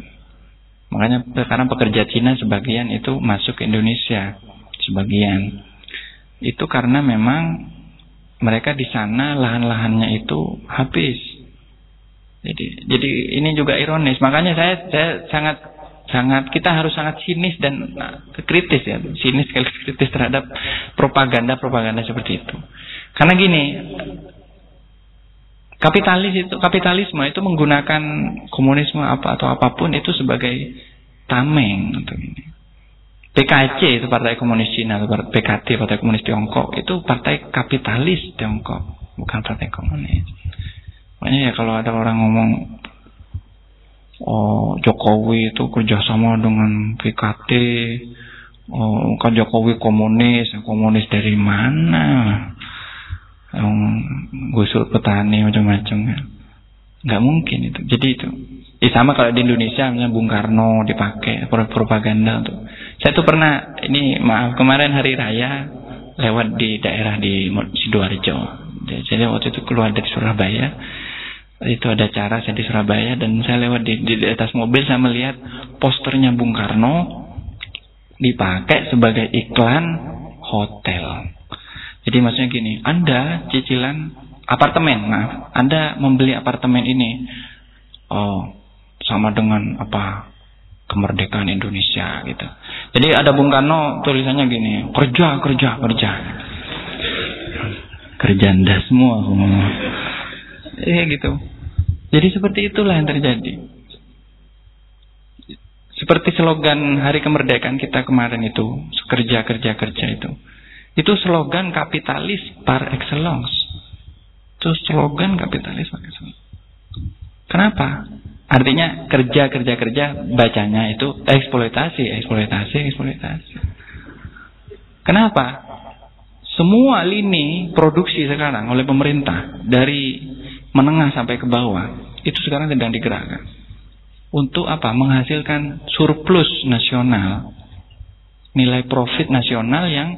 Makanya sekarang pekerja Cina sebagian itu masuk ke Indonesia, sebagian itu karena memang mereka di sana lahan-lahannya itu habis. Jadi jadi ini juga ironis. Makanya saya saya sangat sangat kita harus sangat sinis dan nah, kritis ya, sinis sekali kritis terhadap propaganda-propaganda seperti itu. Karena gini, kapitalis itu kapitalisme itu menggunakan komunisme apa atau apa pun itu sebagai tameng untuk ini. PKC itu Partai Komunis Cina, PKT Partai Komunis Tiongkok itu partai kapitalis Tiongkok, bukan partai komunis. Makanya ya kalau ada orang ngomong oh Jokowi itu kerjasama dengan PKT, oh kan Jokowi komunis, komunis dari mana? Yang gusur petani macam-macam kan. Nggak mungkin itu. Jadi itu. Ya sama kalau di Indonesia misalnya Bung Karno dipakai propaganda untuk saya tuh pernah ini maaf kemarin hari raya lewat di daerah di sidoarjo. Jadi waktu itu keluar dari Surabaya itu ada cara saya di Surabaya dan saya lewat di, di, di atas mobil saya melihat posternya Bung Karno dipakai sebagai iklan hotel. Jadi maksudnya gini, Anda cicilan apartemen, maaf, Anda membeli apartemen ini, oh sama dengan apa kemerdekaan Indonesia gitu. Jadi ada Bung Karno tulisannya gini, kerja, kerja, kerja. Kerja anda semua. Eh gitu. Jadi seperti itulah yang terjadi. Seperti slogan hari kemerdekaan kita kemarin itu, kerja, kerja, kerja itu. Itu slogan kapitalis par excellence. Itu slogan kapitalis par excellence. Kenapa? Artinya kerja kerja kerja bacanya itu eksploitasi, eksploitasi, eksploitasi. Kenapa? Semua lini produksi sekarang oleh pemerintah dari menengah sampai ke bawah itu sekarang sedang digerakkan. Untuk apa? Menghasilkan surplus nasional, nilai profit nasional yang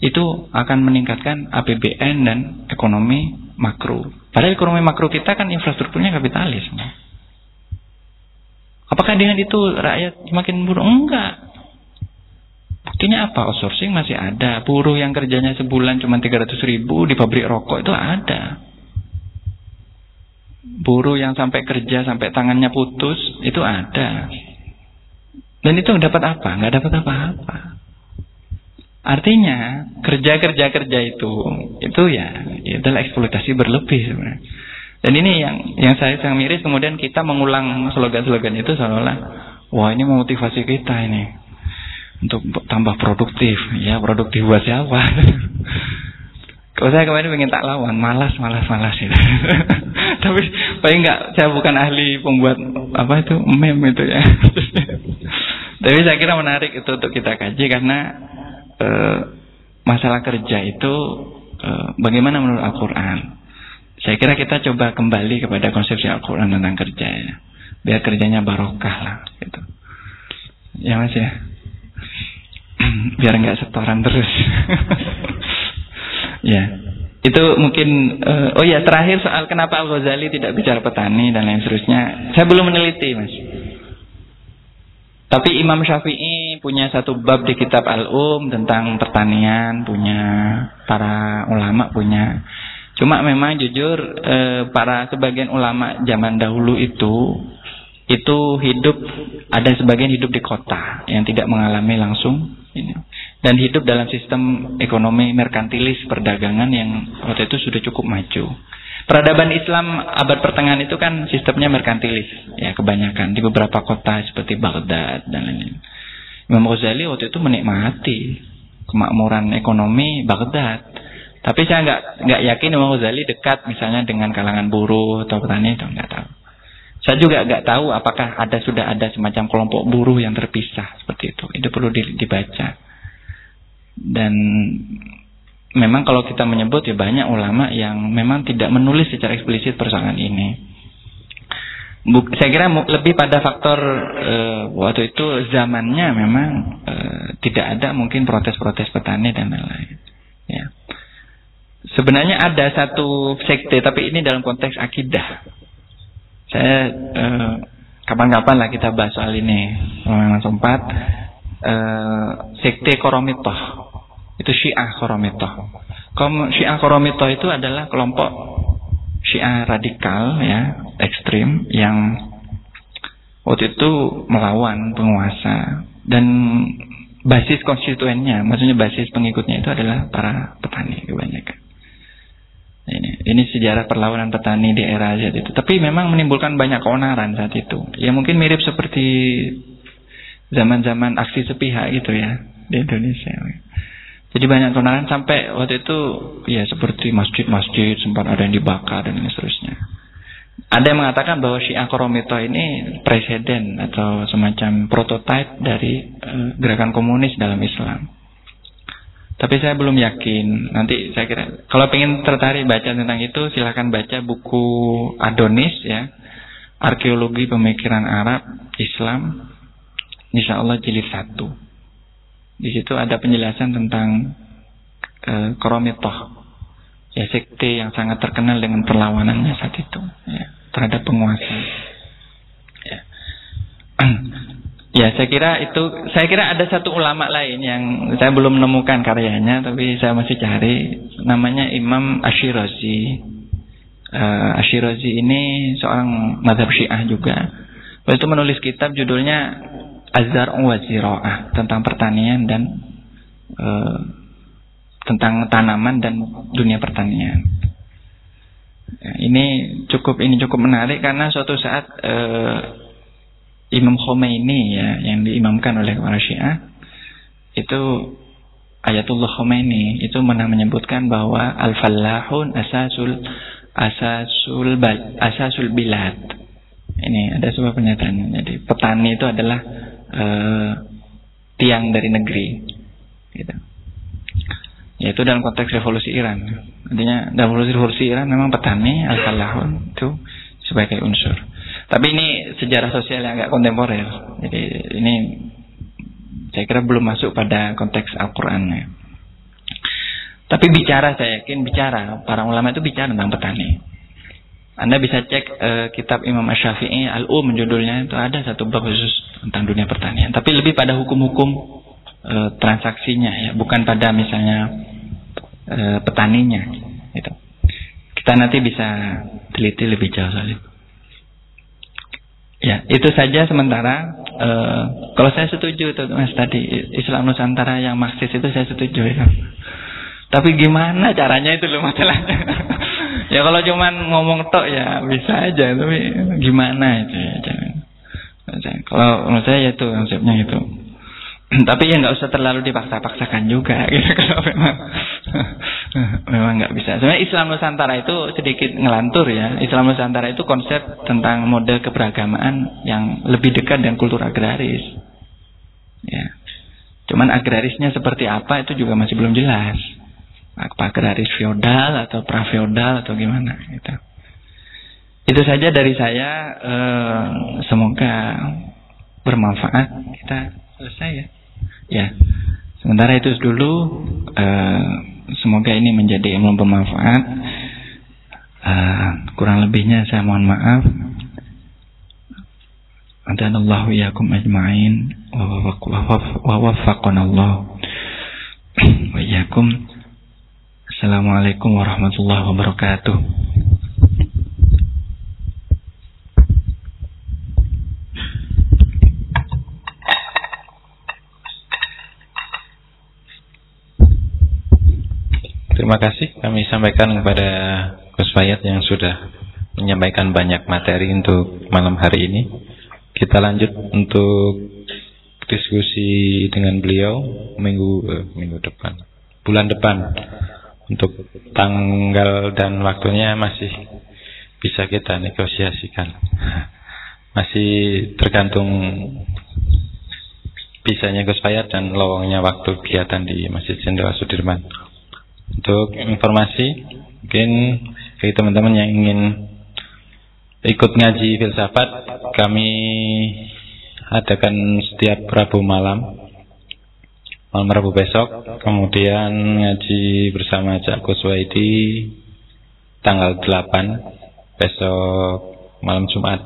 itu akan meningkatkan APBN dan ekonomi makro. Padahal ekonomi makro kita kan infrastrukturnya kapitalis. Apakah dengan itu rakyat semakin buruk? Enggak. Buktinya apa? Outsourcing masih ada. Buruh yang kerjanya sebulan cuma 300 ribu di pabrik rokok itu ada. Buruh yang sampai kerja sampai tangannya putus itu ada. Dan itu dapat apa? Enggak dapat apa-apa. Artinya kerja-kerja kerja itu itu ya itu adalah eksploitasi berlebih sebenarnya. Dan ini yang yang saya yang miris kemudian kita mengulang slogan-slogan itu seolah-olah wah ini memotivasi kita ini untuk tambah produktif. Ya, produktif buat siapa? Kalau saya kemarin ingin tak lawan, malas, malas, malas itu. Tapi paling nggak, saya bukan ahli pembuat apa itu meme itu ya. Tapi saya kira menarik itu untuk kita kaji karena e, masalah kerja itu e, bagaimana menurut Al-Quran. Saya kira kita coba kembali kepada konsepsi Al-Quran tentang kerja ya. Biar kerjanya barokah lah gitu. Ya mas ya. Biar nggak setoran terus. ya. Itu mungkin uh, oh ya terakhir soal kenapa Al Ghazali tidak bicara petani dan lain seterusnya. Saya belum meneliti mas. Tapi Imam Syafi'i punya satu bab di kitab Al-Um tentang pertanian, punya para ulama punya Cuma memang jujur e, para sebagian ulama zaman dahulu itu itu hidup ada sebagian hidup di kota yang tidak mengalami langsung ini dan hidup dalam sistem ekonomi merkantilis perdagangan yang waktu itu sudah cukup maju. Peradaban Islam abad pertengahan itu kan sistemnya merkantilis ya kebanyakan di beberapa kota seperti Baghdad dan lain-lain. Imam Ghazali waktu itu menikmati kemakmuran ekonomi Baghdad tapi saya nggak nggak yakin Imam Ghazali dekat misalnya dengan kalangan buruh atau petani itu nggak tahu. Saya juga nggak tahu apakah ada sudah ada semacam kelompok buruh yang terpisah seperti itu. Itu perlu dibaca. Dan memang kalau kita menyebut ya banyak ulama yang memang tidak menulis secara eksplisit persoalan ini. Buk, saya kira lebih pada faktor e, waktu itu zamannya memang e, tidak ada mungkin protes-protes petani dan lain-lain. Ya. Sebenarnya ada satu sekte, tapi ini dalam konteks akidah. Saya eh, kapan-kapan lah kita bahas soal ini, memang sempat. Eh, sekte Koromitoh, itu Syiah Koromitoh. Syiah Koromitoh itu adalah kelompok Syiah radikal, ya, ekstrim, yang waktu itu melawan penguasa dan basis konstituennya, maksudnya basis pengikutnya itu adalah para petani kebanyakan. Ini, ini sejarah perlawanan petani di era Z itu. Tapi memang menimbulkan banyak keonaran saat itu. Ya mungkin mirip seperti zaman-zaman aksi sepihak gitu ya di Indonesia. Jadi banyak keonaran sampai waktu itu ya seperti masjid-masjid sempat ada yang dibakar dan seterusnya. Ada yang mengatakan bahwa Syiah Koromito ini presiden atau semacam prototipe dari uh, gerakan komunis dalam Islam. Tapi saya belum yakin. Nanti saya kira kalau ingin tertarik baca tentang itu silahkan baca buku Adonis ya. Arkeologi Pemikiran Arab Islam. Insya Allah jilid satu. Di situ ada penjelasan tentang e, Koromitoh. Ya sekte yang sangat terkenal dengan perlawanannya saat itu ya, terhadap penguasa. Ya. Ya, saya kira itu saya kira ada satu ulama lain yang saya belum menemukan karyanya tapi saya masih cari namanya Imam Ashirazi. Uh, Ashirazi ini seorang madhab Syiah juga. Waktu itu menulis kitab judulnya Azhar wa Zira'ah tentang pertanian dan uh, tentang tanaman dan dunia pertanian. Ya, ini cukup ini cukup menarik karena suatu saat uh, Imam Khomeini ya yang diimamkan oleh para Syiah itu Ayatullah Khomeini itu pernah menyebutkan bahwa al-fallahun asasul asasul asasul bilad. Ini ada sebuah pernyataan. Jadi petani itu adalah uh, tiang dari negeri. Gitu. Yaitu dalam konteks revolusi Iran. Artinya dalam revolusi, revolusi Iran memang petani al-fallahun itu sebagai unsur. Tapi ini sejarah sosial yang agak kontemporer. Jadi ini saya kira belum masuk pada konteks Al-Quran. Ya. Tapi bicara saya yakin bicara para ulama itu bicara tentang petani. Anda bisa cek uh, kitab Imam Ash-Syafi'i Al-Um judulnya itu ada satu bab khusus tentang dunia pertanian. Tapi lebih pada hukum-hukum uh, transaksinya ya, bukan pada misalnya uh, petaninya. Gitu. Kita nanti bisa teliti lebih jauh soal itu. Ya, itu saja sementara. Uh, kalau saya setuju tuh Mas tadi Islam Nusantara yang Marxis itu saya setuju ya. Tapi gimana caranya itu loh masalahnya. ya kalau cuman ngomong tok ya bisa aja, tapi gimana itu ya. Kalau menurut saya itu konsepnya itu. tapi ya nggak usah terlalu dipaksa-paksakan juga gitu kalau memang memang nggak bisa. Sebenarnya Islam Nusantara itu sedikit ngelantur ya. Islam Nusantara itu konsep tentang model keberagamaan yang lebih dekat dengan kultur agraris. Ya. Cuman agrarisnya seperti apa itu juga masih belum jelas. Apa agraris feodal atau pra feodal atau gimana gitu. Itu saja dari saya. Eh, semoga bermanfaat. Kita selesai ya. Ya. Sementara itu dulu. Eh, semoga ini menjadi ilmu bermanfaat. Eh, kurang lebihnya saya mohon maaf. Adanallahu iyakum ajma'in wa waffaqanallah wa iyakum. Assalamualaikum warahmatullahi wabarakatuh. Terima kasih kami sampaikan kepada Gus Fayat yang sudah menyampaikan banyak materi untuk malam hari ini. Kita lanjut untuk diskusi dengan beliau minggu eh, minggu depan, bulan depan. Untuk tanggal dan waktunya masih bisa kita negosiasikan. Masih tergantung bisanya Gus Fayat dan lowongnya waktu kegiatan di Masjid Jenderal Sudirman. Untuk informasi, mungkin bagi teman-teman yang ingin ikut ngaji filsafat, kami adakan setiap Rabu malam, malam Rabu besok, kemudian ngaji bersama Cak Kuswaidi tanggal 8 besok malam Jumat.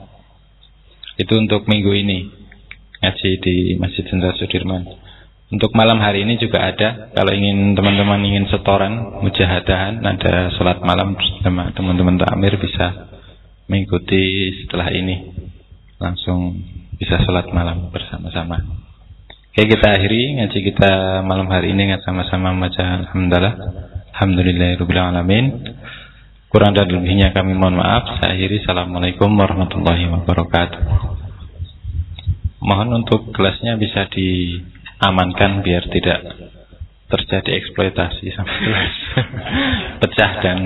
Itu untuk minggu ini ngaji di Masjid Jenderal Sudirman. Untuk malam hari ini juga ada. Kalau ingin teman-teman ingin setoran Mujahadahan ada sholat malam Bersama teman-teman takmir bisa Mengikuti setelah ini. Langsung bisa sholat malam bersama-sama. Oke kita akhiri ngaji kita malam hari ini sama-sama membaca Alhamdulillah. Alhamdulillahirrahmanirrahim Kurang dan lebihnya kami mohon maaf. Saya akhiri. Assalamualaikum warahmatullahi wabarakatuh. Mohon untuk kelasnya bisa di amankan biar tidak terjadi eksploitasi sampai pecah dan